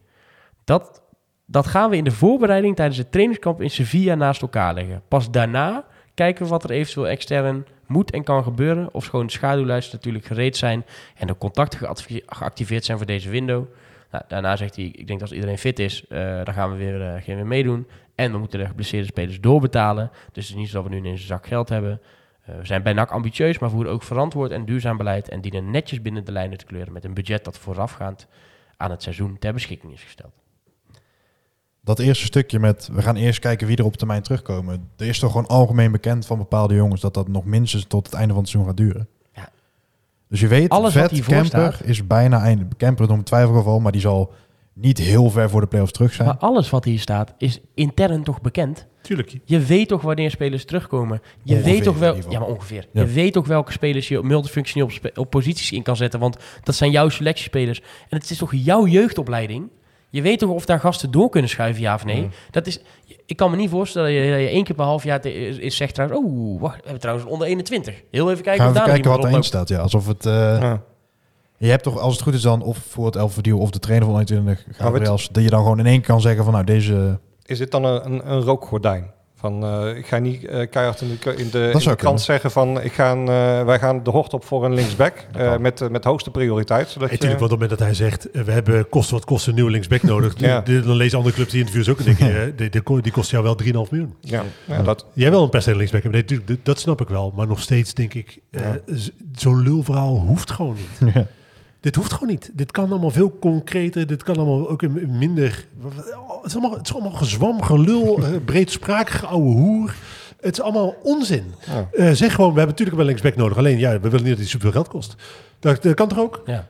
Dat, dat gaan we in de voorbereiding tijdens het trainingskamp in Sevilla naast elkaar leggen. Pas daarna kijken we wat er eventueel extern moet en kan gebeuren. Of schoon de schaduwlijsten natuurlijk gereed zijn en de contacten geactiveerd zijn voor deze window. Nou, daarna zegt hij, ik denk dat als iedereen fit is, eh, dan gaan we weer, eh, gaan we weer meedoen. En we moeten de geblesseerde spelers doorbetalen. Dus het is niet zo dat we nu ineens een zak geld hebben. Eh, we zijn bij NAC ambitieus, maar voeren ook verantwoord en duurzaam beleid en dienen netjes binnen de lijnen te kleuren met een budget dat voorafgaand aan het seizoen ter beschikking is gesteld. dat eerste stukje met... We gaan eerst kijken wie er op termijn terugkomen. Er is toch gewoon algemeen bekend van bepaalde jongens... dat dat nog minstens tot het einde van het seizoen gaat duren. Ja. Dus je weet, Alles wat Vet Kemper staat. is bijna einde. Nog een twijfelgeval, maar die zal niet heel ver voor de playoffs terug zijn. Maar alles wat hier staat is intern toch bekend? Tuurlijk. Je weet toch wanneer spelers terugkomen. Je Ongeveer weet toch wel, ja, maar ongeveer. Ja. Je weet toch welke spelers je op multifunctioneel op, op posities in kan zetten, want dat zijn jouw selectiespelers. En het is toch jouw jeugdopleiding. Je weet toch of daar gasten door kunnen schuiven, ja of nee? Dat is, ik kan me niet voorstellen dat je, dat je één keer per half jaar te- is, is zegt trouwens, oh, wacht, we hebben trouwens onder 21. Heel even kijken Gaan we daar kijken wat erin staat. Ja, alsof het... eh, Ja. Je hebt toch, als het goed is dan, of voor het Elfverdiel of de trainer van 21 weet- Gabriels, dat je dan gewoon in één keer kan zeggen van nou deze... Is dit dan een, een, een rookgordijn? Van, eh, ik ga niet eh, keihard in de, in de, de krant zeggen van ik ga, eh, wij gaan de hort op voor een linksback eh, met, met hoogste prioriteit. Zodat natuurlijk, je, want op het moment dat hij zegt, we hebben kost wat kost een nieuwe linksback nodig. Ja. de- Dan lezen andere clubs die interviews ook en denken, eh, die, die, die kost jou wel 3,5 miljoen. ja, ja, dat, Jij wil een per se linksback hebben, nee, dat- dat snap ik wel. Maar nog steeds denk ik, eh, Ja. zo'n lulverhaal hoeft gewoon niet. Dit hoeft gewoon niet. Dit kan allemaal veel concreter. Dit kan allemaal ook minder... Het is allemaal, het is allemaal gezwam, gelul, eh, breedsprakige ouwe hoer. Het is allemaal onzin. Ja. Eh, zeg gewoon, we hebben natuurlijk wel linksback nodig. Alleen, ja, we willen niet dat hij superveel geld kost. Dat, dat kan toch ook? Ja.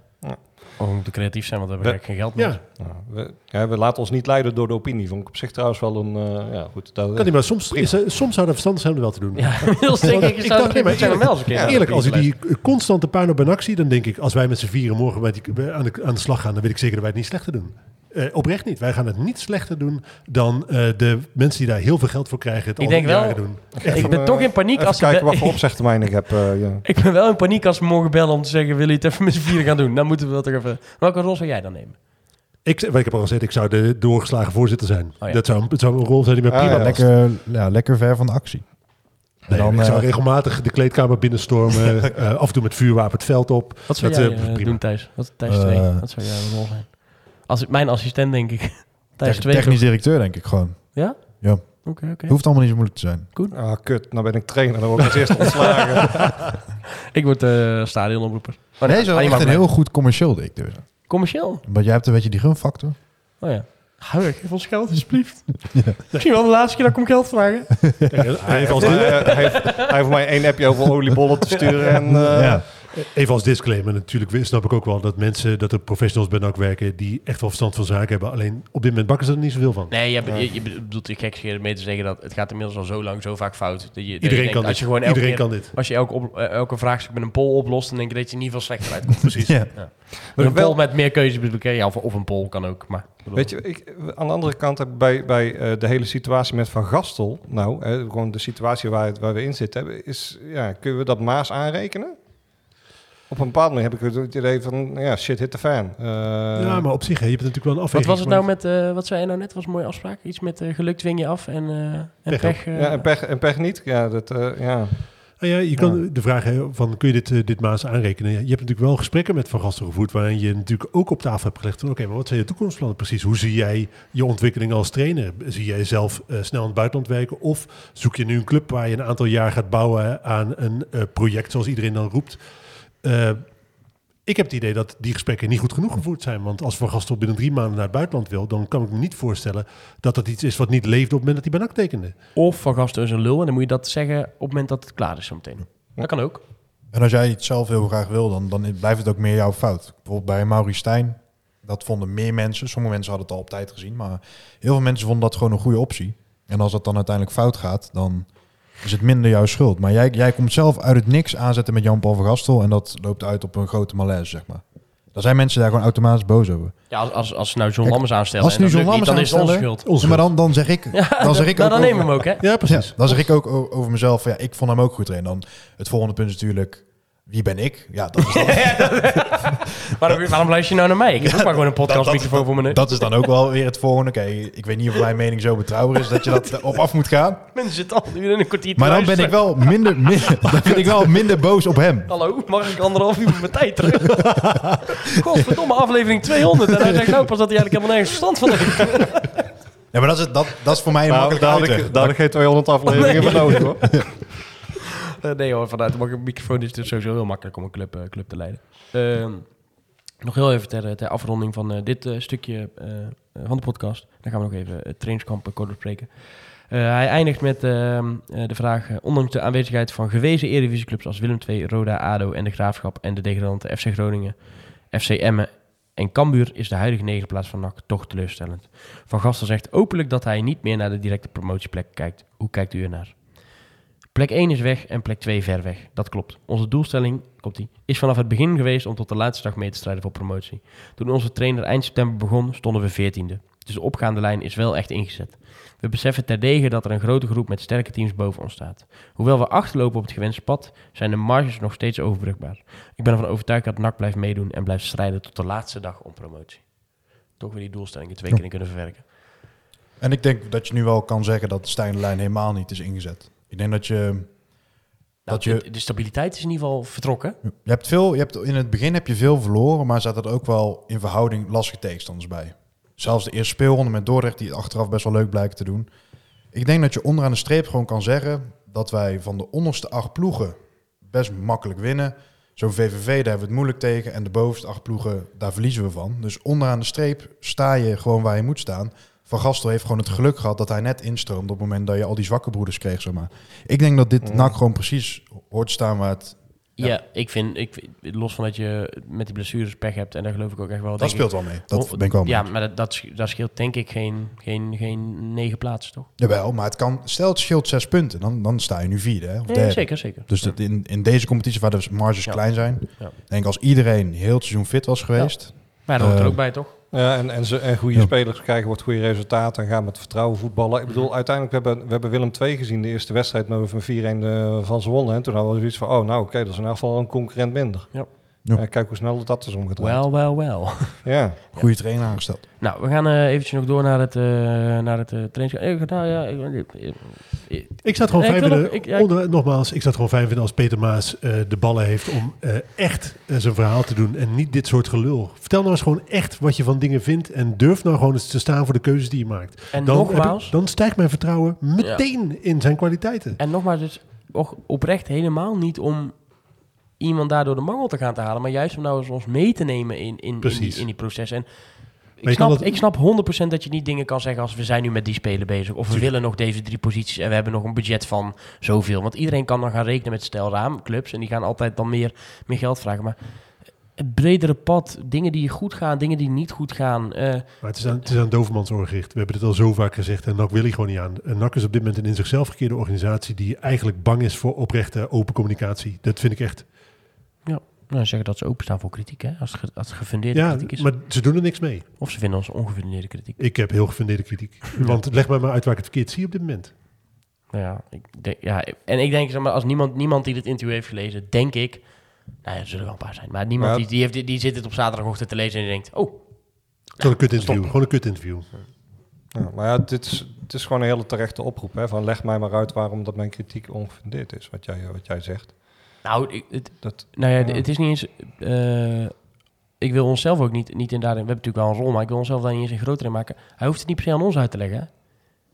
We moeten creatief zijn, want we hebben We- eigenlijk geen geld meer. Ja, ja, we, ja, we laten ons niet leiden door de opinie. Vond ik op zich trouwens wel een... eh, ja, goed, dat, kan niet, maar soms, Prima. is, er- soms zou het verstandig zijn om er wel te doen. Ja, heel denk ik, Ik zou dacht, nee, maar een keer. Ja, Eerlijk, als je die eh, constante puin op een actie, dan denk ik, als wij met z'n vieren morgen bij die, bij- aan, de, aan de slag gaan, dan weet ik zeker dat wij het niet slechter doen. Eh, oprecht niet. Wij gaan het niet slechter doen dan eh, de mensen die daar heel veel geld voor krijgen. Het Ik denk wel- jaren doen. Ik ben toch in paniek Even als ze kijken be- wat voor opzegtermijn ik heb. eh, ja. Ik ben wel in paniek als we morgen bellen om te zeggen: wil je het even met z'n vieren gaan doen? Dan moeten we wel toch even. Welke rol zou jij dan nemen? Ik, ik heb al gezegd, ik zou de doorgeslagen voorzitter zijn. Oh ja. dat zou, het zou een rol zijn die mij Ah, prima ja. past. Lekker, ja, lekker ver van de actie. Nee, dan, ik zou eh, regelmatig de kleedkamer binnenstormen. eh, af en toe met vuurwapen het veld op. Wat zou Dat, jij eh, eh, prima. doen, Thijs? Wat, Thijs Eh, 2? Wat zou jouw rol zijn? Als mijn assistent, denk ik. Tijdens twee technisch directeur, denk ik gewoon. Ja? Ja. Oké, oké. Hoeft allemaal niet zo moeilijk te zijn. Ah, kut, nou ben ik trainer, dan word ik als eerste ontslagen. Ik word uh, stadionomroeper. Oh, nee, zo ah, echt een heel goed commercieel directeur. Commercieel? Want jij hebt een beetje die gunfactor. Oh ja. Hou ik, geef ons geld alsjeblieft. Misschien wel de laatste keer dat ik om geld vragen. Hij heeft als, Hij heeft, hij heeft mij één appje over oliebollen te sturen en... eh, ja. Even als disclaimer, natuurlijk snap ik ook wel dat mensen, dat er professionals bij NAC werken die echt wel verstand van zaken hebben. Alleen op dit moment bakken ze er niet zoveel van. Nee, je, hebt- je, je bedoelt gek mee te zeggen dat het gaat inmiddels al zo lang, zo vaak fout. Dat je, dat je Iedereen denkt, kan als dit. je gewoon elke Iedereen keer- kan dit. Als je elke, op, eh, elke vraagstuk met een poll oplost, dan denk je dat je in ieder geval slechter uitkomt. Precies. Ja. Een wel- poll met meer keuze bedoel ik? Ja, of, of een poll kan ook. Maar, bedoel- Weet je, ik, aan de andere kant heb ik bij, bij eh, de hele situatie met Van Gastel, nou, hè, gewoon de situatie waar, waar we in zitten, hebben, is, ja, kunnen we dat Maas aanrekenen? Op een bepaald moment heb ik het idee van, ja, shit, hit the fan. Eh, ja, maar op zich, hè, je hebt natuurlijk wel een Wat afweging. was het nou met, eh, wat zei je nou net? Was een mooie afspraak? Iets met eh, geluk dwing je af en, eh en Pech pech. ja, en pech, en pech niet. Ja, dat, eh, ja. Nou ja, je kan de vraag hè, van kun je dit, dit maas aanrekenen? Je hebt natuurlijk wel gesprekken met Van Gasten gevoerd waarin je natuurlijk ook op tafel hebt gelegd van oké, maar wat zijn je toekomstplannen precies? Hoe zie jij je ontwikkeling als trainer? Zie jij zelf eh, snel in het buitenland werken of zoek je nu een club waar je een aantal jaar gaat bouwen aan een eh, project zoals iedereen dan roept? Eh, ik heb het idee dat die gesprekken niet goed genoeg gevoerd zijn. Want als Van Gastel binnen drie maanden naar het buitenland wil, dan kan ik me niet voorstellen dat dat iets is wat niet leefde op het moment dat hij bij NAC tekende. Of van gasten is een lul en dan moet je dat zeggen op het moment dat het klaar is zometeen. Dat kan ook. En als jij iets zelf heel graag wil, dan, dan blijft het ook meer jouw fout. Bijvoorbeeld bij Maurice Stijn, dat vonden meer mensen. Sommige mensen hadden het al op tijd gezien, maar heel veel mensen vonden dat gewoon een goede optie. En als dat dan uiteindelijk fout gaat, dan is het minder jouw schuld. Maar jij, jij komt zelf uit het niks aanzetten met Jan-Paul van Gastel en dat loopt uit op een grote malaise, zeg maar. Dan zijn mensen daar gewoon automatisch boos over. Ja, als, als, als ze nou John Lammers aanstellen als nu John niet, dan is het Lammers onze schuld. Ja, maar dan, dan zeg ik, dan zeg ik nou, ook dan nemen we hem ook, hè? Ja, precies. Ja, dan zeg ik ook over mezelf, ja, ik vond hem ook goed trainen. Dan het volgende punt is natuurlijk, wie ben ik? Ja, dat is dan, Waarom, waarom luister je nou naar mij? Ik heb ook maar gewoon een podcastmicrofoon voor mijn neus. dat is dan ook wel weer het volgende. Oké, ik weet niet of mijn mening zo betrouwbaar is dat je dat op af moet gaan. Mensen zitten al nu in een kwartier te Maar dan ben ik wel minder, minder, dan ben ik wel minder boos op hem. Hallo, mag ik anderhalf uur met mijn tijd terug? Godverdomme, aflevering 200. En hij zegt nou pas dat hij eigenlijk helemaal nergens verstand van heeft. Ja, maar dat is, het- dat, dat is voor mij een Nou, makkelijke uitweg. ik, daar had ik geen 200 afleveringen Nee. voor nodig, hoor. Eh, nee hoor, vanuit de microfoon is het sowieso heel makkelijk om een club, eh, club te leiden. Ehm, nog heel even ter, ter afronding van eh, dit eh, stukje eh, van de podcast. Dan gaan we nog even het trainingskamp uh, kort bespreken. Eh, hij eindigt met ehm, eh, de vraag... eh, ondanks de aanwezigheid van gewezen eredivisieclubs als Willem II, Roda, ADO en de Graafschap... en de degradante FC Groningen, FC Emmen en Cambuur... is de huidige negenplaats van NAC toch teleurstellend. Van Gastel zegt openlijk dat hij niet meer naar de directe promotieplek kijkt. Hoe kijkt u ernaar? Plek 1 is weg en plek 2 ver weg. Dat klopt. Onze doelstelling komt die, is vanaf het begin geweest om tot de laatste dag mee te strijden voor promotie. Toen onze trainer eind september begon, stonden we 14e. Dus de opgaande lijn is wel echt ingezet. We beseffen terdege dat er een grote groep met sterke teams boven ons staat. Hoewel we achterlopen op het gewenste pad, zijn de marges nog steeds overbrugbaar. Ik ben ervan overtuigd dat NAC blijft meedoen en blijft strijden tot de laatste dag om promotie. Toch weer die doelstellingen twee keer in kunnen verwerken. En ik denk dat je nu wel kan zeggen dat de stijgende lijn helemaal niet is ingezet. Ik denk dat je... Nou, Dat je- de, stabiliteit is in ieder geval vertrokken. Je hebt veel, je hebt, in het begin heb je veel verloren, maar zaten er ook wel in verhouding lastige tegenstanders bij. Zelfs de eerste speelronde met Dordrecht, die het achteraf best wel leuk blijken te doen. Ik denk dat je onderaan de streep gewoon kan zeggen dat wij van de onderste acht ploegen best makkelijk winnen. Zo'n VVV, daar hebben we het moeilijk tegen. En de bovenste acht ploegen, daar verliezen we van. Dus onderaan de streep sta je gewoon waar je moet staan. Van Gastel heeft gewoon het geluk gehad dat hij net instroomde op het moment dat je al die zwakke broeders kreeg, zeg maar. Ik denk dat dit Mm. NAC gewoon precies hoort staan waar het... Ja, Ja. ik vind, ik, los van dat je met die blessures pech hebt, en daar geloof ik ook echt wel. Dat speelt wel mee. Dat ben ik wel Ja, mee. maar dat, dat, sch- dat scheelt denk ik geen, geen, geen negen plaatsen, toch? Jawel, maar het kan... Stel het scheelt zes punten, dan, dan sta je nu vierde hè, of Nee, derde. zeker, zeker. Dus dat in, in deze competitie waar de marges Ja. klein zijn... Ja. denk ik als iedereen heel het seizoen fit was geweest... Maar dat hoort er Eh, ook bij, toch? Ja, en, en, ze, en goede Ja. spelers krijgen wat goede resultaten en gaan met vertrouwen voetballen. Ik bedoel, uiteindelijk, we hebben, we hebben Willem II gezien, de eerste wedstrijd, maar we van 4-1 eh, van ze wonnen. En toen hadden we zoiets van, oh nou oké, dat is in ieder geval een concurrent minder. Ja. Ja. Eh, kijk hoe snel dat is omgedraaid. Wel, wel, wel. Ja. Goede trainer aangesteld. Nou, we gaan eh eventjes nog door naar het, eh naar het eh trainingskamp. Ik, nou, ja, ik, ik- ik- Ik zou het gewoon fijn vinden, ik- ja, onder- nogmaals, ik het gewoon fijn vinden als Peter Maas eh, de ballen heeft om eh, echt zijn verhaal te doen en niet dit soort gelul. Vertel nou eens gewoon echt wat je van dingen vindt en durf nou gewoon eens te staan voor de keuzes die je maakt. en Dan, nogmaals, dan stijgt mijn vertrouwen meteen in zijn kwaliteiten. en nogmaals, dus oprecht helemaal niet om iemand daardoor de mangel te gaan te halen, maar juist om nou eens ons mee te nemen in, in, in, die, in die processen. En ik snap, dat- ik snap 100% dat je niet dingen kan zeggen als we zijn nu met die spelen bezig. Of we willen nog deze drie posities en we hebben nog een budget van zoveel. Want iedereen kan dan gaan rekenen met stelraamclubs en die gaan altijd dan meer, meer geld vragen. Maar het bredere pad, dingen die goed gaan, dingen die niet goed gaan. eh, Maar het is aan, het is aan Dovermans oor gericht. We hebben het al zo vaak gezegd en NAC wil hij gewoon niet aan. En NAC is op dit moment een in zichzelf gekeerde organisatie die eigenlijk bang is voor oprechte open communicatie. Dat vind ik echt. Nou, zeggen dat ze openstaan voor kritiek, hè? Als het, ge- als het gefundeerde Ja, kritiek is. maar ze doen er niks mee. Of ze vinden ons ongefundeerde kritiek. Ik heb heel gefundeerde kritiek. Want leg mij maar uit waar ik het verkeerd zie op dit moment. Nou ja, ik denk, ja, en ik denk, zeg maar, als niemand, niemand die dit interview heeft gelezen, denk ik, nou ja, er zullen wel een paar zijn, maar niemand Ja. die, die, heeft, die, die zit het op zaterdagochtend te lezen en die denkt, oh, Gewoon een kut interview. stop. Gewoon een kut interview. Ja, maar ja, dit is, het is gewoon een hele terechte oproep. Hè, van leg mij maar uit waarom dat mijn kritiek ongefundeerd is, wat jij, wat jij zegt. Nou, ik, het, Dat, nou ja, het is niet eens, eh, ik wil onszelf ook niet, niet in daarin, we hebben natuurlijk wel een rol, maar ik wil onszelf daar niet eens in groter in maken. Hij hoeft het niet per se aan ons uit te leggen, hè.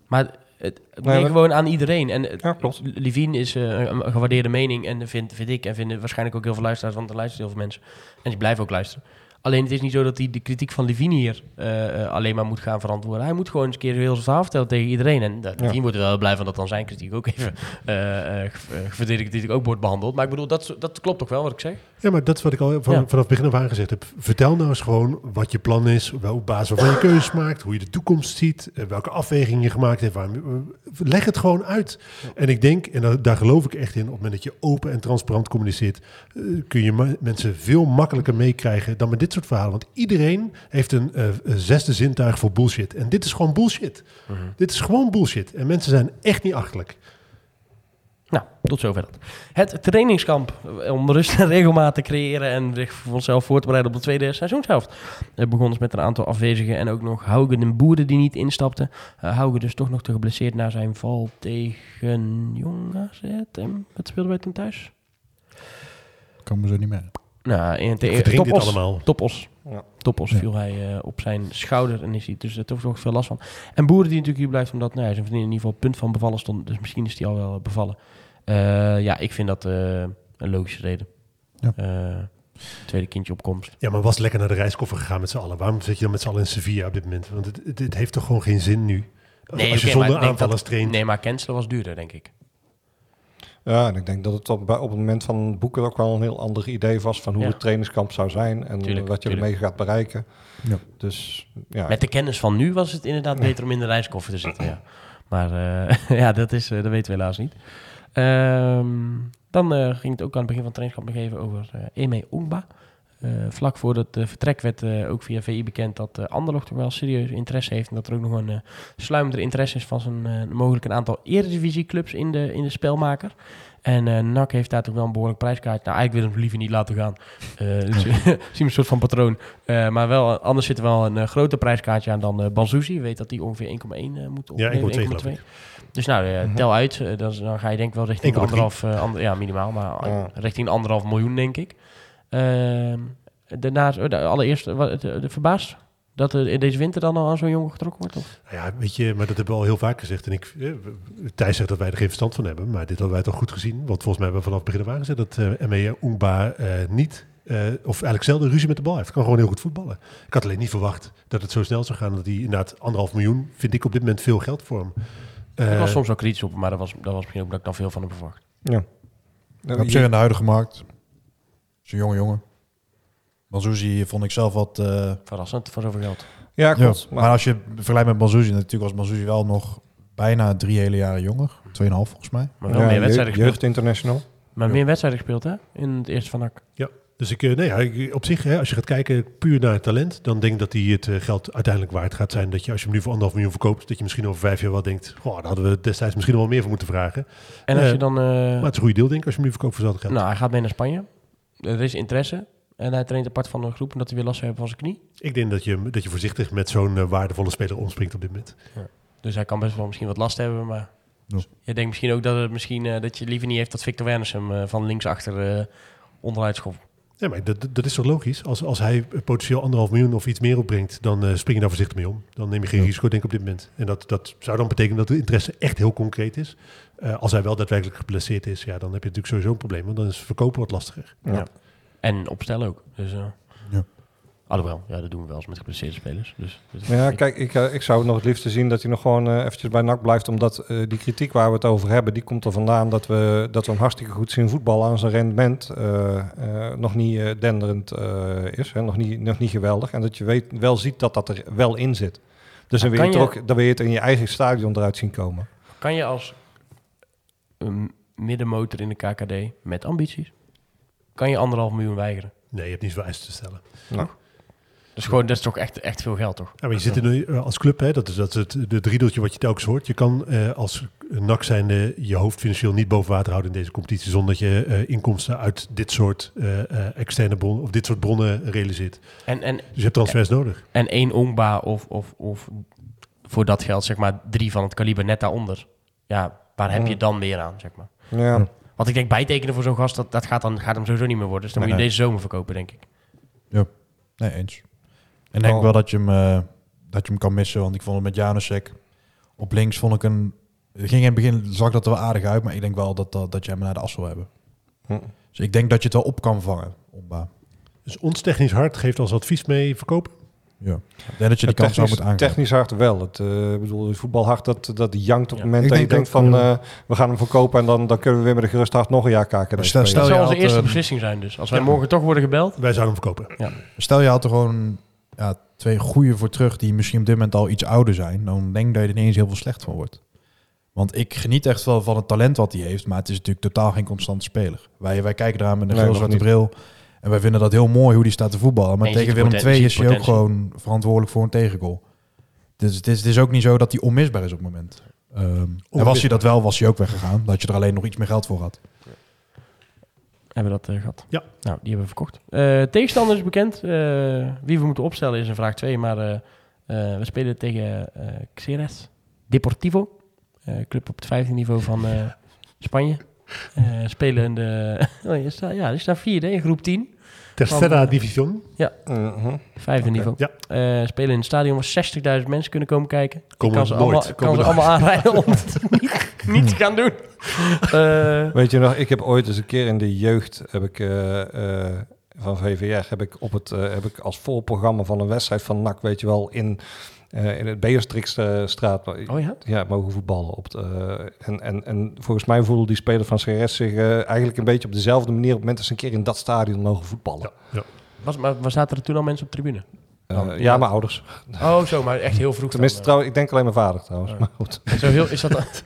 maar het, het Nee, gewoon aan iedereen. En het- Ja, klopt. Levine is eh, een een gewaardeerde mening en vind, vind ik en vinden waarschijnlijk ook heel veel luisteraars, want er luisteren heel veel mensen en die blijven ook luisteren. Alleen het is niet zo dat hij de kritiek van Levine hier eh, eh, alleen maar moet gaan verantwoorden. Hij moet gewoon eens een keer heel zijn verhaal vertellen tegen iedereen. En uh, Levine wordt er wel blij van dat dan zijn kritiek ook even uh, kritiek ook wordt behandeld. Maar ik bedoel, dat, dat klopt toch wel wat ik zeg? Ja, maar dat is wat ik al van, Ja. vanaf het begin af aan gezegd heb. Vertel nou eens gewoon wat je plan is, wel op basis waarvan je keuzes maakt, hoe je de toekomst ziet, eh, welke afwegingen je gemaakt hebt. Eh, leg het gewoon uit. En ik denk, en daar, daar geloof ik echt in, op het moment dat je open en transparant communiceert, eh, kun je mensen veel makkelijker meekrijgen dan met dit soort verhalen. Want iedereen heeft een, een zesde zintuig voor bullshit. En dit is gewoon bullshit. Dit is gewoon bullshit. En mensen zijn echt niet achterlijk. Nou, tot zover dat. Het trainingskamp eh, om rust en regelmaat te creëren en zich voor onszelf voor te bereiden op de tweede seizoenshelft. Het begon dus met een aantal afwezigen en ook nog Hauge den Boeren die niet instapte. Uh, Hauge dus toch nog te geblesseerd na zijn val tegen Jong AZ. En Wat speelden wij toen thuis? Kan me zo niet meer. Nou, in Ik verdrink dit allemaal. Topos. Ja. Topos Ja. viel hij eh, op zijn schouder en is hij dus er toch nog veel last van. En Boeren die natuurlijk hier blijft omdat nou, ja, zijn vriendin in ieder geval het punt van bevallen stond. Dus misschien is hij al wel bevallen. Eh, ja, ik vind dat eh, een logische reden. Ja. Eh, tweede kindje op komst. Ja, maar was lekker naar de reiskoffer gegaan met z'n allen. Waarom zit je dan met z'n allen in Sevilla op dit moment? Want het, het, het heeft toch gewoon geen zin nu? Als, als je zonder aanvallers dat- traint. Nee, maar cancelen was duurder, denk ik. Ja, en ik denk dat het op, op het moment van boeken ook wel een heel ander idee was van hoe Ja. het trainingskamp zou zijn en Tuurlijk, wat je tuurlijk. ermee gaat bereiken. Ja. Dus ja, Met de kennis van nu was het inderdaad beter om in de reiskoffer te zitten. Ja. Maar eh, ja, dat, is, eh, dat weten we helaas niet. Ehm, dan eh, ging het ook aan het begin van het trainingskamp nog even over eh Eme Ongba. Eh, vlak voor het vertrek werd eh, ook via VI bekend dat uh, Anderlecht toch wel serieus interesse heeft. En dat er ook nog een uh, sluimender interesse is van zijn uh, mogelijk een aantal eredivisieclubs in de, in de spelmaker. En uh, NAC heeft daar toch wel een behoorlijk prijskaartje. Nou, eigenlijk wil ik hem liever niet laten gaan. Uh, dus, zien we een soort van patroon. Uh, maar wel, anders zit er wel een uh, groter prijskaartje aan dan uh, Banzuzi. Je weet dat die ongeveer 1,1 uh, moet opnemen. Ja, 1,2 geloof ik. Dus nou, uh, mm-hmm. tel uit. Uh, dan, dan, ga je denk ik wel richting 1,3. anderhalf... Uh, ander, ja, minimaal. Maar richting anderhalf miljoen, denk ik. Ehm, daarnaast, uh, allereerst, wat, verbaasd dat er in deze winter dan al aan zo'n jongen getrokken wordt? Of? Nou ja, weet je, maar dat hebben we al heel vaak gezegd. En ik, eh, Thijs zegt dat wij er geen verstand van hebben, maar dit hadden wij toch goed gezien. Want volgens mij hebben we vanaf het begin af aan gezegd dat uh, ME Oengba uh, niet, uh, of eigenlijk zelden ruzie met de bal heeft. Kan gewoon heel goed voetballen. Ik had alleen niet verwacht dat het zo snel zou gaan. Dat hij inderdaad anderhalf miljoen, vind ik op dit moment veel geld voor hem. ik was soms wel kritisch op, maar dat was, dat was misschien ook dat ik dan veel van hem verwacht. Ja. Nou, op zich in de huidige markt. Is een jonge jongen. Banzuzi vond ik zelf wat... Uh, Verrassend voor zoveel geld. Ja, klopt. Ja, maar, maar, als je vergelijkt met Banzuzi, natuurlijk was Banzuzi wel nog bijna drie hele jaren jonger. Tweeënhalf volgens mij. Maar wel ja, meer wedstrijden gespeeld. Jeugd International. Maar meer wedstrijden gespeeld, hè? In het eerste van NAC. Ja, dus ik, nee, ja, op zich, hè, als je gaat kijken puur naar het talent, dan denk ik dat hij het uh, geld uiteindelijk waard gaat zijn. Dat je als je hem nu voor anderhalf miljoen verkoopt, dat je misschien over vijf jaar wel denkt, goh, daar hadden we destijds misschien wel meer voor moeten vragen. En als je dan... Uh, maar het is een goede deal, denk ik, als je hem nu verkoopt voor hetzelfde geld. Nou, hij gaat mee naar Spanje. Er is interesse. En hij traint apart van een groep en dat hij weer last heeft van zijn knie. Ik denk dat je, dat je voorzichtig met zo'n eh, waardevolle speler omspringt op dit moment. Dus hij kan best wel misschien wat last hebben, maar... Ja. Je denkt misschien ook dat, het misschien, eh, dat je liever niet heeft dat Victor Werners hem eh, van linksachter eh onderuit schopt. Ja, maar dat, dat is toch logisch? Als, als hij potentieel anderhalf miljoen of iets meer opbrengt, dan spring je daar voorzichtig mee om. Dan neem je geen Ja. risico, denk ik, op dit moment. En dat, dat zou dan betekenen dat de interesse echt heel concreet is. Eh, als hij wel daadwerkelijk geblesseerd is, ja, dan heb je natuurlijk sowieso een probleem. Want dan is verkopen wat lastiger. Ja. En opstellen ook. Dus, eh Ja. Alhoewel, ja, dat doen we wel eens met geblesseerde spelers. Dus, dus Maar ja, kijk, ik, eh, ik zou nog het liefste zien dat hij nog gewoon eventjes bij NAC blijft. Omdat eh, die kritiek waar we het over hebben, die komt er vandaan dat we, dat we hem hartstikke goed zien voetballen aan zijn rendement. eh, eh, nog niet eh, denderend eh, is, hè, nog, niet, nog niet geweldig. En dat je weet, wel ziet dat dat er wel in zit. Dus dan Maar wil, je kan het ook, dan wil je het in je eigen stadion eruit zien komen. Kan je als een middenmotor in de KKD met ambities, kan je anderhalf miljoen weigeren? Nee, je hebt niet zoveel eisen te stellen. Dus gewoon, dat is toch echt, echt veel geld, toch? Ja, maar je zit in een, eh, als club, hè, dat is, dat is het de driedeltje wat je telkens hoort. Je kan eh, als NAC zijnde je hoofd financieel niet boven water houden in deze competitie... zonder dat je eh, inkomsten uit dit soort eh, eh, externe bronnen of dit soort bronnen realiseert. En, en, Dus je hebt transfers nodig. en één Ongba of, of, of voor dat geld, zeg maar, drie van het kaliber net daaronder. Ja, waar heb je dan meer aan, zeg maar? Ja, Want ik denk, bijtekenen voor zo'n gast, dat, dat gaat, dan, gaat hem sowieso niet meer worden. Dus dan Nee, moet je nee. deze zomer verkopen, denk ik. Nee, eens. En ik denk Oh. wel dat je, hem, eh, dat je hem kan missen. Want ik vond het met Janusek op links vond ik een... Het ging in het begin, zag dat er wel aardig uit. Maar ik denk wel dat, dat, dat je hem naar de as wil hebben. Hm. Dus ik denk dat je het wel op kan vangen. Omba. Dus ons technisch hart geeft als advies mee verkopen. Ja. Ik denk dat je die kans zou moeten aangaan. technisch hard wel. Het, eh, ik bedoel, het voetbalhard, dat, dat jankt op het Ja. moment Ik dat je denk denkt van... ja. eh, we gaan hem verkopen en dan, dan kunnen we weer met een gerust hart nog een jaar kaken. Stel- Dat zou had, onze eerste eh, beslissing zijn dus. Als wij morgen toch worden gebeld. Wij zouden hem verkopen. Stel je had er gewoon ja, twee goede voor terug die misschien op dit moment al iets ouder zijn. Dan denk ik dat je er niet eens heel veel slecht van wordt. Want ik geniet echt wel van het talent wat hij heeft. Maar het is natuurlijk totaal geen constante speler. Wij, wij kijken eraan met een Nee, nog zwarte niet. bril. En wij vinden dat heel mooi hoe die staat te voetballen. Maar En je tegen Willem II je is hij ook gewoon verantwoordelijk voor een tegengoal. Dus het is, het is ook niet zo dat hij onmisbaar is op het moment. Ehm, en was hij dat wel, was hij ook weggegaan. Dat je er alleen nog iets meer geld voor had. Hebben we dat eh, gehad? Ja. Nou, die hebben we verkocht. Eh, tegenstander is bekend. Eh, wie we moeten opstellen is een vraag 2. Maar eh, eh, we spelen tegen eh Xeres Deportivo. Club op het vijfde niveau van eh, Spanje. Eh, spelen in de... oh, je staat, ja, die staan vierde in groep 10. Tercera Division. Mhm. Vijfde Oké. niveau. Ja. Eh, spelen in een stadion waar 60.000 mensen kunnen komen kijken. Ik Komen kan ze nooit. allemaal, kan Komen ze allemaal aanrijden om het niet, niet te gaan doen. Eh, Weet je nog, ik heb ooit eens een keer in de jeugd heb ik, eh, eh, van VVR heb ik op het heb ik als voorprogramma van een wedstrijd van NAC, weet je wel, in, eh, in het Beatrixstraat oh ja? ja, mogen voetballen. Op het, eh, en, en, en volgens mij voelde die speler van CRS zich eh, eigenlijk een beetje op dezelfde manier op het moment dat ze een keer in dat stadion mogen voetballen. Ja. Was, maar, maar zaten er toen al mensen op de tribune? Ja, ja. mijn ouders. Oh, zo, maar echt heel vroeg. Tenminste, dan, trouwens, ik denk alleen mijn vader trouwens. Ja. Maar goed. zo heel, is dat...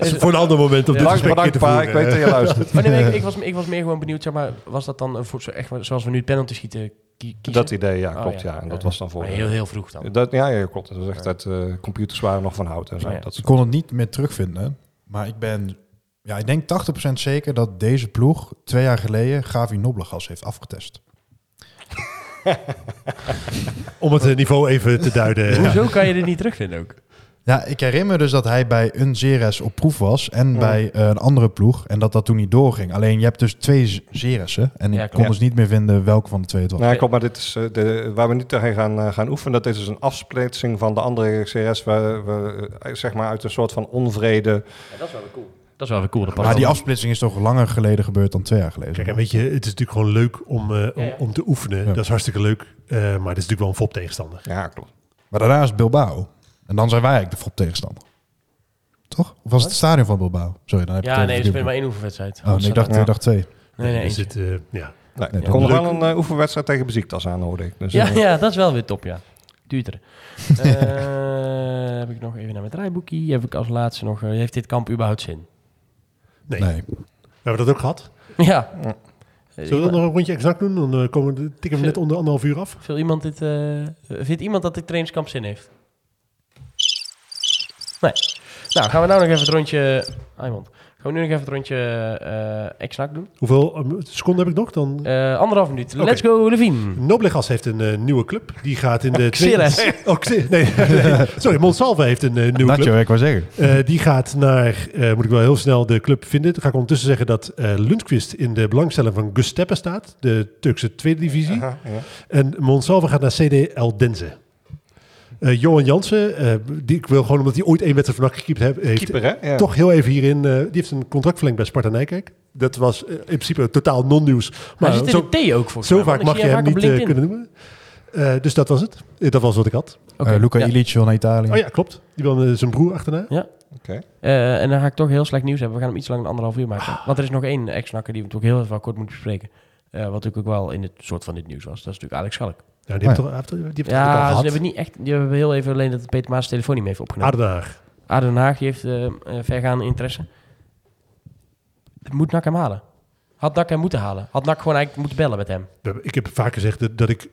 is, Voor een ander moment om dit Bedankt, gesprek bedankt te pa, voeren. ik weet dat je luistert. maar nee, ik, ik, was, ik was meer gewoon benieuwd, zeg maar, was dat dan een zo echt, zoals we nu penalty schieten kiezen? Dat idee, ja, Oh, klopt. ja. ja. En dat Ja. was dan voor... Heel, heel vroeg dan. Dat, ja, ja, klopt. Dat was echt uit eh, computers waren nog van hout en zo. Ja. Dat Ik kon het niet meer terugvinden. Maar ik ben, ja, ik denk 80% zeker dat deze ploeg twee jaar geleden Gavi Noblegas heeft afgetest. Om het eh, niveau even te duiden. Hoezo kan je dit niet terugvinden ook? Ja, ik herinner me dus dat hij bij een Zeres op proef was en Ja. bij eh, een andere ploeg. En dat dat toen niet doorging. Alleen je hebt dus twee Zeressen. En Ja, ik kon dus niet meer vinden welke van de twee het was. Nou, klopt, maar dit is eh, de, waar we nu tegen gaan, eh, gaan oefenen. Dat is dus een afsplitsing van de andere CRS. Waar we zeg maar uit een soort van onvrede. dat is wel cool. Dat is wel weer cool. Maar die afsplitsing is toch langer geleden gebeurd dan twee jaar geleden. Kijk, en weet je, het is natuurlijk gewoon leuk om, eh, om, Ja, ja. om te oefenen. Ja. Dat is hartstikke leuk. Eh, maar het is natuurlijk wel een fop tegenstander. Ja, klopt. Maar daarna is Bilbao. En dan zijn wij eigenlijk de fop tegenstander. Toch? Of was het het stadion van Bilbao? Sorry, dan heb Ja, het nee, spelen maar één oefenwedstrijd. Oh, nee, ik dacht, Ja. ik dacht twee. Nee, nee, dit, eh, ja. Nee, Nee, er komt wel een eh, oefenwedstrijd tegen Beziektas aan, hoorde ik. Dus, Ja, eh, ja, dat is wel weer top, ja. Duurder. Eh heb ik nog even naar mijn draaiboekie. Heb ik als laatste nog... eh, heeft dit kamp überhaupt zin? Nee. Nee. We hebben dat ook gehad. Ja. Ja. Zullen we dan nog een rondje exact doen? Dan komen we, tikken we net onder anderhalf uur af. Iemand dit, eh, vindt iemand dat dit trainingskamp zin heeft? Nee. Nou, gaan we nou nog even het rondje... Aymond. Gaan Gaan we nu nog even het rondje eh ex-nak doen? Hoeveel eh, seconden heb ik nog? Dan... Eh anderhalf minuut. Let's go, Levine. Noblegas heeft een nieuwe club. Die gaat in de... Xeres. Oh, nee, nee. Sorry, Monsalve heeft een nieuwe Natje, club. ik wou zeggen. Eh, die gaat naar, eh, moet ik wel heel snel de club vinden. Dan ga ik ondertussen zeggen dat eh Lundqvist in de belangstelling van Gusteppe staat. De Turkse tweede divisie. Aha, ja. En Monsalve gaat naar CD Eldense. Eh Johan Jansen, eh, die ik wil gewoon omdat hij ooit één wedstrijd van NAC gekiept heb- heeft, Keeper, hè? Ja. toch heel even hierin. eh, die heeft een contract verlengd bij Sparta Nijkerk. Dat was in principe totaal non-nieuws. Maar zit in zo, de T ook voor zo vaak mag je hem niet kunnen noemen. Eh, dus dat was het. Dat was wat ik had. Luca ja. Ilic wil naar Italië. Oh ja, klopt. Die wil zijn broer achterna. Oké. Eh, en dan ga ik toch heel slecht nieuws hebben. We gaan hem iets langer dan anderhalf uur maken. Want er is nog één ex-nakker die we natuurlijk heel even kort moeten bespreken. Eh, wat natuurlijk ook wel in het soort van dit nieuws was. Dat is natuurlijk Alex Schalk. Ja, die heeft toch, heeft- die heeft al ze gehad. hebben niet echt. Die hebben heel even alleen dat Peter Maas telefoon niet mee heeft opgenomen. Aardenaar. Die heeft eh, vergaande interesse. Moet NAC hem halen? Had NAC hem moeten halen? Had NAC gewoon eigenlijk moeten bellen met hem? Ik heb vaak gezegd dat, dat ik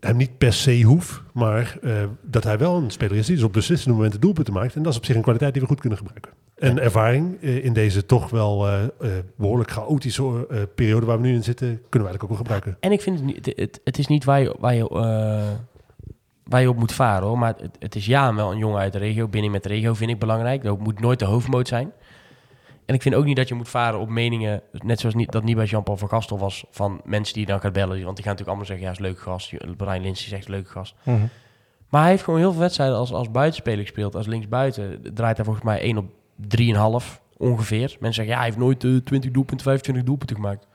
hem niet per se hoef, maar eh, dat hij wel een speler is die dus op beslissende momenten doelpunten maakt. En dat is op zich een kwaliteit die we goed kunnen gebruiken. En ervaring eh, in deze toch wel eh, eh, behoorlijk chaotische periode waar we nu in zitten, kunnen we eigenlijk ook wel gebruiken. En ik vind het niet, het, het, is niet waar je, waar, je, waar je op moet varen hoor. Maar het, het is ja wel een jongen uit de regio. Binnen met de regio vind ik belangrijk. Dat moet nooit de hoofdmoot zijn. En ik vind ook niet dat je moet varen op meningen, net zoals niet, dat niet bij Jean-Paul van Gastel was, van mensen die je dan gaat bellen. Want die gaan natuurlijk allemaal zeggen, ja, is een leuke gast. Brian Lins zegt, leuke gast. Mhm. Maar hij heeft gewoon heel veel wedstrijden als, als buitenspeler gespeeld. Als linksbuiten draait hij volgens mij 1 op 3,5 ongeveer. Mensen zeggen, ja, hij heeft nooit eh, 20 doelpunten, 25 doelpunten gemaakt.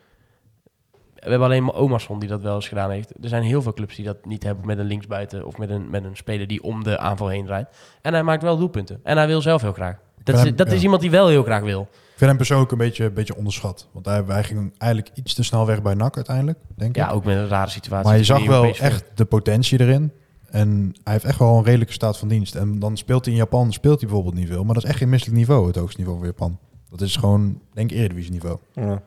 We hebben alleen maar Omarsson die dat wel eens gedaan heeft. Er zijn heel veel clubs die dat niet hebben met een linksbuiten... of met een, met een speler die om de aanval heen draait. En hij maakt wel doelpunten. En hij wil zelf heel graag. Dat, is, dat is iemand die wel heel graag wil. Ik vind hem persoonlijk een beetje, een beetje onderschat. Want hij, hij ging eigenlijk iets te snel weg bij NAC uiteindelijk, denk Ja, ik. ook met een rare situatie. Maar je zag wel echt de potentie erin. En hij heeft echt wel een redelijke staat van dienst. En dan speelt hij in Japan, speelt hij bijvoorbeeld niet veel. Maar dat is echt geen misselijk niveau, het hoogste niveau van Japan. Dat is gewoon, denk ik, Eredivisie niveau. Ja.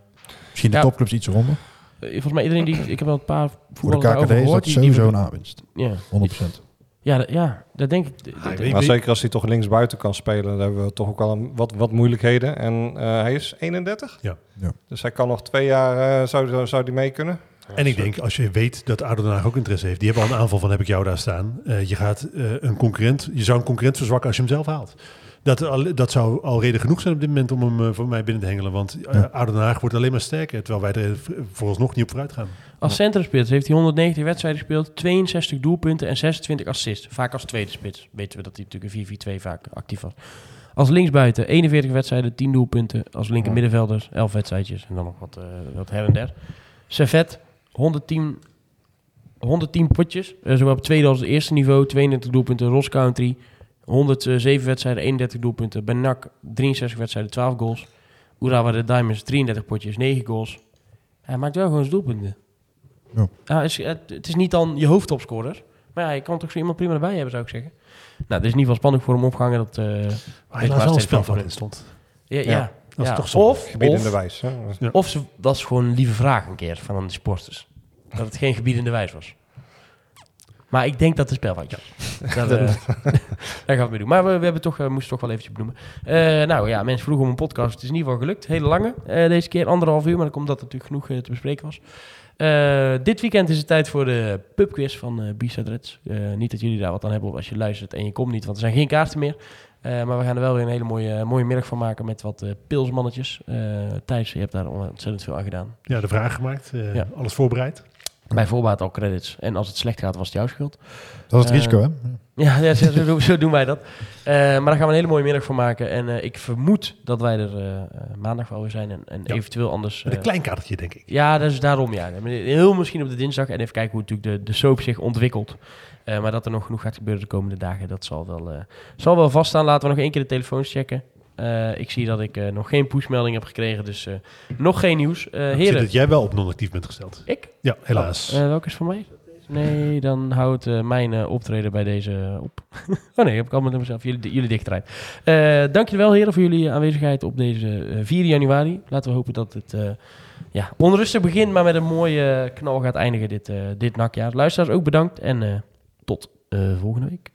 Misschien de Ja. topclubs iets eronder. Eh, Volgens mij iedereen die... Ik heb wel een paar Voor de voetballers KKD is dat die- die- sowieso een aanwinst. 100%. Ja, ja, dat- ja, dat denk ik. Maar zeker als hij toch linksbuiten kan spelen, dan hebben we toch ook wel een, wat, wat moeilijkheden. En eh, hij is 31. Ja. Ja. Dus hij kan nog twee jaar, eh, zou, zou, zou die mee kunnen. En ik denk, als je weet dat ADO Den Haag ook interesse heeft, die hebben al een aanval van heb ik jou daar staan. Eh, je gaat een concurrent, je zou een concurrent verzwakken als je hem zelf haalt. Dat, dat zou al reden genoeg zijn op dit moment om hem eh, voor mij binnen te hengelen. Want eh Ja. Den Haag wordt alleen maar sterker, terwijl wij er v- vooralsnog niet op vooruit gaan. Als centrumspits heeft hij 190 wedstrijden gespeeld, 62 doelpunten en 26 assists. Vaak als tweede spits. Weten we dat hij natuurlijk een 4-4-2 vaak actief was. Als linksbuiten 41 wedstrijden, 10 doelpunten. Als linker middenvelder 11 wedstrijdjes en dan nog wat, eh, wat her en der. Servet 110, 110 potjes, eh, zowel op tweede als het eerste niveau. 32 doelpunten. Ross Country 107 wedstrijden, 31 doelpunten. Bij NAC 63 wedstrijden, 12 goals. Urawa de Diamonds 33 potjes, 9 goals. Hij maakt wel gewoon zijn doelpunten. Ja. Ja, het, is, het, het is niet dan je hoofdtopscorer. Maar ja, je kan toch zo iemand prima erbij hebben, zou ik zeggen. Nou, het is in ieder geval spannend voor hem opgehangen. Dat, eh hij waar wel spel voor van hem? in stond. ja, ja, Ja, dat is ja. toch zonde. Of, Gebiedende of, wijs. Hè? Ja. of ze, dat is gewoon een lieve vraag een keer van de sporters. Dat het geen gebiedende wijs was. Maar ik denk dat het een spelfoutje was. Dat, eh, daar gaan we mee doen. Maar we, we hebben toch, eh, moesten toch wel eventjes benoemen. Eh, nou ja, mensen vroegen om een podcast. Het is in ieder geval gelukt. Hele lange eh, deze keer. Anderhalf uur, maar dat komt dat er natuurlijk genoeg te bespreken was. Eh, dit weekend is het tijd voor de pubquiz van eh Reds. Eh, niet dat jullie daar wat aan hebben als je luistert en je komt niet, want er zijn geen kaarten meer. Eh, maar we gaan er wel weer een hele mooie, mooie middag van maken met wat eh, pilsmannetjes. Eh, Thijs, je hebt daar ontzettend veel aan gedaan. Ja, de vraag gemaakt, eh, Ja. alles voorbereid. Bij voorbaat al credits. En als het slecht gaat, was het jouw schuld. Dat is het Eh, risico, hè? Ja, ja zo, zo doen- zo doen wij dat. Eh, maar daar gaan we een hele mooie middag van maken. En eh, ik vermoed dat wij er maandag wel weer zijn. En, en Ja. eventueel anders... Met een klein kaartje, denk ik. ja, dat is daarom ja. Heel misschien op de dinsdag. En even kijken hoe natuurlijk de, de soap zich ontwikkelt. Maar dat er nog genoeg gaat gebeuren de komende dagen, dat zal wel, zal wel vaststaan. Laten we nog één keer de telefoons checken. Eh, ik zie dat ik eh, nog geen pushmelding heb gekregen, dus eh, nog geen nieuws. Zie heren, dat jij wel op non-actief bent gesteld. ik? Ja, helaas. Oh, welke is van mij? Nee, dan houdt mijn optreden bij deze op. oh nee, heb ik allemaal naar mezelf. Jullie, jullie dichteruit. Eh dank jullie wel, heren, voor jullie aanwezigheid op deze eh, 4 januari. Laten we hopen dat het ja, onrustig begint, maar met een mooie knal gaat eindigen dit, dit nakjaar. Luisteraars ook bedankt en tot volgende week.